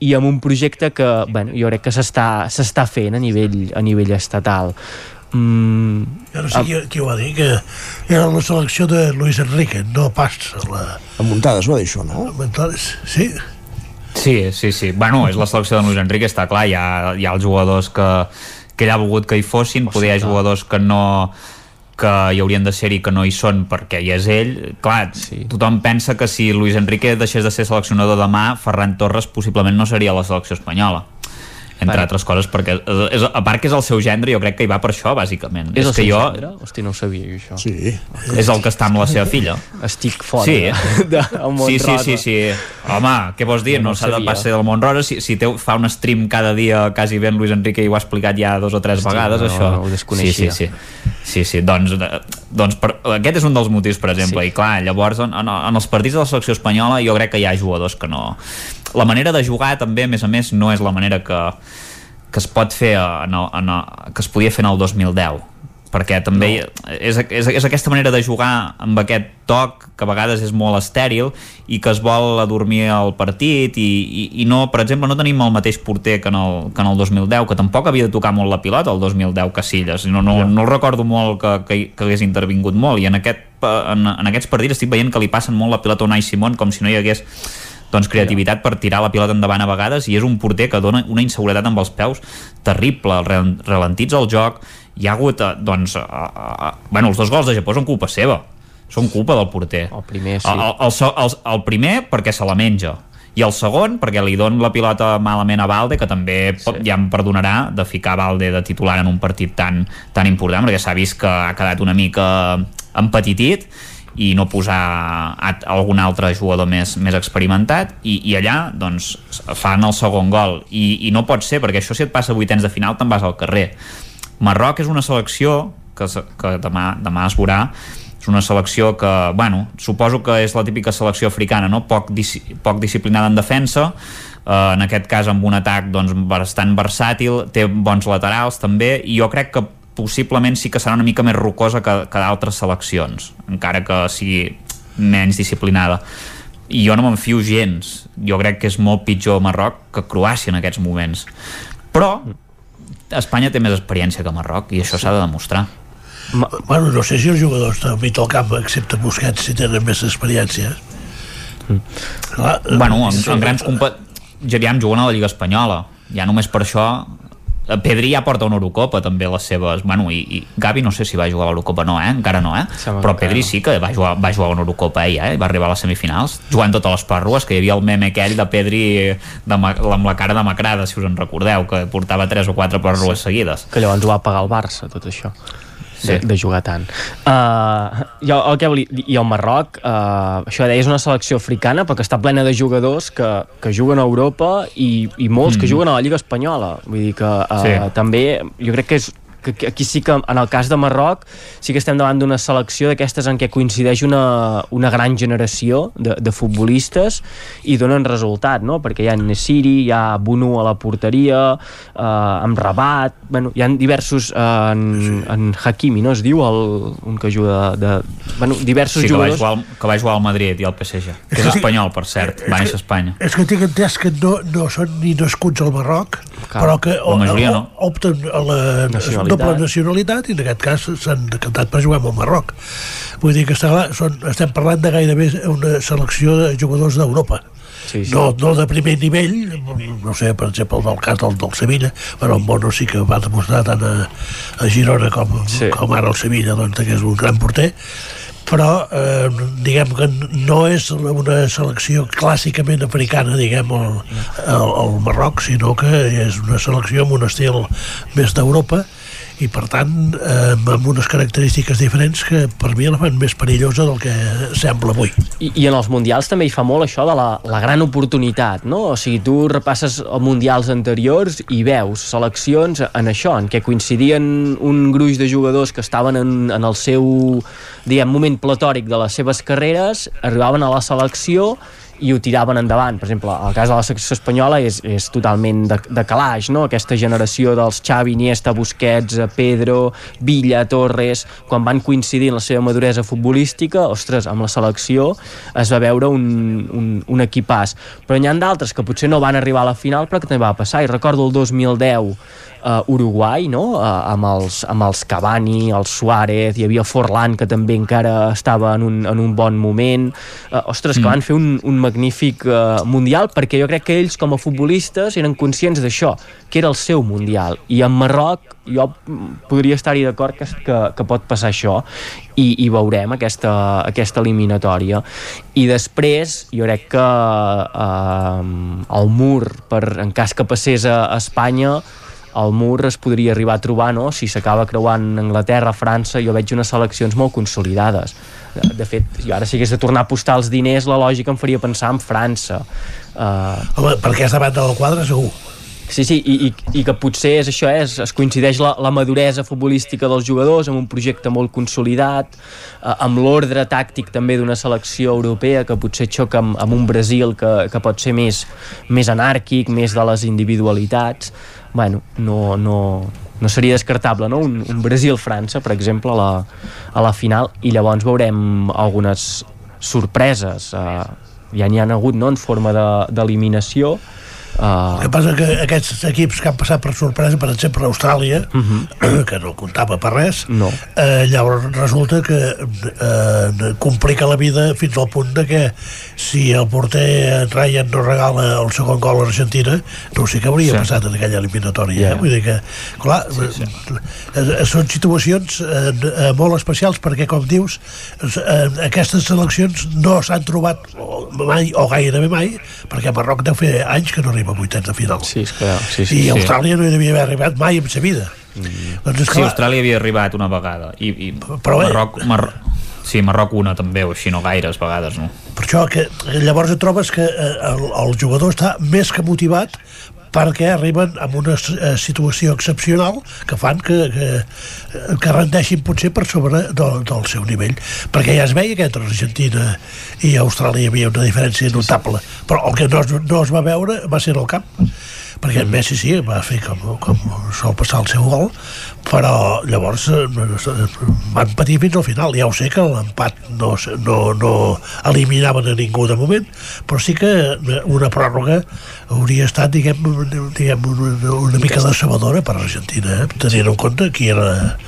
i amb un projecte que bueno, jo crec que s'està s'està fent a nivell, a nivell estatal. Mm, Jo no sé qui, qui ho va dir, que era la selecció de Luis Enrique, no pas la... A muntades ho va dir això, no? Muntades, sí. Sí, sí, sí. Bueno, és la selecció de Luis Enrique, està clar, hi ha, hi ha els jugadors que, que ell ha volgut que hi fossin, poder hi ha jugadors que no que hi haurien de ser i que no hi són perquè hi és ell, clar, sí. tothom pensa que si Luis Enrique deixés de ser seleccionador demà, Ferran Torres possiblement no seria a la selecció espanyola entre Bueno. altres coses, perquè és, a part que és el seu gendre, jo crec que hi va per això, bàsicament. és el que seu jo, gendre? Hosti, no ho sabia jo, això. Sí. és el que està amb la seva filla. Estic fora Sí, de, de, sí, sí, sí, sí. Home, què vols dir? No, No, no s'ha de passar del món rosa. Si, si té, fa un stream cada dia quasi ben Luis Enrique i ho ha explicat ja dos o tres Hosti, vegades, no, això. ho desconeixia. Sí, sí, sí. Sí, sí, doncs, eh, doncs per, aquest és un dels motius, per exemple, Sí. i clar, llavors en, en, en els partits de la selecció espanyola jo crec que hi ha jugadors que no... La manera de jugar també, a més a més, no és la manera que, que es pot fer en el, en el, que es podia fer en el 2010 perquè també no. és, és, és aquesta manera de jugar amb aquest toc que a vegades és molt estèril i que es vol adormir el partit i, i, i no, per exemple, no tenim el mateix porter que en, el, que en el 2010, que tampoc havia de tocar molt la pilota el 2010 Casillas. No, no, no el recordo molt que, que, que hagués intervingut molt i en, aquest, en, en aquests partits estic veient que li passen molt la pilota a Unai Simón com si no hi hagués doncs, creativitat per tirar la pilota endavant a vegades i és un porter que dona una inseguretat amb els peus terrible, ralentitza el joc hi ha hagut, eh, doncs, eh, eh, bueno, els dos gols de Japó són culpa seva. Són culpa del porter. El primer sí. el, el, el, el, primer perquè se la menja i el segon perquè li don la pilota malament a Valde que també pot, ja em perdonarà de ficar Valde de titular en un partit tan, tan important perquè s'ha vist que ha quedat una mica empetitit i no posar a, algun altre jugador més, més experimentat. I, i allà doncs fan el segon gol. I, i no pot ser perquè això si et passa a vuitens de final te'n vas al carrer Marroc és una selecció que, que demà, demà es veurà. És una selecció que, bueno, suposo que és la típica selecció africana, no? poc, poc disciplinada en defensa, eh, en aquest cas amb un atac doncs, bastant versàtil, té bons laterals també, i jo crec que possiblement sí que serà una mica més rocosa que, que d'altres seleccions, encara que sigui menys disciplinada. I jo no me'n fio gens. Jo crec que és molt pitjor Marroc que Croàcia en aquests moments. Però Espanya té més experiència que Marroc i això s'ha de demostrar Bueno, no sé si els jugadors de mig del camp, excepte Busquets, si tenen més experiència. Clar, eh, bueno, en, sí. en grans compa... Geriam juguen a la Lliga Espanyola ja només per això eh, Pedri ja porta una Eurocopa també les seves bueno, i, i Gavi no sé si va jugar a l'Eurocopa no, eh? encara no, eh? Però Pedri no. sí que va jugar, va jugar a una Eurocopa ell, eh? va arribar a les semifinals jugant totes les parrues, que hi havia el meme aquell de Pedri de, amb la cara demacrada si us en recordeu, que portava 3 o 4 parrues sí. seguides que llavors ho va pagar el Barça, tot això de, Sí. de jugar tant uh, jo, el que volia, i el Marroc uh, això deia és una selecció africana perquè està plena de jugadors que, que juguen a Europa i, i molts mm. que juguen a la Lliga Espanyola vull dir que uh, Sí. també jo crec que és que que aquí sí que, en el cas de Marroc, sí que estem davant d'una selecció d'aquestes en què coincideix una, una gran generació de, de futbolistes i donen resultat, no? Perquè hi ha Nesiri, hi ha Bunu a la porteria, eh, amb Rabat, bueno, hi ha diversos, eh, en, en Hakimi, no es diu, el, un que juga de... bueno, diversos sí, que va, jugadors... jugar, al- que va jugar al Madrid i al PSG que és sí. espanyol, per cert, va néixer a Espanya És que tinc entès que no, no són ni nascuts al Marroc, Clar, però que la majoria no. opten a la Nacionalitat. Doble nacionalitat i en aquest cas s'han decantat per jugar amb el Marroc. Vull dir que està clar, són, estem parlant de gairebé una selecció de jugadors d'Europa. Sí, sí. No, no de primer nivell, no sé, per exemple, el del cas del, del Sevilla, però el Bono sí que va demostrar tant a, a Girona com, sí. com ara el Sevilla, doncs, que és un gran porter, però eh, diguem que no és una selecció clàssicament africana, diguem, el, el, el Marroc, sinó que és una selecció amb un estil més d'Europa i per tant eh, amb unes característiques diferents que per mi la fan més perillosa del que sembla avui. I, I en els mundials també hi fa molt això de la, la gran oportunitat, no? O sigui, tu repasses mundials anteriors i veus seleccions en això, en què coincidien un gruix de jugadors que estaven en, en el seu, diguem, moment platòric de les seves carreres, arribaven a la selecció i ho tiraven endavant. Per exemple, el cas de la secció espanyola és, és totalment de, de calaix, no? Aquesta generació dels Xavi, Iniesta, Busquets, Pedro, Villa, Torres, quan van coincidir en la seva maduresa futbolística, ostres, amb la selecció es va veure un, un, un equipàs. Però n'hi ha d'altres que potser no van arribar a la final, però que també va passar. I recordo el 2010 uh, Uruguai, no? Uh, amb, els, amb els Cavani, el Suárez, hi havia Forlan, que també encara estava en un, en un bon moment. Uh, ostres, que Mm. van fer un, un magnífic uh, mundial, perquè jo crec que ells, com a futbolistes, eren conscients d'això, que era el seu mundial. I en Marroc jo podria estar-hi d'acord que, que, que pot passar això i, i veurem aquesta, aquesta eliminatòria i després jo crec que eh, el mur per, en cas que passés a Espanya el mur es podria arribar a trobar no? si s'acaba creuant Anglaterra, França jo veig unes seleccions molt consolidades de, de fet, jo ara si hagués de tornar a apostar els diners la lògica em faria pensar en França uh, Home, per aquesta banda del quadre segur Sí, sí, i, i, i que potser és això, és, es coincideix la, la maduresa futbolística dels jugadors amb un projecte molt consolidat, eh, amb l'ordre tàctic també d'una selecció europea que potser xoca amb, amb un Brasil que, que pot ser més, més anàrquic, més de les individualitats. Bueno, no, no, no seria descartable, no? Un, un Brasil-França, per exemple, a la, a la final, i llavors veurem algunes sorpreses. Eh, ja n'hi han hagut, no?, en forma de- d'eliminació, de, El que passa que aquests equips que han passat per sorpresa, per exemple, Austràlia, uh -huh. que no comptava per res, no. eh, llavors resulta que eh, complica la vida fins al punt de que si el porter Ryan no regala el segon gol a l'Argentina, no sé què hauria Sí. passat en aquella eliminatòria. Yeah. Eh? Vull dir que, clar, sí, sí. Eh, són situacions eh, eh, molt especials perquè, com dius, eh, aquestes seleccions no s'han trobat mai, o gairebé mai, perquè Marroc deu fer anys que no arriba a vuitens de final. Sí, és clar. Sí, I Austràlia no hi devia haver arribat mai en sa vida. Mm. Doncs és Sí, Austràlia havia arribat una vegada i, i Però bé. Marroc, Mar... Sí, Marroc una també, o així no gaires vegades, no? per això que llavors et trobes que eh, el, el jugador està més que motivat perquè arriben a una eh, situació excepcional que fan que, que, que rendeixin potser per sobre del, del seu nivell. Perquè ja es veia que entre Argentina i Austràlia hi havia una diferència notable però el que no no es va veure va ser en el camp perquè en Messi sí, va fer com, com sol passar el seu gol però llavors eh, van patir fins al final. Ja ho sé que l'empat no, no, no eliminaven a ningú de moment però sí que una pròrroga hauria estat diguem, diguem una, una mica decebedora per Argentina eh? tenint en compte qui era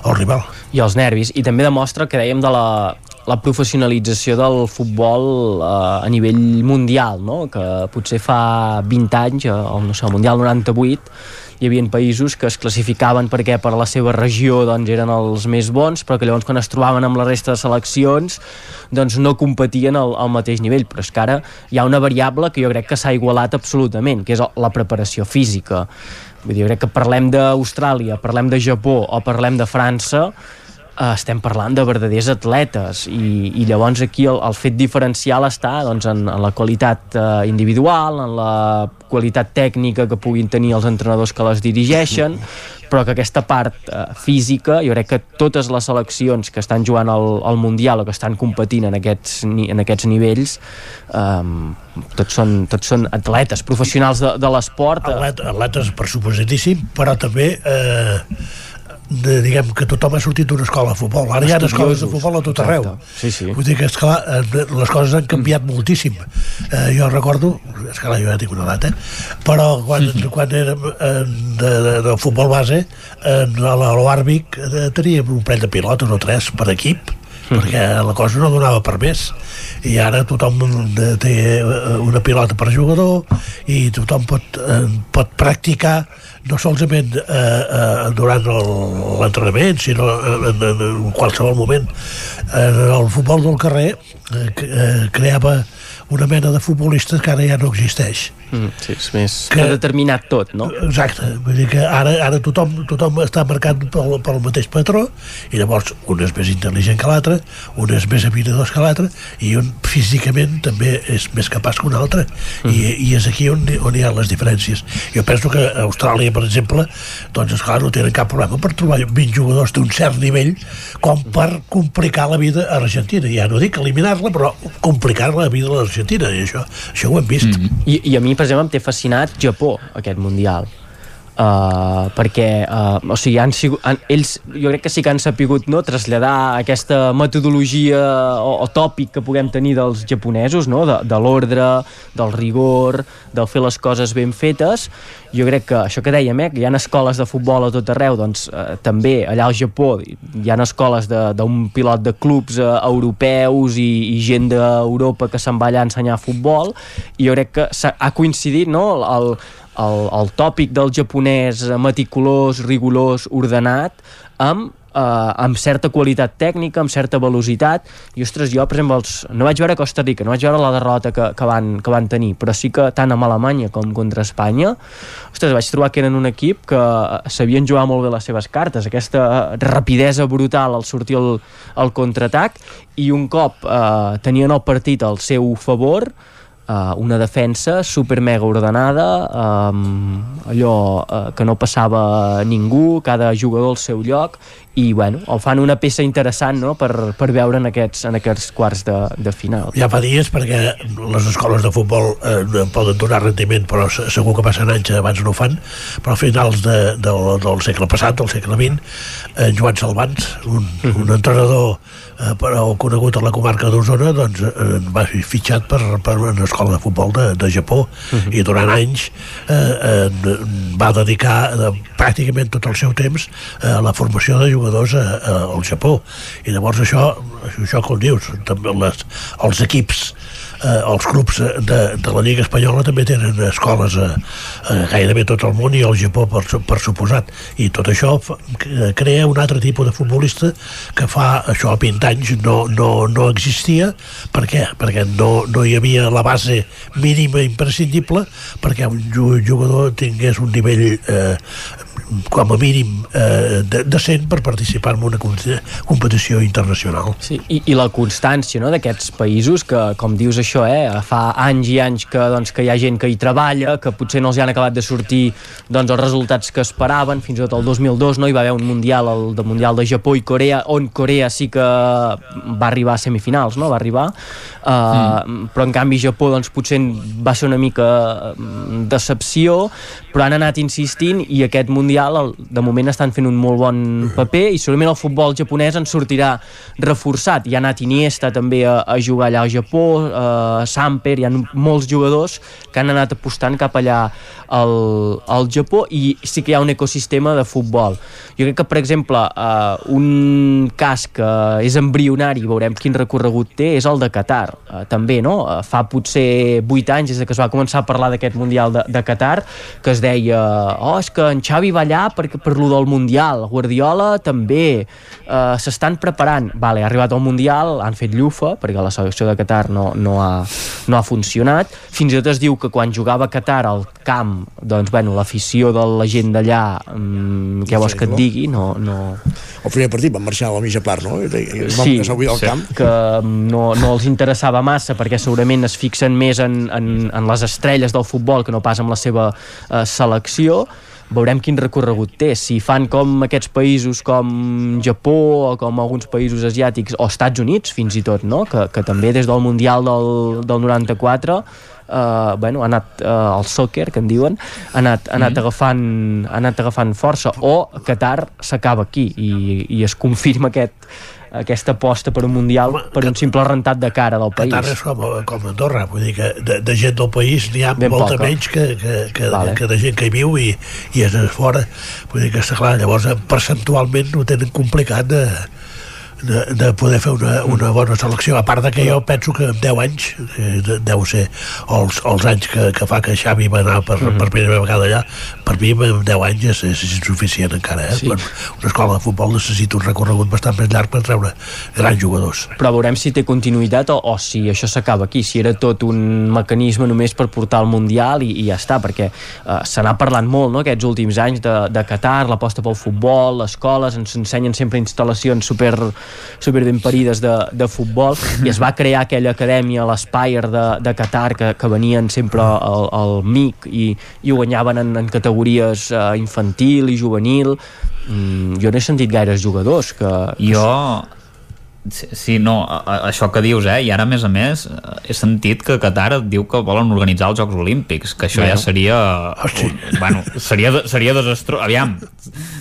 el rival. I els nervis, i també demostra que dèiem de la, la professionalització del futbol eh, a nivell mundial, no? que potser fa 20 anys, eh, no sé, el Mundial 98, hi havia països que es classificaven perquè per la seva regió doncs, eren els més bons, però que llavors quan es trobaven amb la resta de seleccions doncs no competien al, al mateix nivell. Però és que ara hi ha una variable que jo crec que s'ha igualat absolutament, que és la preparació física. Vull dir, jo crec que parlem d'Austràlia, parlem de Japó o parlem de França, eh, estem parlant de verdaders atletes i, i llavors aquí el, el fet diferencial està doncs, en, en la qualitat eh, individual, en la qualitat tècnica que puguin tenir els entrenadors que les dirigeixen, però que aquesta part eh, física, jo crec que totes les seleccions que estan jugant al, al Mundial o que estan competint en aquests, en aquests nivells eh, tots, són, tots són atletes, professionals de, de l'esport. Atlet, atletes per suposadíssim però també eh, de, diguem que tothom ha sortit d'una escola de futbol ara hi ha escoles de futbol a tot arreu Sí, sí. Vull dir que, esclar, eh, les coses han canviat moltíssim. Eh, jo recordo, esclar, jo ja tinc una edat, eh? però quan, quan érem eh, de, de, de futbol base, eh, a l'Arbic eh, teníem un parell de pilotes o tres per equip, perquè la cosa no donava per més. I ara tothom té eh, una pilota per jugador i tothom pot, eh, pot practicar no solament eh, eh, durant l'entrenament sinó en, en, en qualsevol moment. En el futbol del carrer eh, que- eh, creava una mena de futbolistes que ara ja no existeix Mm, sí, és més Que- determinat tot, no? Exacte, vull dir que ara, ara tothom, tothom està marcat pel, pel mateix patró i llavors un és més intel·ligent que l'altre, un és més habilidós que l'altre i un físicament també és més capaç que un altre Mm. I, i és aquí on, on hi ha les diferències. Jo penso que a Austràlia, per exemple, doncs esclar, no tenen cap problema per trobar 20 jugadors d'un cert nivell com per complicar la vida a l'Argentina. Ja no dic eliminar-la, però complicar la vida a l'Argentina Argentina, i això, això ho hem vist. Mm -hmm. I, I a mi, per exemple, em té fascinat Japó, aquest Mundial. Uh, perquè uh, o sigui, han sigut, han, ells jo crec que sí que han sapigut no, traslladar aquesta metodologia o, o tòpic que puguem tenir dels japonesos no? de, de l'ordre, del rigor del fer les coses ben fetes jo crec que això que dèiem, eh, que hi ha escoles de futbol a tot arreu, doncs eh, també allà al Japó hi ha escoles d'un pilot de clubs eh, europeus i, i gent d'Europa que se'n va allà a ensenyar futbol i jo crec que ha coincidit no, el, el, el tòpic del japonès meticulós, rigorós, ordenat, amb eh, amb certa qualitat tècnica, amb certa velocitat. I ostres, jo per exemple els, no vaig veure Costa Rica, no vaig veure la derrota que, que, van, que van tenir, però sí que tant amb Alemanya com contra Espanya ostres, vaig trobar que eren un equip que sabien jugar molt bé les seves cartes. Aquesta rapidesa brutal al sortir el, el contraatac i un cop eh, tenien el partit al seu favor uh, una defensa super mega ordenada um, allò uh, que no passava ningú cada jugador al seu lloc i bueno, el fan una peça interessant no? per, per veure en aquests, en aquests quarts de, de final ja fa dies perquè les escoles de futbol eh, poden donar rendiment però segur que passen anys abans no ho fan però a finals de, del, del segle passat del segle XX eh, Joan Salvans un, un entrenador eh, però conegut a la comarca d'Osona doncs eh, va ser fitxat per, per una escola de futbol de, de Japó uh -huh. i durant anys eh, eh, va dedicar eh, pràcticament tot el seu temps eh, a la formació de jugadors a, a, al Japó. I llavors això, això com dius també les, els equips eh, els clubs de, de la Lliga Espanyola també tenen escoles a, a gairebé tot el món i al Japó per, per suposat. I tot això crea un altre tipus de futbolista que fa això 20 anys no, no, no existia. Per què? perquè no, no hi havia la base mínima imprescindible perquè un jugador tingués un nivell eh, com a mínim eh, decent per participar en una competició internacional. Sí, i, i la constància no, d'aquests països que, com dius això, eh, fa anys i anys que, doncs, que hi ha gent que hi treballa, que potser no els han acabat de sortir doncs, els resultats que esperaven, fins i tot el 2002 no hi va haver un Mundial, el de Mundial de Japó i Corea, on Corea sí que va arribar a semifinals, no? va arribar, uh, mm. però en canvi Japó doncs, potser va ser una mica mm, decepció, però han anat insistint i aquest Mundial el, de moment estan fent un molt bon paper i segurament el futbol japonès en sortirà reforçat. Hi ha anat Iniesta també a, a jugar allà al Japó, uh, Samper, hi ha molts jugadors que han anat apostant cap allà al, al Japó i sí que hi ha un ecosistema de futbol. Jo crec que, per exemple, uh, un cas que és embrionari, veurem quin recorregut té, és el de Qatar. Uh, també, no? Uh, fa potser 8 anys des que es va començar a parlar d'aquest Mundial de, de Qatar, que es deia, oh, és que en Xavi va allà per, per lo del Mundial, Guardiola també, uh, s'estan preparant. Vale, ha arribat al Mundial, han fet llufa, perquè la selecció de Qatar no, no, ha, no ha funcionat. Fins i tot es diu que quan jugava a Qatar al camp, doncs, bueno, l'afició de la gent d'allà, um, què vols que et digui, no... no... El primer partit van marxar a la mitja part, no? Sí, al sí. camp. que no, no els interessava massa perquè segurament es fixen més en, en, en les estrelles del futbol que no pas amb la seva eh, selecció veurem quin recorregut té. Si fan com aquests països com Japó o com alguns països asiàtics o Estats Units fins i tot, no? que, que també des del Mundial del, del 94 Uh, bueno, ha anat uh, el soccer, que en diuen, ha anat, ha anat, mm. agafant, ha anat agafant força, o Qatar s'acaba aquí i, i es confirma aquest, aquesta aposta per un Mundial Home, per un simple rentat de cara del país. Qatar és com, com Andorra, vull dir que de, de gent del país n'hi ha ben molta poca. menys que, que, que, vale. que de gent que hi viu i, i és fora. Vull dir que, està clar, llavors percentualment ho tenen complicat de, de, de poder fer una, una bona selecció a part de que jo penso que en 10 anys eh, deu ser els, els anys que, que fa que Xavi va anar per, mhm. per primera vegada allà per mi en 10 anys és, és insuficient encara eh? sí. una escola de futbol necessita un recorregut bastant més llarg per treure grans jugadors però veurem si té continuïtat o, o si això s'acaba aquí si era tot un mecanisme només per portar al Mundial i, i ja està perquè eh, se n'ha parlat molt no, aquests últims anys de, de Qatar, l'aposta pel futbol les escoles ens ensenyen sempre instal·lacions super super ben parides de, de futbol i es va crear aquella acadèmia, l'Spire de, de Qatar, que, que venien sempre al, al MIC i, i ho guanyaven en, en categories uh, infantil i juvenil. Mm, jo no he sentit gaires jugadors que... Jo Sí, sí, no, a, a, això que dius, eh? I ara, a més a més, eh, he sentit que Qatar diu que volen organitzar els Jocs Olímpics, que això bueno. ja seria... Hosti. Bueno, seria, seria desastrós. Aviam,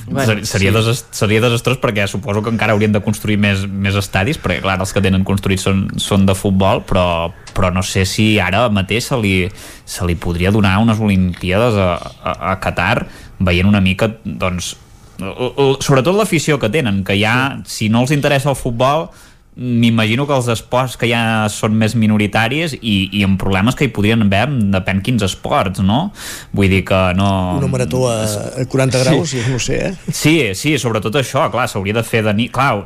bueno, seria, seria, sí. desast, seria desastrós perquè suposo que encara haurien de construir més, més estadis, perquè, clar, els que tenen construïts són, són de futbol, però, però no sé si ara mateix se li, se li podria donar unes Olimpíades a, a, a Qatar veient una mica, doncs, sobretot l'afició que tenen, que ja, si no els interessa el futbol, m'imagino que els esports que ja són més minoritaris i, i amb problemes que hi podrien haver depèn quins esports, no? Vull dir que no... Una marató a, a 40 graus, sí. no sé, eh? Sí, sí, sobretot això, clar, s'hauria de fer de nit... Clar,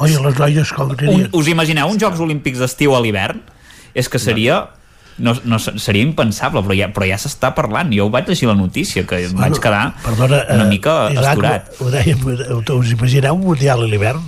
Oi, les noies com un, Us imagineu uns Jocs Olímpics d'estiu a l'hivern? És que seria... No, no, seria impensable, però ja, però ja s'està parlant. Jo ho vaig llegir la notícia, que em vaig quedar Perdona, una mica eh, Isaac, esturat. Ho, ho dèiem, us imagineu un mundial a l'hivern?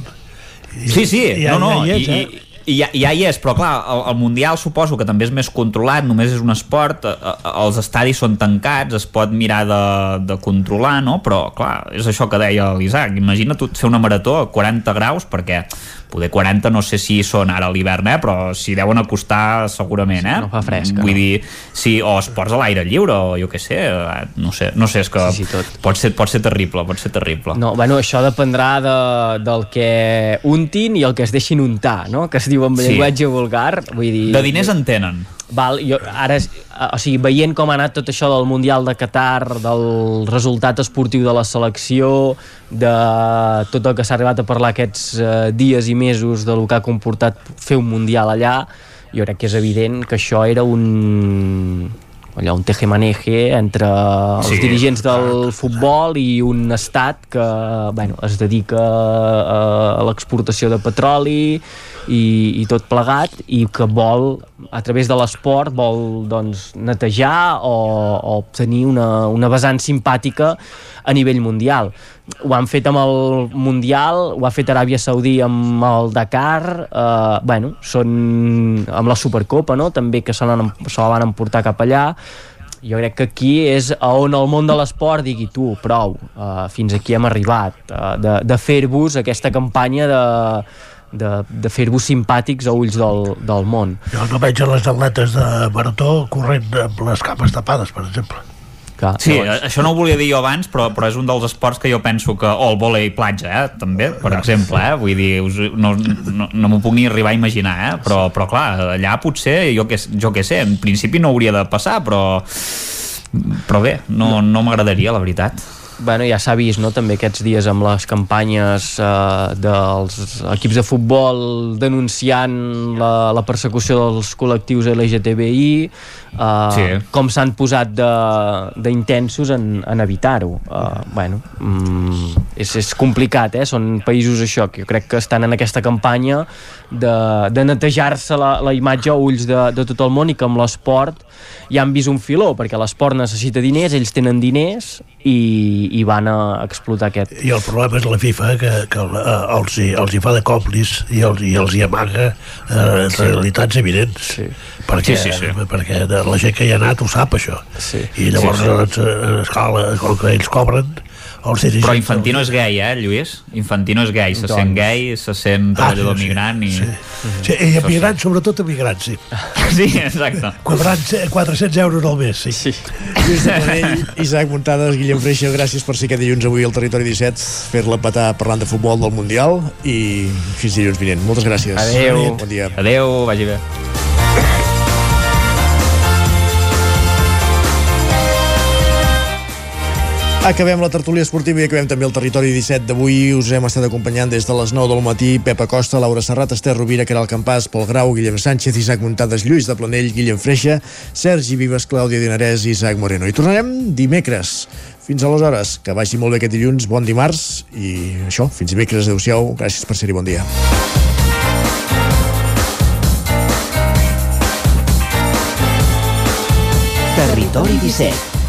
Sí, sí, ja, no, no, ja és, i, eh? I ja, ja hi és, però clar, el, el Mundial suposo que també és més controlat, només és un esport, eh, eh, els estadis són tancats, es pot mirar de, de controlar, no? Però clar, és això que deia l'Isaac, imagina't tu fer una marató a 40 graus, perquè poder 40 no sé si són ara a l'hivern, eh? però si deuen acostar segurament, eh? No fa fresca, Vull no? dir, sí, o esports a l'aire lliure, o jo què sé, eh, no sé, no sé, és que Sí, sí, tot. Pot, ser, pot ser terrible, pot ser terrible. No, bueno, això dependrà de, del que untin i el que es deixin untar, no? Que es diu en Sí. llenguatge vulgar. Vull dir, De diners en tenen. Val, jo, ara, o sigui, veient com ha anat tot això del Mundial de Qatar, del resultat esportiu de la selecció, de tot el que s'ha arribat a parlar aquests eh, dies i mesos de lo que ha comportat fer un Mundial allà, jo crec que és evident que això era un allò, un tejemaneje entre els Sí, dirigents del futbol i un estat que bueno, es dedica a, a l'exportació de petroli i, i tot plegat i que vol, a través de l'esport vol doncs, netejar o, o obtenir una, una vessant simpàtica a nivell mundial ho han fet amb el Mundial, ho ha fet Aràbia Saudí amb el Dakar, eh, bueno, són amb la Supercopa, no?, també que se, se la van emportar cap allà, jo crec que aquí és on el món de l'esport digui tu, prou, uh, fins aquí hem arribat, uh, de, de fer-vos aquesta campanya de, de, de fer-vos simpàtics a ulls del, del món. Jo no veig a les atletes de marató corrent amb les capes tapades, per exemple. Clar, Sí, això no ho volia dir jo abans, però, però és un dels esports que jo penso que... O el vòlei platja, eh, també, per exemple, eh? Vull dir, us, no, no, no m'ho puc ni arribar a imaginar, eh? Però, però clar, allà potser, jo que, jo que sé, en principi no hauria de passar, però... Però bé, no, no m'agradaria, la veritat. Bueno, ja s'ha vist no, també aquests dies amb les campanyes eh, dels equips de futbol denunciant la, la persecució dels col·lectius LGTBI eh, Sí. com s'han posat de- d'intensos en, en evitar-ho eh, bueno, mm, és, és complicat eh? són països això que jo crec que estan en aquesta campanya de, de netejar-se la, la imatge a ulls de, de tot el món i que amb l'esport ja han vist un filó perquè l'esport necessita diners, ells tenen diners i, i van a explotar aquest I el problema és la FIFA, que, que eh, els, hi, els hi fa de còmplice i els, i els hi amaga eh, Sí. realitats evidents. Sí. Perquè, Sí, sí, sí. perquè de la gent que hi ha anat ho sap, això. Sí. I llavors, Sí, sí. doncs, a escala, com que ells cobren, els dirigents... Però Infantino és gay, eh, Lluís? Infantino és gay, se Doncs. sent gay, se sent treballador migrant i... Sí, sí i emigrants, sobretot emigrants, sí. Sí, exacte. Cobrant 400 euros al mes, sí. sí. Lluís de Planell, Isaac Muntades, Guillem Freixa, gràcies per ser aquest dilluns avui al Territori 17, fer-la petar parlant de futbol del Mundial i fins dilluns vinent. Moltes gràcies. Adéu. Bon dia. Adeu, vagi bé. Acabem la tertúlia esportiva i acabem també el territori 17 d'avui. Us hem estat acompanyant des de les 9 del matí Pep Acosta, Laura Serrat, Esther Rovira, Caral Campàs, Pol Grau, Guillem Sánchez, Isaac Muntades, Lluís de Planell, Guillem Freixa, Sergi Vives, Clàudia Dinarès i Isaac Moreno. I tornarem dimecres. Fins aleshores, que vagi molt bé aquest dilluns, bon dimarts i això, fins dimecres, adeu-siau, gràcies per ser-hi, bon dia. Territori 17,